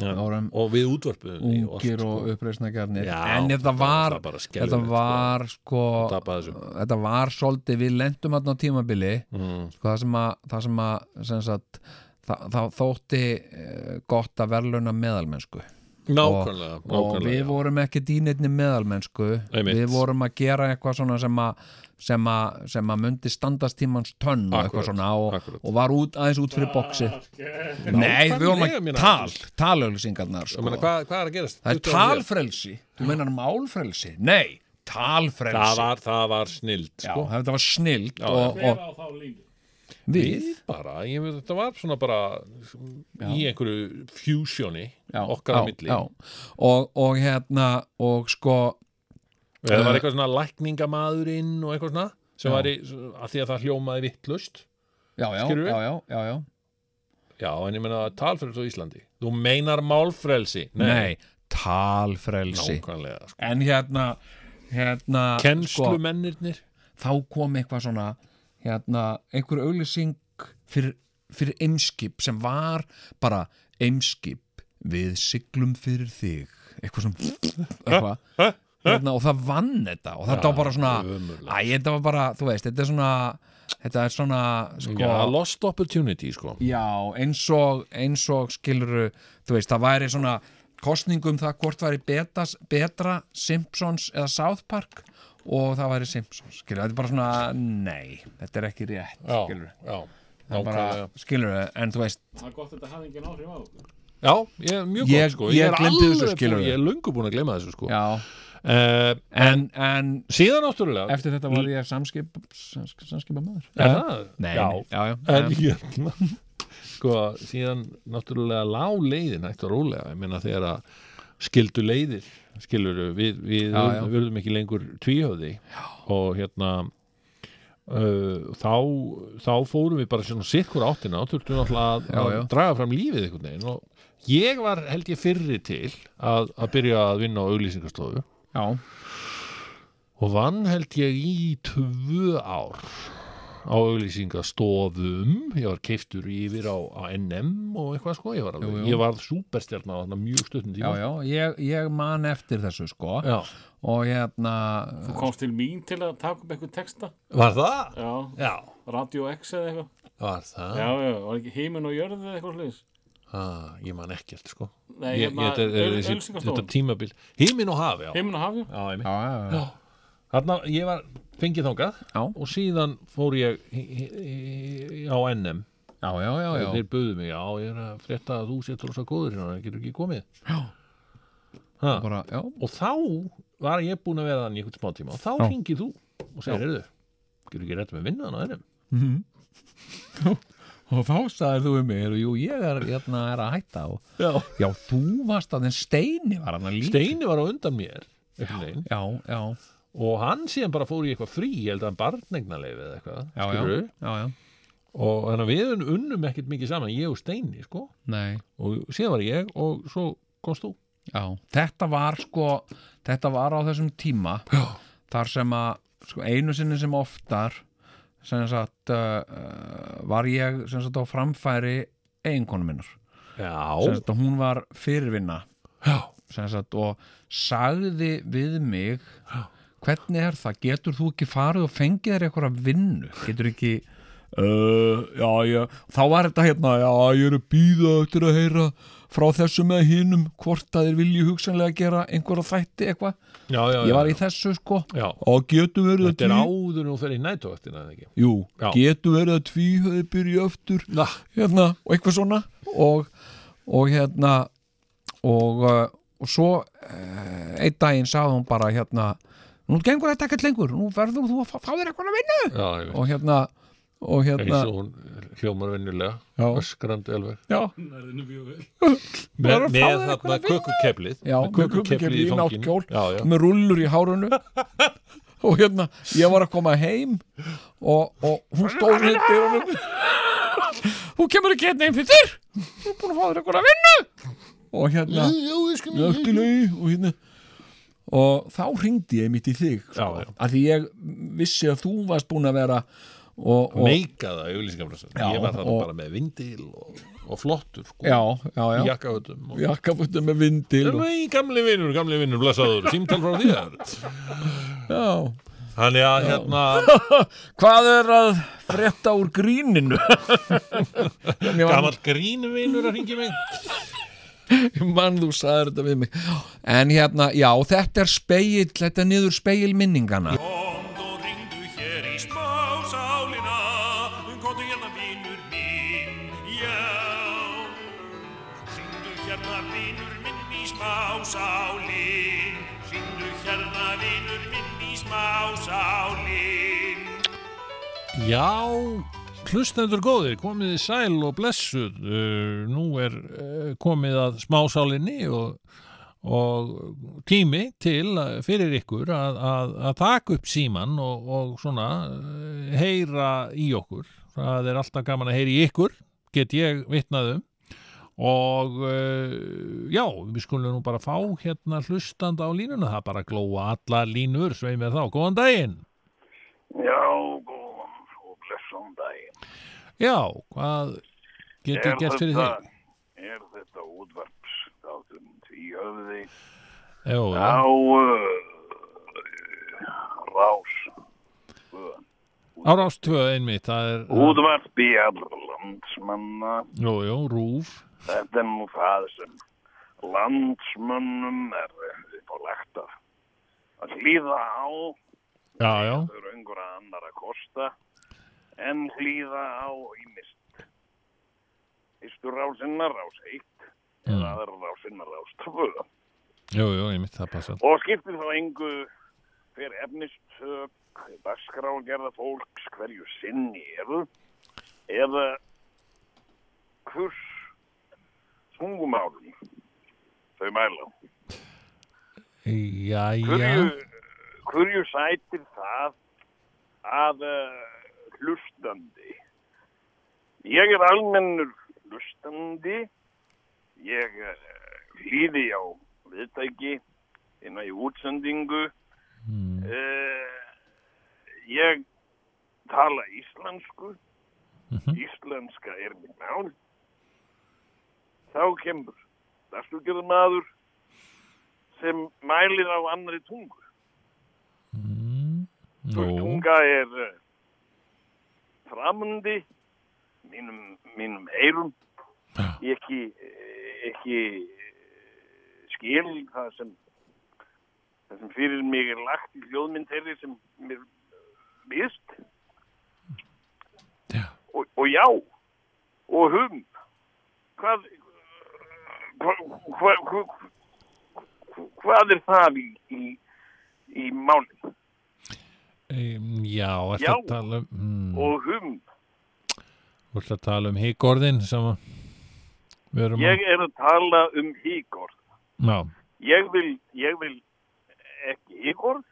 ja. vorum og við útvarpuðum því ungir og uppreisnagjarnir Já, en þetta þetta var var bara þetta var sko, þetta var svolítið við lendum þarna á tímabili. Mm. sko, það sem að, það sem að sem sagt, það, það þótti eh, gott að verðluna meðalmennsku Nákvæmlega, og, og nákvæmlega, við já. vorum ekki dýnirni meðalmennsku Einmitt. við vorum að gera eitthvað svona sem að sem að, sem að myndi standast tímans tönn og eitthvað svona og, og var út, aðeins út fyrir boksi Nei, við vorum meina. tal, talauðlýsingarnar Ég sko. meina, hvað, hvað er að gerast? Það er 20 ára síðar? talfrelsi Þú meinar málfrelsi? Nei, talfrelsi það var, það var snild Já, sko. þetta var snild Já, og, já. og við við bara, ég veit, þetta var svona bara í einhverju já, okkar á já, milli já. Og, og hérna og sko eða var Eh, eitthvað svona lækningamadurinn og eitthvað svona sem Já. var í, að því að það hljómaði vittlust Já, já, Skilurðu? já, já, já, já. já, en ég meina talfrelsi á Íslandi þú meinar málfrelsi Nei, talfrelsi nákvæmlega sko. En hérna hérna sko, kennslumennirnir þá kom eitthvað svona hérna, einhver auglýsing fyrir, fyrir eimskip sem var bara eimskip við siglum fyrir þig. Eitthvað sem eitthvað. Hérna, og það vann þetta og þetta var bara svona æ, þetta var bara, þú veist, þetta er svona þetta er svona sko, já, lost opportunity sko. Já, eins og, eins og skiluru, þú veist, það væri svona kostningum það hvort væri betas, betra Simpsons eða South Park og það væri Simpsons skilur, þetta er bara svona, nei þetta er ekki rétt, Já, skilur já, það er bara, nákvæmlega. skilur, en þú veist Það er gott að þetta hafi engin áhrif á okkur. Já, ég er mjög Ég- gott sko ég er gleymdi alveg þessu, búinn- skilurðu. Ég er löngu búin að gleyma þessu sko já, uh, en, en Síðan náttúrulega eftir þetta var ég samskip samskip, samskipa maður Er það? Nei, Já. nei, já, já, En en- hérna <laughs> Sko, síðan náttúrulega lá leiðin hægt og rólega, ég meina þegar að skildu leiðir, skilur við, við verðum ekki lengur tvíhöfði. Og hérna uh, þá, þá fórum við bara svona sikkur áttina og þurftum náttúrulega að, að draga fram lífið einhvern veginn. Og ég var held ég fyrri til að, að byrja að vinna á auglýsingastofu. Já, og vann held ég í tvö ár á auglýsingastofum ég var keiftur yfir á, á NM og eitthvað sko, ég var, alveg, Jú, jú. ég var superstjarn á þarna mjög stuttum já, tíma já ég, ég man eftir þessu sko Já. og hérna Þú komst til mín til að taka upp eitthvað texta. Var það? Já. Já. Radio X eða eitthvað. Var það? Já, já, var ekki heiminn og jörð eða eitthvað slúðis. Ah, ég man ekkert sko Nei, ég, hérna, þetta, er, tímabil Hímin og hafi, já Heiminn og hafi, Já, einmitt. Já, já, já. Þarna, ég var fengið þangað Já. og síðan fór ég á NM já, já, já, já. þeir buðu mig, já, ég er að frétta að þú setur rosa góður hérna, getur ekki komið Já. bara, já. og þá var ég búin að vera þannig í einhvern smá tíma og þá Já. ringið þú og segir, heyrðu, getur ekki rétt með vinnaðan á NM Mhm. <laughs> og þá sagðir þú um mig heyrðu, jú, ég er, hérna, er að hætta og, já. já, þú varst að þenn Steini var hann að líka Steini var á undan mér veginn. já, já, og hann síðan bara fór í eitthvað frí ég held að hann barnegnaleif eða eitthvað já, já, já, já. og þannig að við unnum ekkert mikið saman ég og Steini sko. Og síðan var ég og svo komst þú. Já, þetta var sko þetta var á þessum tíma Já. þar sem að sko, einu sinni sem oftar sem sagt uh, uh, var ég sem sagt á framfæri eiginkonu minnar. Sem já, sagt að hún var fyrirvinna. Já, sem sagt og sagði við mig hvernig er það, getur þú ekki farið og fengið þér eitthvað vinnu? Getur ekki uh, já, já, þá var þetta hérna já, ég er að býða eftir að heyra frá þessu með hinum hvort að þeir vilji hugsanlega gera einhverja þætti eitthvað, já, já ég var já, í þessu sko. Já. og getur verið að þetta er tví áður nú fyrir nætuvaktina eða ekki? Jú, Já. getur verið að tvíhöði byrja aftur Na. hérna, og eitthvað svona. Og, og hérna og, uh, og svo uh, einn daginn sagði hún bara hérna nú gengur þetta ekkert lengur, nú verður þú að fá, fá þér eitthvað að vinna. Já, og hérna og eins hérna og hún hljómar öskrandi alveg. Já, <laughs> með, með þarna kökukeplið. Já, með kökukeplið í já. með rullur í hárunu <laughs> og hérna, ég var að koma heim og, og hún stóð hérna dyrunum <laughs> þú kemur ekki hérna einn fyrir þér. Þú er búin að fá þér eitthvað að vinna. Og hérna og hérna og þá ringdi ég mitt í þig sko, Já, já. að því ég vissi að þú varst búin að vera og, og meikaða auglýsingamræsar Já, ég var og- bara með vindil og, og flottur sko, og... jakkafötum með vindil og, Nei, gamli vinnur, gamli vinnur, blessaður, símtal frá þér. Já, Þannig að hérna <laughs> hvað er að frétta úr gríninu? <laughs> Gamall grínuvinur að ringi mig mann þú sagðir þetta við mig. En hérna, já, þetta er speill þetta er niður speill minningana. Komdu hérna vinur minn, já Í í hlustendur góðir, komið þið sæl og blessuð. Uh, Nú er uh, komið að smásálinni og, og tími til fyrir ykkur að, að, að taka upp síman og, og svona uh, heyra í okkur. Það er alltaf gaman að heyra í ykkur, get ég vitnað um. Og já, við skulum nú bara fá hérna hlustand á línuna, það bara glóa allar línur, sveið mér þá, góðan daginn. Já, góðan og blessan daginn. Já, hvað get ég gert fyrir þig? Er þetta útvarps þáttum tvíhöfði Jó, á uh, rás á rás 2 einmitt, það er útvarpi allra landsmanna. Jú, jú, rúf Þetta er nú það sem landsmönnum er uppálegt að, að hlýða á. Þau eru einhverja annar að kosta en hlýða á ímist. Fyrstu rásinna rás 1 Mm. eða aðra rásinna rás 2 Jú, jú, ég mitt það passa. og skiptir þá engu hver efnistök, dagskrágerða fólks hverju sinni eru eða hvers tungumálum þau mæla. Já, Hverju, já. hverju sætir það að uh, hlustandi? Ég er almennur hlustandi, ég uh, hlýði á viðtæki innan í útsendingu, Mm. uh, ég tala íslensku, Mhm. íslenska er mitt mál, þá kemur dagstúrgerður maður sem mælir á annari tungu. Mm. Nú, tunga er uh, framandi mínum, mínum eyrum Já. ég ekki, ekki eh, skil það sem það sem fyrir mig er lagt í hljóðmynd þeirri sem mér vist Já. og, og já og hum hvað hvað, hvað, hvað, hvað er það í, í, í um, já, ertu Já. að tala um... Mm, og hum Þú ert að tala um híkorðin sem við erum Ég er að tala um híkorð. að... Já, Ég vil, ég vil ekki híkorð.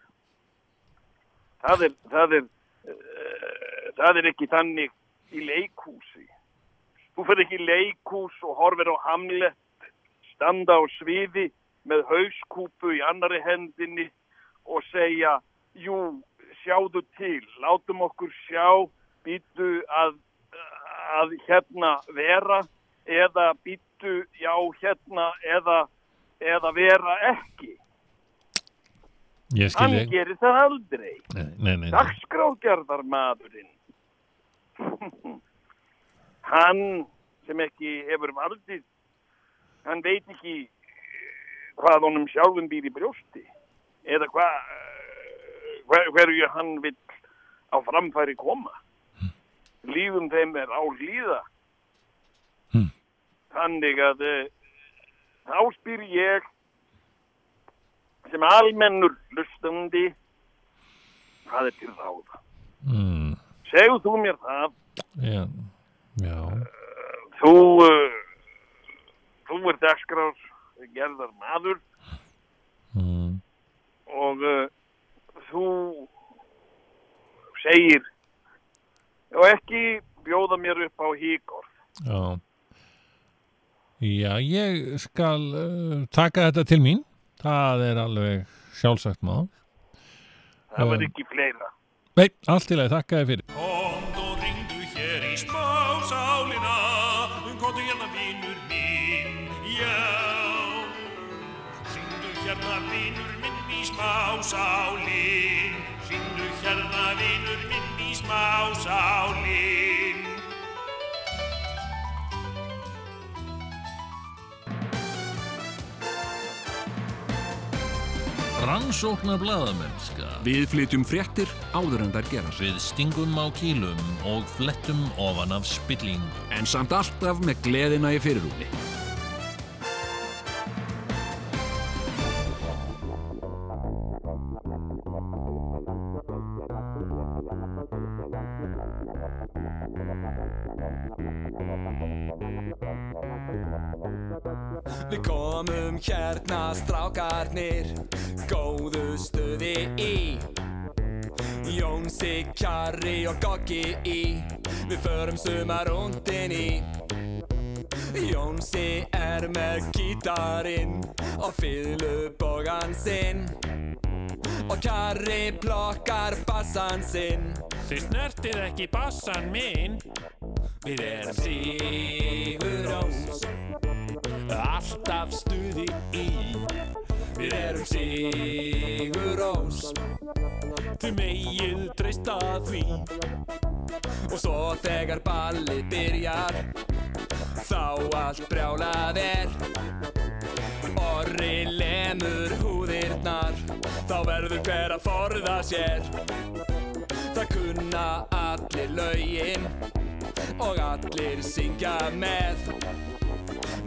Það er, það er, uh, það er ekki þannig í leikhúsi. Þú fyrir ekki í leikhús og horfir á Hamlet, standa á sviði með hauskúpu í annari hendinni og segja, jú, sjáðu til, látum okkur sjá, býtu að, að hérna vera eða býtu, já, hérna eða, eða vera ekki. Hann gerir það aldrei. Nei, nei, nei. Dagskrágerðar maðurinn. <laughs> hann sem ekki hefur valdið, hann veit ekki hvað honum sjálfum býr í brjósti eða hvað hver, hverju hann vill á framfæri koma. Lífum þeim er á hlýða. Hmm. Þannig að uh, þá spyr ég sem almennur hlustandi hvað er til ráða. Mm, Segðu þú mér það, já, já, þú, uh, þú er dagskrár gerðar maður mm, og uh, þú segir og ekki bjóða mér upp á híkorð. já. Já, ég skal uh, taka þetta til mín. Það er alveg sjálfsagt maður. Það var Um. ekki fleira. Nei, allt í lagi, þakka þér fyrir. Minn í smásálin Ringdu hérna vinur minn í smásálin Rannsóknar blaðamennska Við flytjum fréttir áður en þær gerast. Við stingum á kýlum og flettum ofan af spillingu En samt alltaf með gleðina í fyrirrúmi. Hérna strákarnir. Góðu stuði í. Jónsi, Kjarri og Goggi í. Við förum sumarúndin í. Jónsi er með gítarinn Og fiðlubogan sinn. Og Kjarri plokkar bassan sinn. Þið snertið ekki bassan minn. Við erum Sigurós Alltaf stuði í Við erum Sigurós Þið megið treysta því. Og svo þegar ballið byrjar Þá allt brjálað er. Orri lemur húðir brotnar Þá verður hver að forða sér. Það kunna allir lögin Og allir syngja með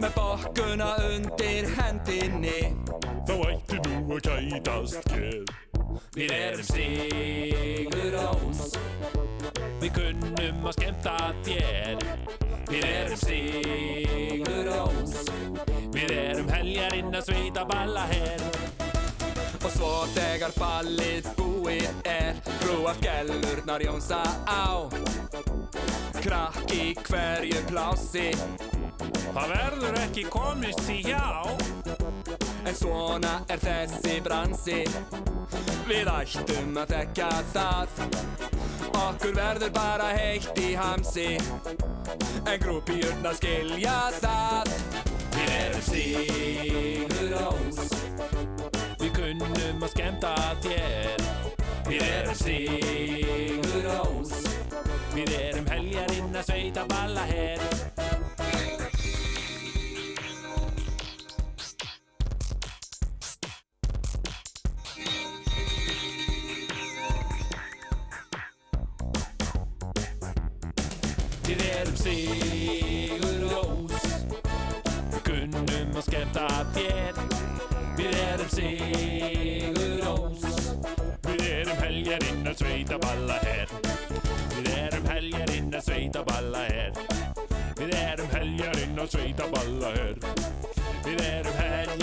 Með bokkuna undir hendinni. Þá ætti nú að kætast geð Við erum Sigur Ós Við kunnum að skemmta þér. Við erum Sigur Ós Við erum heljarinn að sveita balla her Og svo þegar ballið búið er Brúa skellurnar Jónsa á Krakk í hverju plási. Það verður ekki komist því hjá En svona er þessi bransi. Við ættum að þekka það. Okkur verður bara heitt í hamsi. En grúpíurna skilja það. Við erum Sigur Ós Við kunnum að skemmta þér. Við erum Sigur Ós Við erum heljarinn að sveita balla her. Við erum Sigur Ós. Við kunnum að skemmta þér. Við erum Sigur Ós. Við erum heljarinn að sveita balla her heljarinn að sveita balla her Við erum heljarinn að sveita